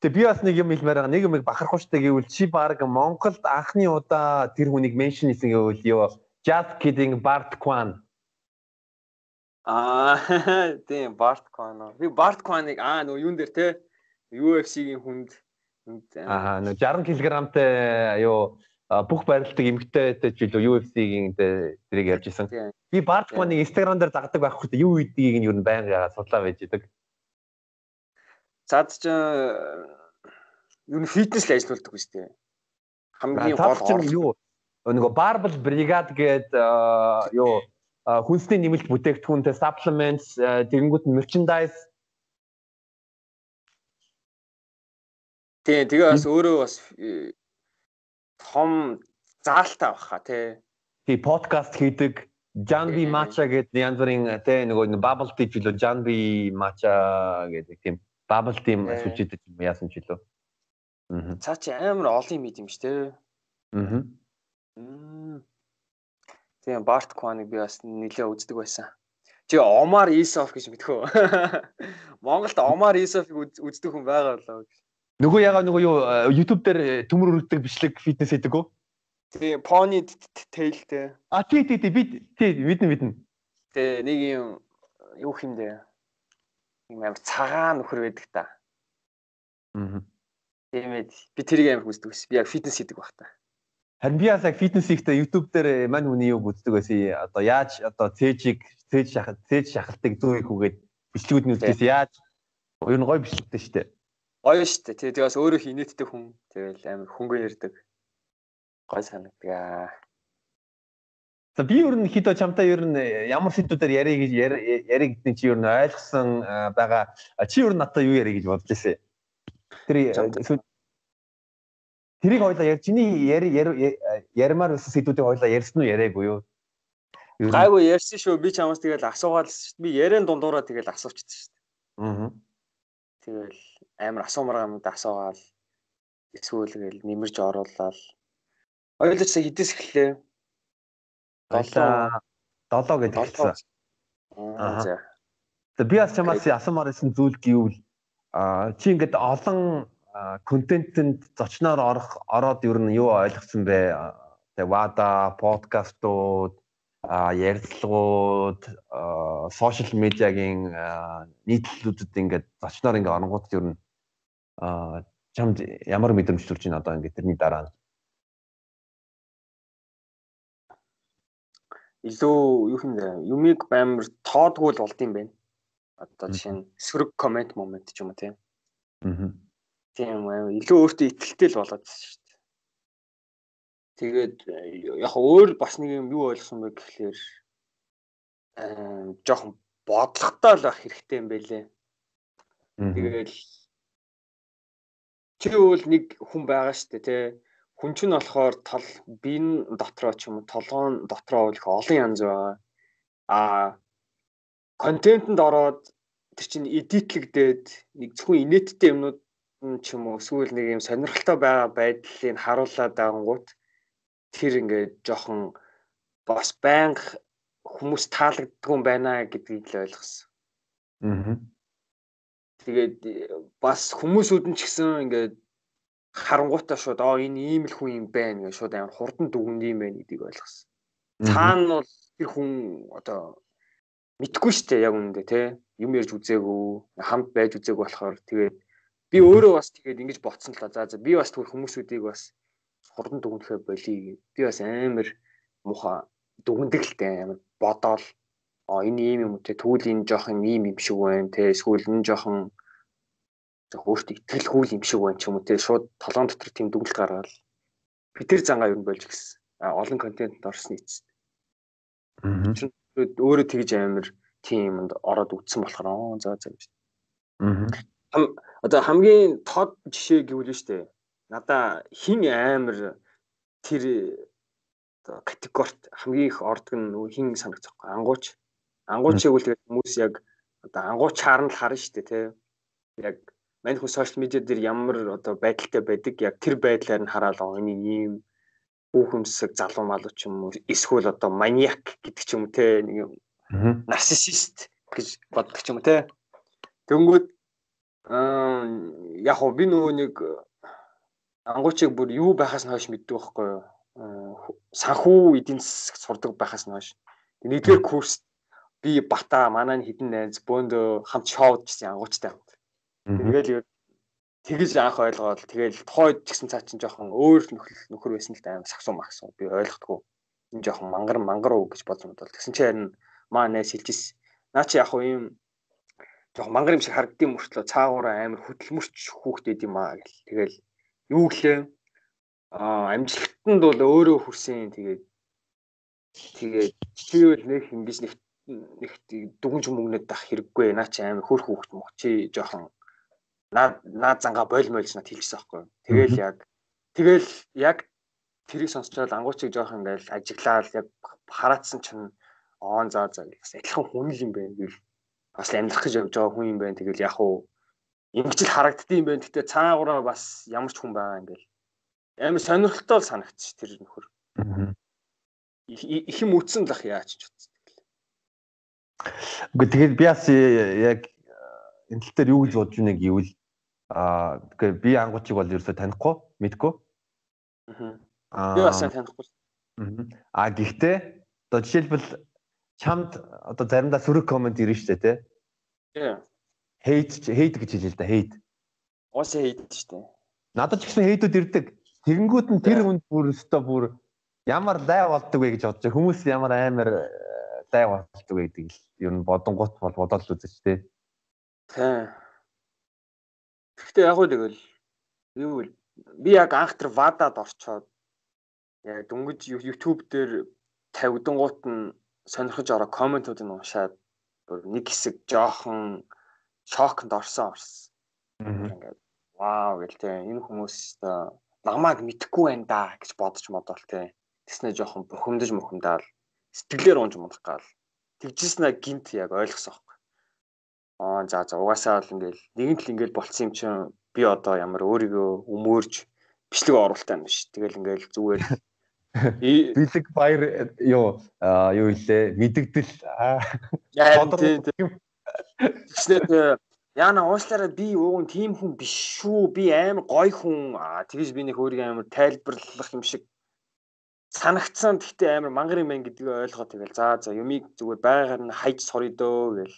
Тэг би бас нэг юм хэлмээр байгаа. Нэг юм бахархуу штэ гэвэл чи баг Монголд анхны удаа тэр хүнийг меншн хийсэн гэвэл юу Just kidding Bart Kwan. Аа тийм Bart Kwan. Би Bart Kwan-ыг аа нөө юун дээр те UFC-гийн хүнд Аа нөө 60 кг-тай юу бүх барилдаг эмгтээтэй ч илүү UFC-гийн тэрийг ярьж исэн. Би Бартманыг Instagram дээр дагдаг байх хэрэгтэй юу гэдгийг нь юу н байнга судлаа байж идэг. Цаад ч юу н фитнес л ажилладаг биш үү? Хамгийн гол чинь юу нөгөө Barbell Brigade гээд юу хүнсний нэмэлт бүтээгдэхүүнтэй supplements тэгэнгүүт merchandise Тийм тэгээ бас өөрөө бас том заалтай баха тий. Тий подкаст хийдэг Janbi Matcha гэдэг янз бүрийн тий нөгөө bubble tea ч үлээ Janbi Matcha гэдэг тийм bubble tea сүлжээтэй юм яасан ч үлээ. Аа. Цаа чи амар олон юм юм шүү дээ. Аа. Тийм Bart Kwan-ыг би бас нэлээ үздэг байсан. Чи Omar Isov гэж мэдхүү. <laughs> Монголд Omar Isov-ыг үздэг хүн байгаа болоо гэж. Нөгөө ягаа нөгөө юу YouTube дээр төмөр өргөдөг бичлэг фитнес хийдэг үү? Тий, pony tailтэй. А тий тий тий би тий мэднэ мэднэ. Тий, нэг юм юу хэмдэ. Юм амар цагаан нөхөр байдаг та. Аа. Тиймээ би тэрийг амар хүсдэг ус. Би яг фитнес хийдэг байх та. Харин би яг фитнес хийхдээ YouTube дээр мань хүний юу үздэг байсан. Одоо яаж одоо цээжийг цээж шахал цээж шахалтыг зүү их үгээд бичлэгүүд нь үзчихсэн. Яаж ер нь гоё бичлэгтэй шүү дээ гоё штэ. Тэгээ тэгээ бас өөрөө хинэттэй хүн. Тэгэл амар хөнгөн ярддаг. Гой санагддаг аа. За би ер нь хідо чамтай ер нь ямар сэдвүүдээр ярих гэж ярих гэдэг чи ер нь ойлгосон байгаа. Чи ер нь надад юу ярих гэж бодож байсан. Тэр Тэрийг хоёлаа яар чиний яри ярмаар байсан сэдвүүдийг хоёлаа ярьсан уу яриаггүй юу? Гайгүй ярьсан шүү. Би чамаас тэгэл асуугаад шүү. Би ярен дундуураа тэгэл асуучсан шүү. Аа. Тэгэл амар асуумар юмд асуугаал эсвэл гээл нэмэрж оруулаад ойлооч хэдээс эхлэв? 7 7 гэдэг хэлсэн. Аа. Тэгээ би бас чамаас асуумаар исэн зүйл гэвэл а чи ингээд олон контентэнд зочноор орох ороод ер нь юу ойлгосон бэ? Тэгээ вада подкастууд ярилцлагууд сошиал медиагийн нийтлэлүүдэд ингээд зочноор ингээд оронгууд ер нь чамд ямар мэдрэмж төрж байна одоо ингээд тэрний дараа илүү юу юм бэ юмыг баймар тоодгүй л болд юм байна одоо жишээ нь сөрөг комент момент ч юм уу тийм. Аа тийм илүү өөртөө ихтэй л болоод шүү дээ. Тэгээд яг өөр бас нэг юм юу ойлгосон бэ гэхлээр аа жоохон бодлоготой л байх хэрэгтэй юм байлээ. Тэгэл чи бол нэг хүн байгаа шүү дээ тий. Хүн чинь болохоор тол бин дотроо ч юм уу толгоон дотроо их олон янз байгаа. Аа контентэнд ороод тэр чинь эдитлэгдээд нэг зөвхөн инээдтэй юмнууд ч юм уу эсвэл нэг юм сонирхолтой байгаа байдлыг харуулад байгангууд тэр ингээд жоохон бас байнга хүмүүс таалагддаг юм байна гэдгийг л ойлгосон. Аа. Тэгээд бас хүмүүсүүд нь ч гэсэн ингээд харангуйтаа шууд аа энэ ийм л хүн юм байна гэж шууд амар хурдан дүгнэв юм байна гэдгийг ойлгосон. Цаана бол тэр хүн одоо мэдгүй шүү дээ яг үнэндээ тий юм ярьж үзээгүй хамт байж үзээгүй болохоор тэгээд би өөрөө бас тэгээд ингэж ботсон л та. За за би бас түр хүмүүсүүдийг бас хурдан дүгнэхэ болий. Би бас амар муха дүгндэг л дээ амар бодоол. А энэ ийм юм те энэ жоохон ийм юм шиг байна те эсвэл энэ жоохон өөртөө итгэлгүй юм шиг байна ч юм уу те шууд толгоон дотор тийм дүгнэлт гаргаад бид тэр зангаа юу болж гисэн. А олон контентэнд орсны эцэст. Аа. Өөрөө тэгж амар тийм юмд ороод үтсэн болохоор за за гэж. Аа. Одоо хамгийн тод жишээ гэвэл нь штэ надаа хин амар тэр категорт хамгийн их ордог нь нөгөө хин санагцсан. Ангууч. Ангуучийг үл тэгээд хүмүүс яг одоо ангууч харна л харна шүү дээ тий. Яг мань хүн сошиал медиа дээр ямар одоо байдалтай байдаг яг тэр байдлаар нь хараад энэ ийм хүүхэмсэг залуу малуу ч юм уу эсвэл одоо маниак гэдэг ч юм те нэг юм нарциссист гэж боддог ч юм те. Тэнгүүд аа яг хоо би нөгөө нэг ангуучийг бүр юу байхаас нь хойш мэддэг байхгүй юу? Санхүү эдийн засагт сурдаг байхаас нь хойш. Нэгдүгээр курс би бата манай хідэн найз бөөндөө хамт шоуд гэсэн ангуучтай Тэгэл тэгэж анх ойлгоод тэгэл тухайд ч гэсэн цаа чин жоохон өөр нөхөр нөхөр байсан л да. Амар сагсуу магсуу би ойлгохгүй. Энэ жоохон мангар мангар уу гэж бодсон бодвол. Тэгсэн чи харин маа найз хэлжсэн. Наа чи яг уу ийм жоохон мангар юм шиг харагдсан мөртлөө цаагаараа амар хөдөлмөрч хүүхдэд юм аа гэл. Тэгэл юу гэлээ? Аа амжилтанд бол өөрөө хүрсэн. Тэгээд тэгээд чи бол нэг ингэж нэг нэг дүгнж мөнгнөд дах хэрэггүй. Наа чи амар хөрх хүүхд мөх чи жоохон наа наа занга болмойлж над хэлчихсэн байхгүй тэгэл яг тэгэл яг тэрийг сонсчоод ангуучиг жоох ингээл ажиглаад яг хараацсан чинь оон заа заа бас адилхан хүн л юм байна гэл бас амьдрах гэж явж байгаа хүн юм байна тэгэл яг уу ингэж л харагддсан юм байна. Гэтэ цаагаараа бас ямар ч хүн байгаа ингээл амар сонирхолтой л санагдчих тэр нөхөр. Их юм үтсэн л ах яач ч үтсэн. Үгүй тэгээд би бас яг энэ тал дээр юу гэж бодож байна гэвэл аа тэгэхээр би ангуучиг бол ерөөсөө танихгүй, мэдгүй. Аа. Би бас танихгүй. Аа гэхдээ одоо жишээлбэл чамд одоо заримдаа сөрөг комент ирнэ шүү дээ, тий? Тий хейт хейт гэж хэлээ л да хейт. Уусаа хейт шүү дээ. Надад ч гэсэн хейтүүд ирдэг. Тэгэнгүүт нь тэр хүнд бүр өстө бүр ямар лай болдог вэ гэж бодож хүмүүс ямар амар лай э, болдог вэ гэдэг л ер нь бодонгот бол бодоод л үзэж тээ. Тийм. Гэхдээ яг уу тэгэл юу би яг анх тэр вадад орчоод яг дөнгөж YouTube дээр тавигдангууд нь сонирхож ороо комментууд нь уншаад нэг хэсэг жоохон шоконд орсон орсон. Ингээд вау гэл тэ энэ хүмүүс намайг мэдхгүй байна да гэж бодож модол тэ. Тэснэ жоохон бухимдаж мөхөмдаал сэтгэлээр унж мунах гал. Тэгжснэ гинт яг ойлгосон. Аа за за угаасаа л ингээл нэгэн тал ингээл болцсон юм чинь би одоо ямар өөрийгөө өмөрж бичлэг оруулалтаа юм биш. Тэгэл ингээл зүгээр <laughs> бэлэг баяр юу юу илээ тийм Тэгснээр яана уушлаараа би ууган тийм хүн биш шүү. Би амар гоё хүн. Тэгэж би нэг өөрийгөө амар тайлбарлах юм шиг санагдсан гэхдээ амар мангар юм байна гэдгийг ойлгоод тэгэл за за юмыг зүгээр байгаар нь хайж сорё дөө гэл.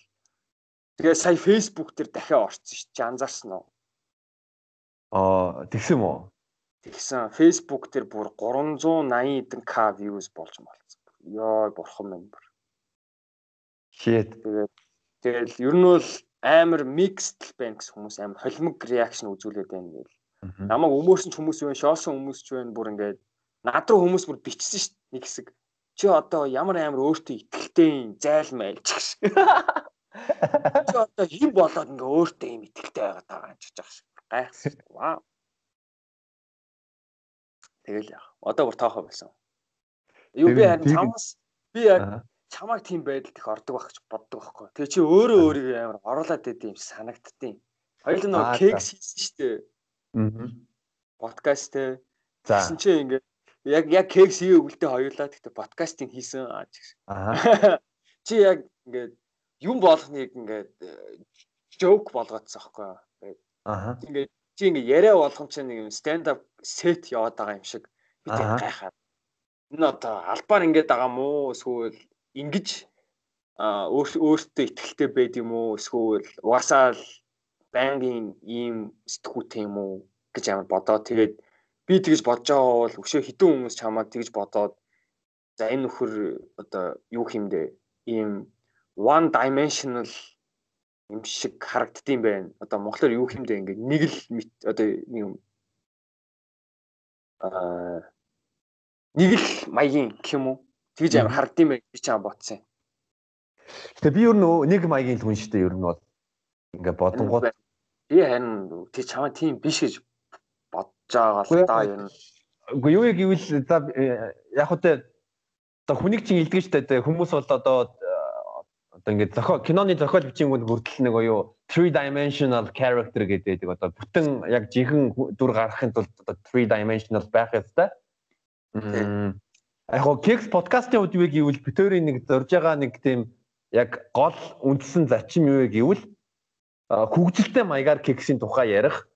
Тэгээ сая Facebook дээр дахиад орсон шүү чи анзаарсан уу? Аа тэгсэн уу? Тэгсэн Facebook дээр бүр 380 эдэн к views болж малцсан. Йоо бурхан минь бүр. Shit. Тэгээд тэгэл ер нь бол амар mixed байна гэсэн хүмүүс амар холимог reaction үзүүлээд байна гэл. Намайг өмөрсөн ч хүмүүс байна, шоосон хүмүүс ч байна бүр ингээд над руу хүмүүс бүр бичсэн шүү дээ нэг хэсэг. Чи одоо ямар амар өөртөө ихтэй зайлмайл ч <laughs> гэсэн. Чи одоо хэн болоод ингээ өөртөө юм ихтэй байгаад байгаа юм ч гэж байгаа шиг. Гайхсан. Вау. Тэгэл яах. Одоо бүр тоохоо байсан. Юу би харин чамаас би яг чамайг тийм байдалд их ордог байх гэж боддог байхгүй. Тэгээ чи өөрөө өөрийгөө амар оруулаад байд юм санагдтiin. Хоёул нөгөө кекс хийсэн шүү дээ. Аа. Подкаст те. За. Чи ингээ яг яг кекс хийе өгөлтэй хоёулаа гэхдээ подкастинг хийсэн. Аа. <laughs> Чи яг ингээд юм болгоныг ингээд жоок болгоодсон аахгүй. Аа. Ингээд чи ингээд яриа болгон чинь нэг stand up set яваад байгаа юм шиг би тэг гайхаад. Энэ одоо албаар ингээд байгаа мó эсвэл ингэж өөртөө ихтэй байд юм уу эсвэл угаасаа л байнгын ийм сэтгүүтэй юм уу гэж амар бодоо. Тэгээд би тэгж бодож байгаа бол өшөө хитэн хүмүүс чамаад тэгж бодоод за энэ нөхөр одоо юу хэмдэ ийм one dimensional юм шиг харагддсан байна. Одоо монголоор юу хэмдэ ингээд нэг л одоо юм аа нэг л маягийн гэх юм уу? Тэгж амар харагдсан байх би чам бодсон. Тэгээ би ер нь нэг маягийн хүн шүү дээ ер нь бол ингээд бодонгууд би харин тэг чамаа тийм биш гэж бодож байгаа л да ер нь. Үгүй юу гэвэл за э, яг хөтэ одоо хүнийг чинь илтгэж штэ хүмүүс бол одоо одоо ингээд зохиол киноны зохиол бичингүүд хүртэл нэг юу three dimensional character гэдэг одоо бүтэн яг жинхэнэ дүр гаргахын тулд одоо three dimensional байх ёстой. Яг гоо Kicks подкастын үед юу гэвэл битүүрийн нэг зорж байгаа нэг тийм яг гол үндсэн зарчим юу гэвэл хөгжилтэй маягаар Kicks-ийн тухай ярих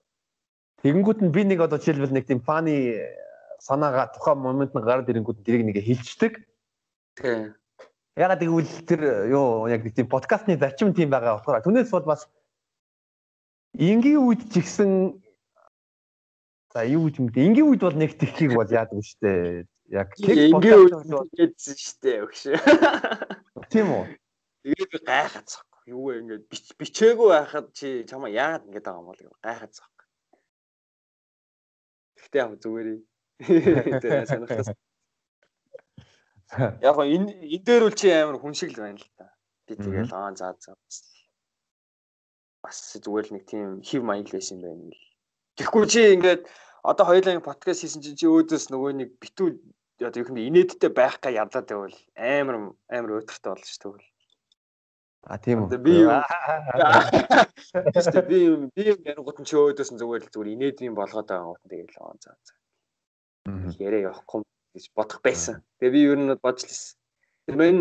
Тэгэнгүүт нь би нэг одоо жишээлбэл нэг тийм фаны санаага тухайн момент нь гараад ирэнгүүт тэрийг нэг хилчдэг. Тийм. Ягаад гэвэл тэр юу яг тийм подкастны зарчим тийм байгаа болохоор түүнээс бол бас энгийн үед ч ихсэн за юу юм бэ? Энгийн үед бол нэг тэгхийг бол яадаг юм штэ. Яг энгийн үед гэдсэн штэ өгш. Тийм үү? Тэгээд би гайхацсахгүй. Юу вэ ингээд бичээгүй байхад чи чамаа яагаад ингэж байгаа юм бол гайхацсахгүй. Гэтэ яг зүгээрээ. <laughs> Тэгээ сонирхолтой. <laughs> Яг энэ энэ дээр үл чи амар хүн шиг л байна л та. Би тэгэл аа за за. Бас зүгээр л нэг тийм хев маяг л байсан байна л. Тэгэхгүй чи ингээд одоо хоёулаа подкаст хийсэн чинь чи өөдөөс нөгөө нэг битүү одоо юу юм инээдтэй байх га ядлаад байвал амар амар өдөртэй болно шүү дээ. А тийм үү. Би Тэстэ <laughs> би би яргууд нь ч өөдөөс нь зүгээр л зүгээр инээдийн болгоод байгаа гот тэгэл аа за за. Ярэ явахгүй гэж бодох байсан. Тэгээ би ер нь лсэн. Тэр мэн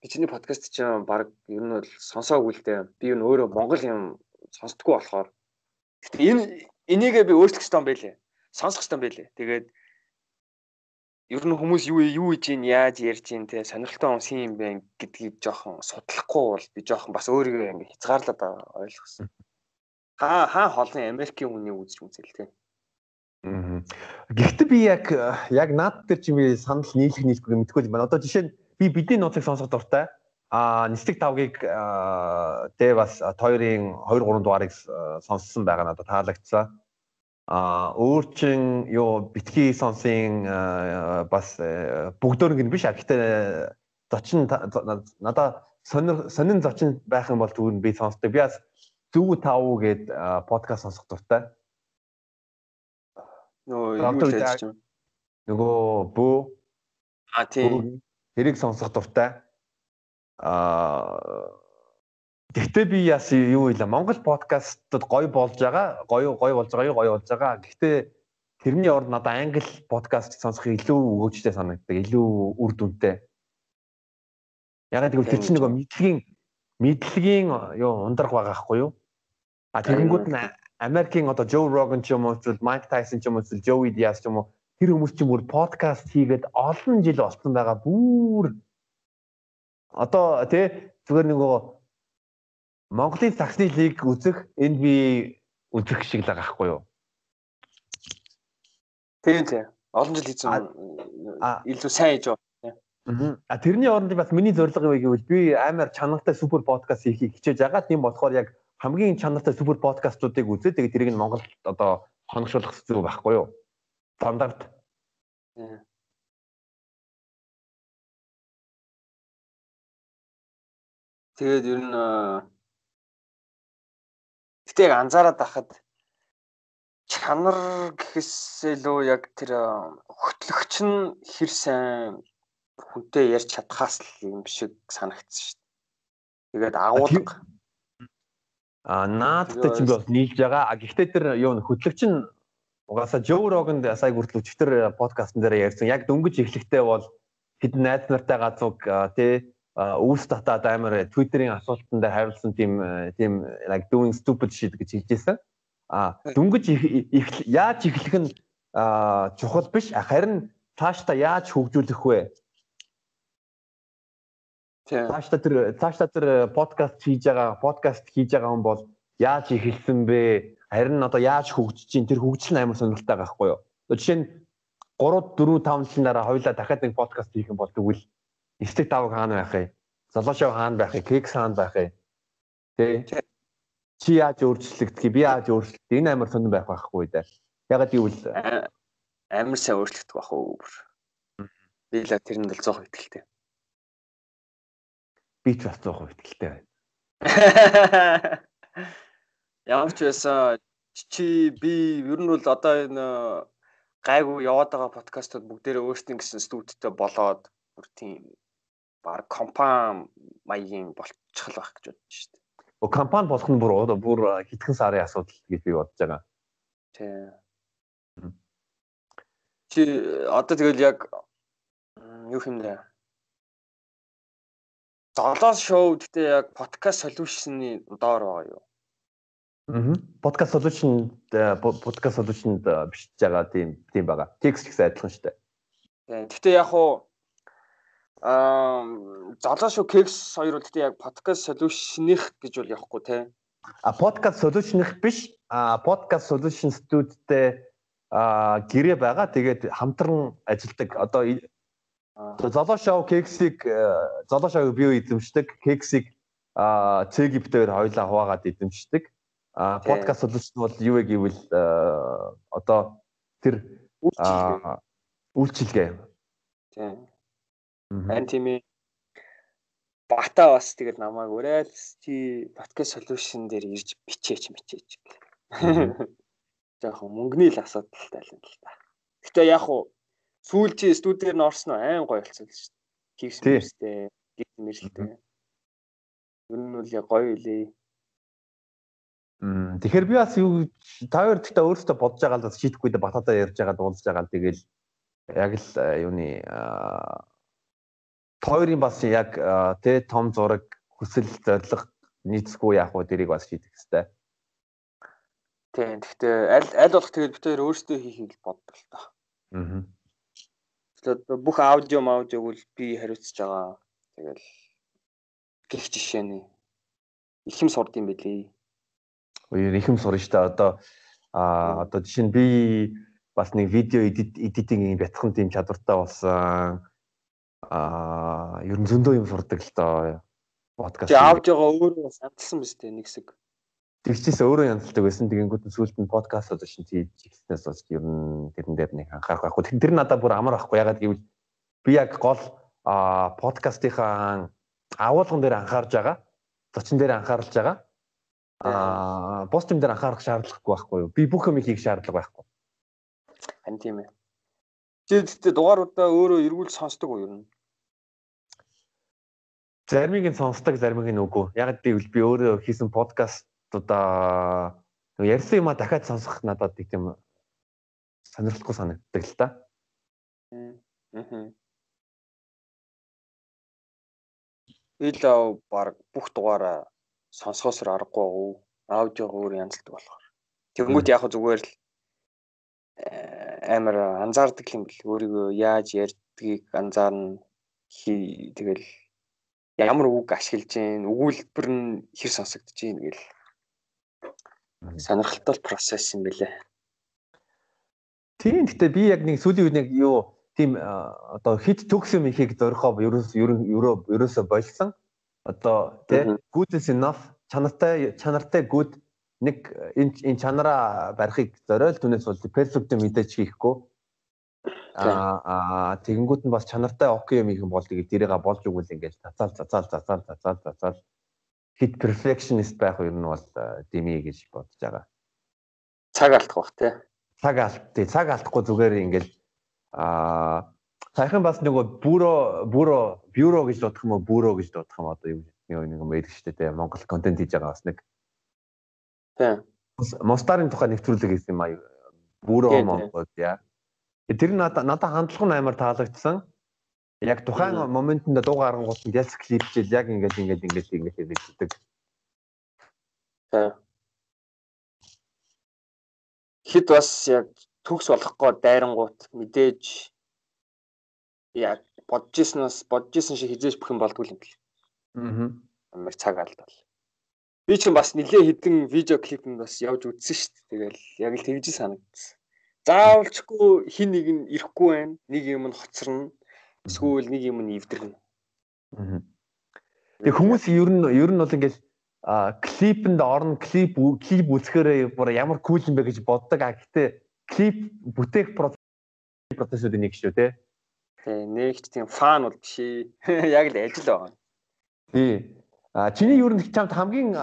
би чиний подкаст чинь баг ер нь бол сонсоогүй л дээ. Би ер нь өөрөө монгол юм сонсдгоо болохоор. Гэтэ энэ энийгээ би өөрчлөх хэрэгтэй юм байлээ. Сонсох хэрэгтэй юм байлээ. Тэгээд ер нь хүмүүс юу юу хийж ийн яаж ярьж ийн те сонирхолтой хүмүүс юм бэ гэдгийг жоохон судлахгүй бол би жоохон бас өөрийгөө ингэ хязгаарлаад ойлгосон. Хаа хаа холны Америкийн хүний үзэж үзэл те. Гэхдээ би яг яг наад дээр чи би санал нийлэх нийлэхгүй мэдгүй байна. Одоо жишээ нь би бидний нууцыг сонсох дуртай. А нислэг тавгийг тэ бас хоёрын 2 3 дугаарыг сонссон байгаа надад таалагдсан а өөр чин юу битгий сонсын бас бүгдөө нэг биш а гэхдээ зочин надаа сонин зочин байх юм бол зүгээр би сонсдог. Би бас зүг тав гээд подкаст сонсох дуртай. Нөгөө юу гэж юм? Нөгөө бөө а тийм хэрэг сонсох дуртай. Аа Гэхдээ би яс юу вэ? Монгол подкастууд гоё болж байгаа. Гоё гоё болж байгаа? Гоё болж байгаа. Гэхдээ тэрний орд надад англи подкаст сонсох илүү өгөөжтэй санагддаг. Илүү үр дүнтэй. Ягаад гэвэл тэр чинь нөгөө мэдлэгийн мэдлэгийн юу ундрах байгаа хгүй юу? А тэгэнгүүт нь Америкийн одоо Joe Rogan ч юм уу эсвэл Mike Tyson ч юм уу эсвэл Joey Diaz ч юм уу тэр хүмүүс чинь бүр подкаст хийгээд олон жил болсон байгаа. Бүр одоо тий зүгээр нөгөө Монголын саксны лиг үзэх NBA үзэх шиг л байгаа хгүй юу? Тийм тийм. Олон жил хийсэн илүү сайн хийж байна. А тэрний оронд бас миний зорилго юу гэвэл би амар чанартай супер подкаст хийхийг хичээж байгаа. Тийм болохоор яг хамгийн чанартай супер подкастуудыг үзээ. Тэгээд тэрийг нь Монголд одоо хоногшуулах зүйл байхгүй юу? Стандарт. Тэгээд ер нь гэтээ яг анзаараад байхад чанар гэхээсээ яг тэр хөтлөгч нь хэр сайн хүнтэй ярьж чадхаас л юм шиг санагдсан шүү дээ. Тэгээд агуулга А наадтай ч би бас нийлж байгаа. А гэхдээ тэр юу хөтлөгч нь угаасаа Joe Rogan-д сая хүртэл өчтөр подкастн дээр ярьсан. Яг дөнгөж эхлэхдээ бол хэд найз нартай газуг тий үүс татаад амар Twitter-ийн асуултанд хариулсан тийм тийм like doing stupid shit гэж хэлжсэн. А дөнгөж яаж эхлэх нь чухал биш. Харин цаашдаа яаж хөгжүүлэх вэ? Цаашдаа тэр цаашдаа тэр подкаст хийж байгаа подкаст хийж байгаа хүн бол яаж эхэлсэн бэ? Харин одоо яаж хөгжиж чинь тэр хөгжил нь амар сонирхолтой байгаа хгүй юу? Жишээ нь 3 4 5 жилийн дараа хоёлаа дахиад нэг подкаст хийх юм бол тэгвэл Стик тав хаана байх вэ? Золошоо хаана байх вэ? Кекс хаана байх вэ? Тэ? Чи яаж өөрчлөгдөх би яаж өөрчлөлт энэ амар сонирн байх байхгүй дээ. Ягаад гэвэл амар сайн өөрчлөгдөх байх уу? Би л тэр нь л 100% итгэлтэй би ч бас 100% ихтэй байна. <laughs> Ямар ч байсан чи би ер нь бол одоо энэ гайгүй яваад байгаа подкастууд бүгдээрээ өөрсдийн гэсэн студидтэй болоод бүр тийм баг компани маягийн болчихл байх гэж бодож шүү дээ. Оо компани болох нь бүр одоо бүр хитгэн сарын асуудал гэж би бодож байгаа. Тий. Чи одоо тэгэл яг юу юм нэ? 7 шоу гэдэг яг подкаст solution-ы доор байгаа юу? Аа. Подкаст solution э, подкаст solution э, биш байгаа тийм тийм байгаа. Текст гэсэн адилхан шүү дээ. Тийм. Гэхдээ яг уу аа 7 шоу кекс хоёр бол гэдэг яг подкаст solution-ых гэж бол явахгүй те. А подкаст solution-ых биш. А подкаст solution студидтэй а гэрээ байгаа. Тэгээд хамтран ажилдаг. Одоо Золоо шоу кексийг э, золоо шоуг бие эзэмшдэг, кексийг а цэгиптээр хоёлаа хуваагаад эзэмшдэг. А подкаст солиулсан бол юу вэ гэвэл э, одоо тэр үйлчилгээ. Тийм. Ан тими бата бас тэгэл намайг урайл чи подкаст solution дээр ирж бичээч мичээч. <laughs> Жаахан мөнгөний л асуудалтай л юм л та. Гэтэ яг уу сүүл чи студиэр нь орсон уу айн гоё болцсон л шүү дээ. Кикс мэрстэй, гит мэрстэй. Ер нь бол яг гоё илээ. Мм тэгэхээр би бас юу та хоёр гэхдээ өөрөөсөө бодож байгаа л бас шийдэхгүй дэ батадаа ярьж байгаа дуулж байгаа л тэгэл яг л юуны хоёрын бас яг тэ том зураг хүсэл зориг нийцэхгүй яах вэ тэрийг бас шийдэх хэрэгтэй. Тийм. Гэхдээ аль аль болох тэгээд бид хоёр өөрсдөө хийхийг боддог л та. Аа. Тэгэхээр бүх аудио маудиог л би хариуцж байгаа. Тэгэл гих жишээний ихэм сурд юм бэлээ. Уур ихэм сурна штэ одоо а одоо жишээ нь би бас нэг видео эдитинг бятхан тийм чадвартай болсон. А ер нь зөндөө юм сурдаг л доо подкаст. Чи аудиогоо өөрөө бас амталсан биз дээ нэг хэсэг. Тэгчээс өөрөө янзлдаг байсан. Тэгэнгүүт нь сүүлд нь подкаст одоо шин хийж ихснээс бас ер нь тэрэн дээр нэг анхаарах байхгүй. Тэр надад бүр амар байхгүй. Ягаад гэвэл би яг гол подкастынхаа агуулган дээр анхаарж байгаа. Зочин дээр анхаарч байгаа. Аа, постим дээр анхаарах шаардлагагүй байхгүй юу? Би бүх юм хийх шаардлага байхгүй. Хан тийм ээ. Тэгтээ дугааруудаа өөрөө эргүүл сонсдог уу нь? Заримыг нь сонсдог, заримыг нь үгүй. Яг гэвэл би өөрөө хийсэн подкаст одоо ярьсан юма дахиад сонсох надад нэг тийм сонирхолтой санагддаг л та. Аа. Ил баг бүх дугаараа сонсохоос аргагүй уу? Аудиогоор янзлдаг болохоор. Тэнгүүд яг зүгээр л э, амар анзаардаг юм бэл өөрийгөө яаж ярьдгийг анзаарна тэгэл ямар үг ашиглаж гин өгүүлбэр нь хэр сонсогдож гин гэл сонирхолтой процесс юм бэлээ. Тийм гэхдээ би яг нэг сүүлийн үед нэг юу тийм одоо хит төгс юм ихийг зорихоо ерөөс ерөөсөө болсон. Одоо тий good is enough. Чанартай чанартай good нэг энэ энэ чанараа барихыг зориул түүнээс бол перфект мэдээж хийхгүй. Аа тэгэнгүүт нь бас чанартай окей юм их бол тэгээд дээрээ болж өгвөл ингээд цацаал цацаал цацаал цацаал цацаал хит perfectionist байх юм нь бол дими гэж бодож байгаа. Цаг алдах бах тий. Цаг алт тий цаг алдахгүй зүгээр ингээд аа саяхан бас нөгөө бюро бюро бюро гэж дуудах юм уу бюро гэж дуудах юм одоо юу нэг юм байдаг шүү дээ Монгол контент хийж байгаа бас нэг Тийм. Мостарын тухай нэвтрүүлэг хийсэн юм аа. Бүрөө Монгол яа. Тэр надад надад хандлага нь амар таалагдсан. Яг тухайн моментод дуу гаргангууд нь ялс клипчил яг ингээд ингээд ингээд ингээд хийдэг. Тийм. Хит бас яг төгс болохгүй дайрангууд мэдээж яг бодож ирснээс бодож ирсэн шиг хизээж бүх юм болдгүй юм бэл. Аа. Амар цаг алдвал. Би ч бас нилээ хідэн видео клипэнд бас явж үзсэн шүү дээ. Тэгэл яг л тэгж санагдсан. Заавалчгүй хин нэг нь ирэхгүй байна. Нэг юм нь хоцорно. Эсвэл нэг юм нь эвдэрнэ. Тэг хүмүүс ер нь ер нь бол ингээл а клипэнд орно клип клип үзэхээр бүр ямар кул юм бэ гэж боддог. А гэтээ клип бүтээх процессыг нэг шүү те. Тэг нэгч тийм фан бол биш. <laughs> Яг л ажил байгаа. Тий. А чиний ер нь чамд хамгийн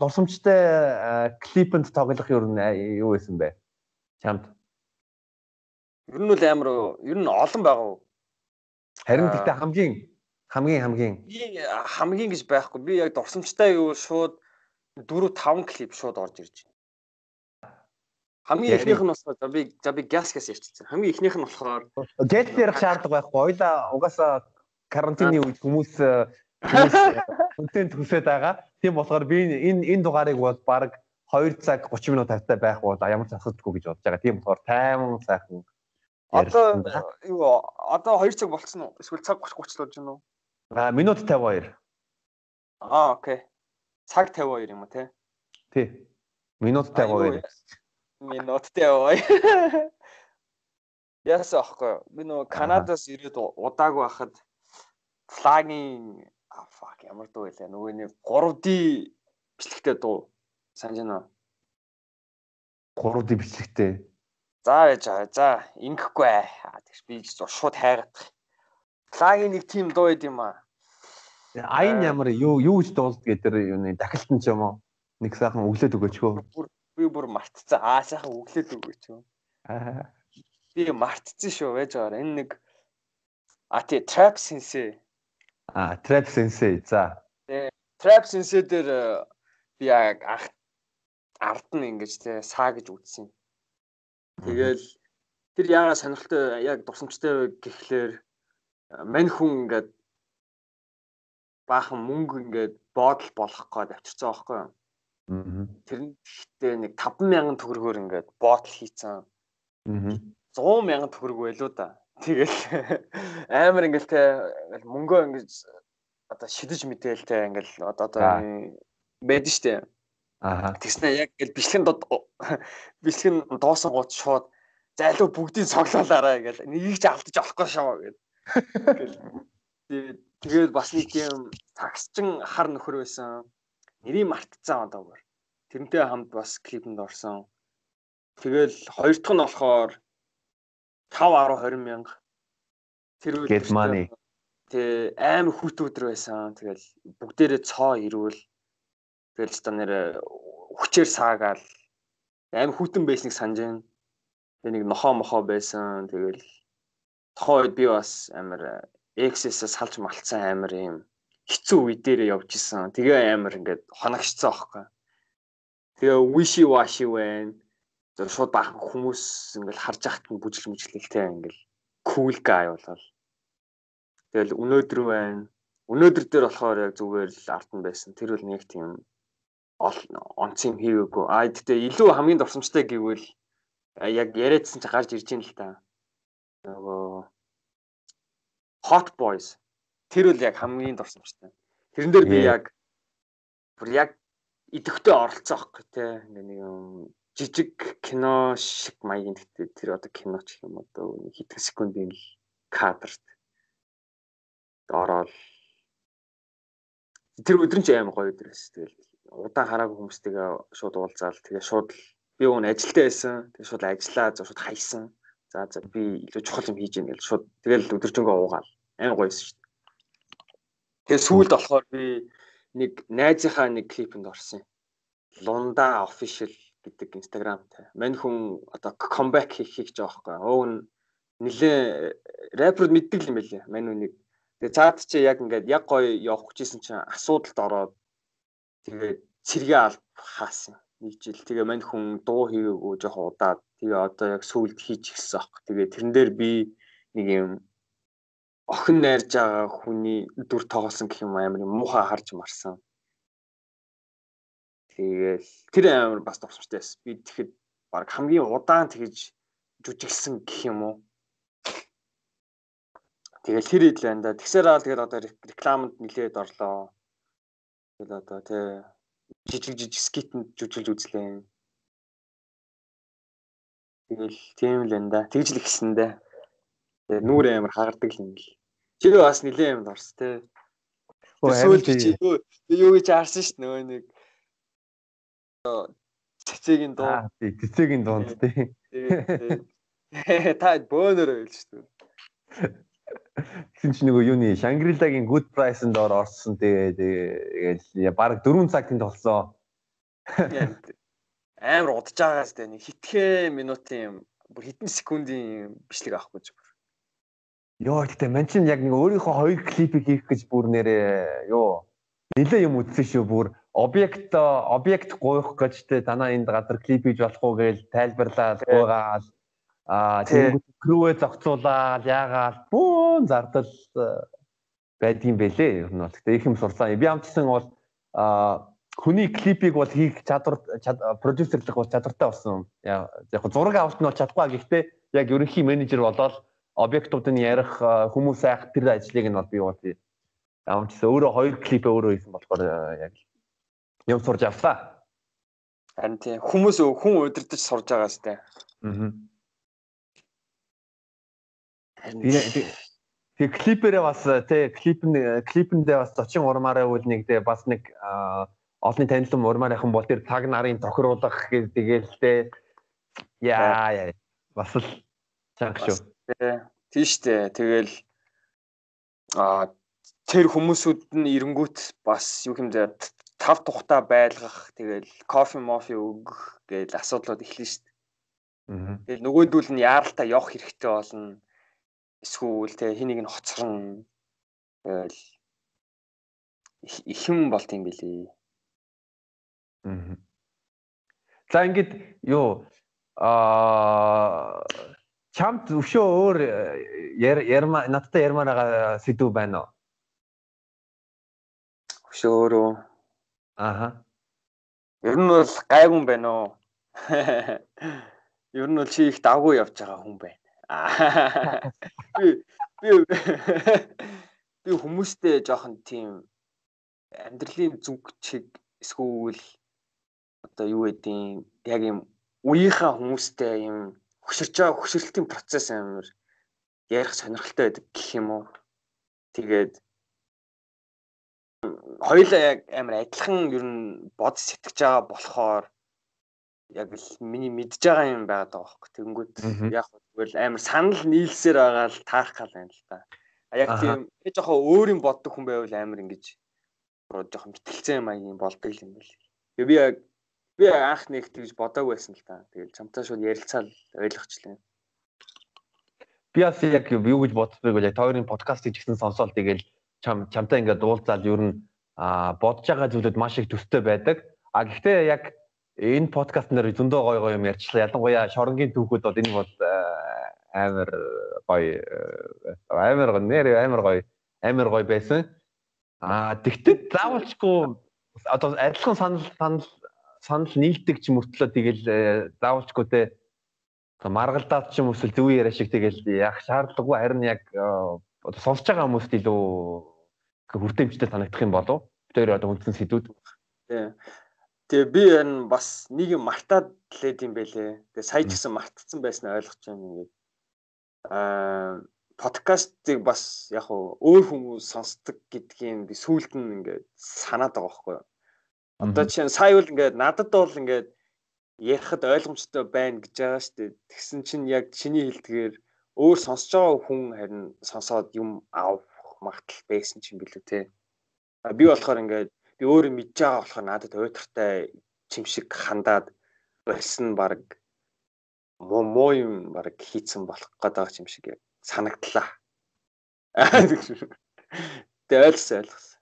дурсамжтай клипэнд тоглох ер нь юу байсан бэ? Чамд. Ер нь л амар ер нь олон байгаа. Харин гэхдээ хамгийн хамгийн хамгийн хамгийн гэж байхгүй. Би яг дурсамжтай юу шууд 4 5 клип шууд орж ирж байна. Хамгийн ихнийх нь болохоор за би за би газ газ ярьчихсан. Хамгийн ихнийх нь болохоор гэл ярих шаардлага байхгүй. Хоёлаа угаасаа карантины үед хүмүүс Үнтэй төсөөд байгаа. Тийм болохоор би энэ энэ дугаарыг бол баг 2 цаг 30 минут тавтай байх бол ямар ч асуудалгүй гэж бодож байгаа. Тийм болохоор тайман сайхан Одоо юу одоо 2 цаг болцсон уу? Эсвэл цаг 30 30 л болж байна уу? Аа минут 52. Аа окей. Цаг 52 юм уу те? Тий. Минут 52. Минут 52. <laughs> Яасан аахгүй. Би нөгөө Канадаас ирээд удаагүй байхад флагийн fuck ямар дуу вэ? Нөгөө нэг 3D бичлэгтэй дуу санаж байна уу? 3D бичлэгтэй. За яж за ингэхгүй аа. Тэгш би шууд хайгаадах. Лагийн нэг тим дуу байд юм аа. Айн ямар юу юу гэж дуулд гэдэг юуны дахилтан ч юм уу? Нэг сайхан өглөөд өгөөчхөө. Би бүр мартцсан. Аа сайхан өглөөд өгөөч. Аа. Би мартцсан шүү байж байгаа. Энэ нэг А тий Trap Sensei А Trap Sensei. За. Тэ Trap Sensei дээр э, би анх ард нь ингэж те саа гэж үзсэн. Тэгэл тэр яагаад сонирхолтой яг дурсамжтай гэхлээр э, мань хүн ингээд баахан мөнгө ингээд боодол болох гээд авчирсан байхгүй юу? Аа. Тэр нь гэхдээ нэг 50000 төгрөгөөр ингээд боотл хийцэн. Аа. 100000 төгрөг байлуу да. Тэгэл <laughs> амар ингээл те мөнгөө ингэж одоо шидэж мэдээл те ингээл одоо одоо байдаг штэ. Аа. Тэгснэ яг ингээл бичлэгэн <laughs> бичлэгэн дуусан гут шууд зайлуу бүгдийг цоглоолаарай ингээл нэгийг ч алдаж авахгүй шаа гэд. Тэгээд бас нэг юм таксчин хар нөхөр байсан. Нэрийг мартцсан одоо бүр. Тэрнтэй хамт бас клипэнд орсон. Тэгэл хоёр дахь нь болохоор 5 10 20 мянга тэр үед get money тий аим хүүт өдр байсан тэгэл бүгдээрээ цоо ирүүл тэгэл ч нэр хүчээр саагаал. Аим хүүтэн байсныг санаж байна. Тэг нэг нохоо мохоо байсан. Тэгэл тохоо үед би бас амар эксэсээ салж малтсан амар юм. Хэцүү үе дээрээ явж исэн. Тэгээ амар ингээд хоногшцсан аахгүй. Тэгээ виши ваши байна. Зөв шууд баахан хүмүүс ингээл харж ахт нь бүжил мүжлэлтэй ингээл кул гай болол. Тэгэл өнөөдөр байна. Өнөөдөр дээр болохоор яг зүгээр л арт нь байсан. Тэр бол нэг тийм онцгийн хийгээгүй. Аа тэгтээ илүү хамгийн дурсамжтай гэвэл яг яриадсан чи гарч ирж ийн л та. Нөгөө Hot Boys тэр үл яг хамгийн дурсамжтай. Тэрэн дээр би яг бүр яг идэвхтэй оролцсон аахгүй те. Ингээ нэг жижиг кино шиг маягийн гэхдээ тэр одоо кино ч юм одоо хэдэн секундын кадрт ороод тэр өдөр нь ч аим гоё өдрөөс тэгэл удаан хараагүй хүмүүстэйгээ шууд уулзаал. Тэгээ шууд би уун ажилтаа байсан. Тэгээ шууд ажиллаа шууд хайсан. За за би илүү чухал юм хийж ийн гэл шууд тэгэл өдөржингөө уугаал. Аим гоёсэн шүү дээ. Тэгээ сүүлд болохоор би нэг найзынхаа нэг клипэнд орсон лунда official гэдэг инстаграмтай мань хүн одоо камбэк хийх хийж байгаа байхгүй өө нилээ рэпер мэддэг юм байлээ. Мань үнийг. Тэгээ цаад чи яг ингээд яг гоё явах гэжсэн чинь асуудалд ороод тэгээд цэргээ аль хаасан нэг жил. Тэгээ мань хүн дуу хийгээгүй жоохон удаад тэгээ одоо яг сүулт хийж гисэн аах. Тэгээ тэрэн дээр би нэг юм охин найрж байгаа хүний дүр тоглосон гэх юм амар муухай харж марсан. Тэгээл тэр амар бас товсмжтай байсан. Би тэгэхэд баг хамгийн удаан тэгж жүжиглсэн гэх юм уу? Тэгэл хэр идэл байна да. Тэгсээр аа тэгэл одоо рекламанд нилээд орлоо. Тэгэл одоо тий жижиг жижиг скитэнд жүжиглж үзлээ. Тэгэл тийм л байна да. Тэгж л ихсэн дээ. Тэгээ нүүр амар хагардаг юм л. Чи бас нилээ юмд орс тий. Сүүл чи юу юу гэж харсан шүү дээ нөгөө нэг цэцэгийн дуу. Аа тий цэцэгийн дуунд тий. <laughs> Та бөөнөр байл шүү дээ. Тэгсэн чинь нөгөө юуны Shangri-La-гийн Good Price-нд ор орсон тэгээ тэгээд баг 4 цагт тоглосон. Амар удаж байгаас тэ нэг хитгэн минутын бүр хитэн секундын бичлэг авахгүй зүгээр. Йоо гэтээ ман чинь яг нэг өөрийнхөө хоёр клипийг хийх гэж бүр нэрээ ёо нилээ юм үзсэн шүү бүр объект объект гуйх гэж тэ танаа энд газар клип хийж болох уу гэж тайлбарлаад гуйгаал Аа тэгээд крүүээ зогцуулаад яагаад бүүн зардал э, байдгийн бэлээ ер нь бол. Гэтэ их юм сурлаа. Би амтсан бол аа хүний клипийг бол хийх чадвар продюсерлах бол чадвартай болсон. Яг зураг авалт нь бол чадахгүй. Гэхдээ яг ерөнхий менежер болоод объектуудын ярих хүмүүс айх тэр ажлыг нь бол би бол амтсан өөрөө хоёр клипээ өөрөө хийсэн болохоор э, яг юм сурж авлаа. Харин тийм хүмүүс хүн удирдах сурж байгаа сте. Аа Тэгээ клипэрээ бас тий клип нь клипэндээ бас зочин урмаараа үл нэг тий бас нэг олонний танилан урмаарийнхан бол тэр цаг нарын тохируулах гэж тэгээл тий яа яа бас л чанга шүү. Тий штэ тэгэл а тэр хүмүүсүүд нь эренгүүт бас юу хэмдэ тав тухта байлгах тэгэл кофе мофи өгөх гэж асуудлууд эхлэн штэ. Тэгэл нөгөөдүүл нь яаралтай явах хэрэгтэй болно эсвэл тэ хэнийг нь хоцорно тэгэл их юм болт юм билий. Аа. За ингээд юу аа чамд өвшөө өөр ярма надтай ярмаар байгаа сэдв байна уу? Өвшөө өөрөө. Ааха. Ер нь бол гайгүй байна уу? <laughs> Ер нь бол чи их давгүй явж байгаа хүн байна. <laughs> Би би би хүмүүстэй жоохон тийм амьдралын зүг чиг эсвэл одоо юу гэдгийг яг юм үеийнхаа хүмүүстэй юм хөшөрч байгаа хөшөрлтийн процесс амар ярих сонирхолтой байдаг гэх юм уу. Тэгээд хоёулаа яг амар адилхан ер нь бод сэтгэж байгаа болохоор яг л миний мэдж байгаа юм байгаад байгаа байхгүй. Тэнгүүд яг тэгвэл амар санал нийлсээр байгаа л таах гал байна л та. А яг тийм би жоохон өөр юм боддог хүн байвал амар ингэж жоохон мэтгэлцээ маягийн болдог юм байл. Тэгээ би яг би анх нэг тэгж бодоагүй байсан л та. Тэгэл чамтай шууд ярилцаал ойлгочлаа. Би бас яг юу гэж боддгийг бол яг тойрын подкаст хийчихсэн сонсоол тэгэл чам чамтай ингээд дуулзаал ер нь а бодож байгаа зүйлүүд маш их төстэй байдаг. А гэхдээ яг энэ подкаст нэр зөндөө гоё гоё юм ярьчлаа. Ялангуяа шоронгийн түүхүүд бол энэ бол амар гоё э, амар гоё нэр амар гоё амар гоё байсан. Аа тэгтээ заавалчгүй одоо адилхан санал санал санал нийлдэг ч мөртлөө тэгэл э, заавалчгүй те маргалдаад ч юм уу зөв яриа шиг тэгэл яах шаардлагагүй харин яг сонсож байгаа хүмүүст илүү хүртээмжтэй санагдах юм болов. Тэр одоо үндсэн сэдвүүд. Тийм. Тэгээ би энэ бас нэг юм мартаад лээд юм байлээ. Тэгээ сая ч гэсэн мартцсан байснаа ойлгож байна ингээд. Аа подкастыг бас яг өөр хүмүүс сонсдог гэдгийг би сүүлд нь ингээд санаад байгаа байхгүй юу. Одоо чинь сая бол ингээд надад бол ингээд ярихад ойлгомжтой байна гэж байгаа шүү дээ. Тэгсэн чинь яг чиний хэлдгээр өөр сонсож байгаа хүн харин сонсоод юм авах магтал байсан ч юм билүү те. А би болохоор ингээд би өөрөө мэдж байгаа болохоор надад уйтартай чимшиг хандаад барьсан баг муу муу юм баг хийцэн болох гэдэг юм шиг санагдлаа. Тэгээ ойлгосон ойлгосон.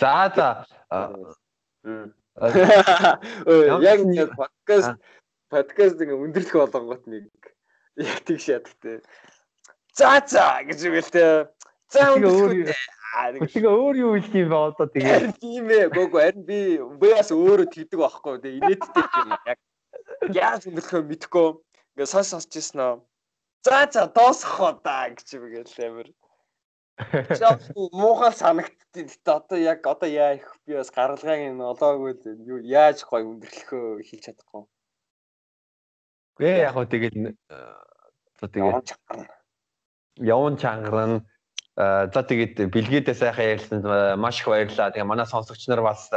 За за. Яг нэг подкаст подкаст ингээ өндөрлөх болгонгот нэг яг тийш ядагтай. За за гэж үгэлтэй. За өндөрлөх. Тэгээ өөр юу хэлэх юм бэ одоо тэгээ. Тийм ээ. Гөөгөө харин би бас өөрөө тэгдэг байхгүй. Тэгээ инээдтэй юм яг. Яаж өндөрлөхөө мэдэхгүй ингээ сонс сонсч ирсэн аа. За за доосгоо да гэж юм гээл амир. Чаа муухай санагдтыг. Гэтэ одоо яг одоо яа их би бас гаргалгааг нь олоогүй юу яаж гой өндөрлөхөө хэлж чадахгүй. Гээ яг гоо тэгээд за тэгээд явн чангарна за тэгээд бэлгээдээ сайхан ярьсан маш их баярлалаа. Тэгээ манай сонсогч нар бас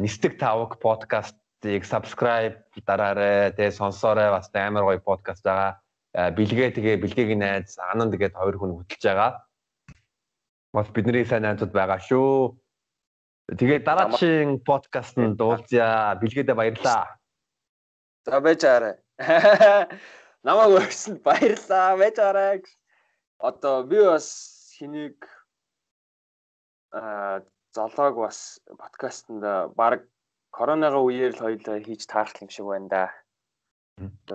нисдэг тавг подкаст подкастыг subscribe дараарай. Тэгээ сонсоорой. Бас амар гоё подкаст байгаа. Бэлгээ тэгээ бэлгээгийн найз Ананд гээд хоёр хүн хөтлж байгаа. Бас бидний сайн найзууд байгаа шүү. Тэгээ дараагийн подкаст нь дуулзъя. Бэлгээдээ баярлаа. За байжаарай. <laughs> Намайг өрсөнд баярлаа. Байжаарай. Одоо би бас хэнийг а золоог бас подкастэнд баг коронагийн үеэр л хоёулаа хийж таарах юм шиг байна да.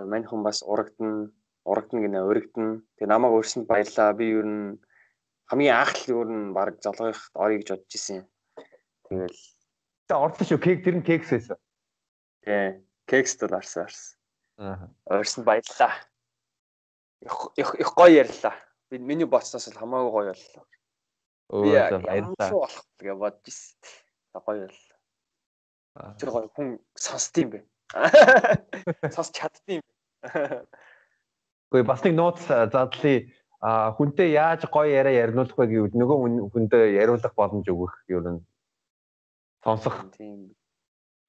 Мань хүн бас урагдана, урагдана гинэ, өргөдөн. Тэгээ намайг өрсөнд баярлаа. Би ер нь хамгийн анх л ер нь баг золгоёх орё гэж бодож исэн. Тэгэл та орсон шүү. Кек тэр нь кекс байсан. Тий. Кекс бол арсан арсан. Аа. Өрсөнд баярлаа. Их их гоё ярьлаа. Би миний боцноос л хамаагүй гоё боллоо. Өө баярлаа. гэж бодож исэн. Гоё боллоо. Тэр гоё хүн сонсд юм бэ. <laughs> Сонсч чаддсан юм бэ. <laughs> Гэхдээ бас нэг нууц задлыг а хүнтэй яаж гоё яриа ярилцуулах вэ гэвэл нөгөө хүндээ яриулах боломж өгөх юм нь сонсох тийм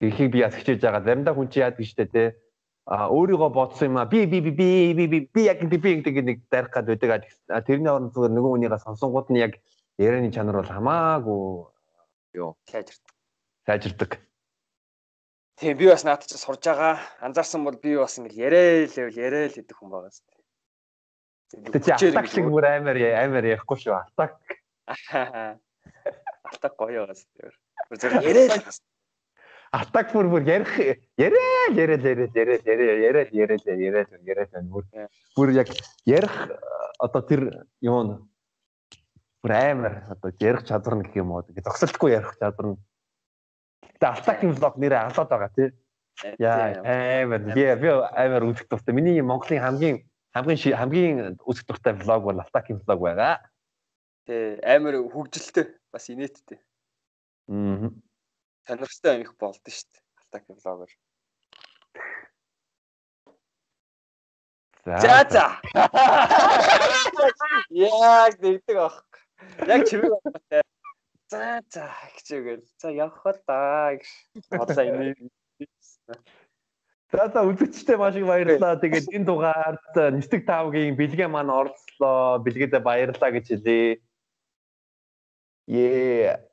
ихийг би яд хичээж байгаа. Заримдаа хүн чи яад гэжтэй те а өөрийгөө бодсон юм а би би би би би би би яг би гэдэг нэг дарих гад байдаг. Тэрний оронд зүгээр нөгөө хүнийгээ сонсонгууд нь яг ярианы чанар бол хамаагүй юу сайжирдаг. Сайжирдаг. Тийм би бас наадч сурж байгаа. Анзаарсан бол би бас ингэ яриа л яриа л гэдэг хүн байгаа шүү дээ. Тэгээ атак шиг бүр амар амар ярихгүй шүү. Атак. Атак гоё байгаас тэр. Бүр зөв яриа л. Атак бүр бүр ярих яриа яриа яриа яриа яриа яриа яриа яриа яриа бүр бүр яг ярих одоо тэр юм бүр амар одоо ярих чадвар нь гэх юм уу. Зогсолтгүй ярих чадвар нь Гэтэ Алтагийн влог нэрээ авлаад байгаа тий. Яа амар би би амар үзэх дуртай. Миний Монголын хамгийн хамгийн хамгийн үзэх дуртай влог бол Алтагийн влог байгаа. Тий амар хөгжилтэй бас инээдтэй. Аа. Сонирхолтой амих болд нь шүү дээ. Алтагийн влогоор. За за. Яг нэгдэг ах. Яг чимэг байна. За за үгээл. За явах л да гэж бодлоо инээ. За за үзэгчтэй маш их баярлалаа. Тэгээд энэ дугаард нисдэг тавгийн бэлгээ маань оролцлоо. Бэлгээдээ баярлалаа гэж хэлье. Ее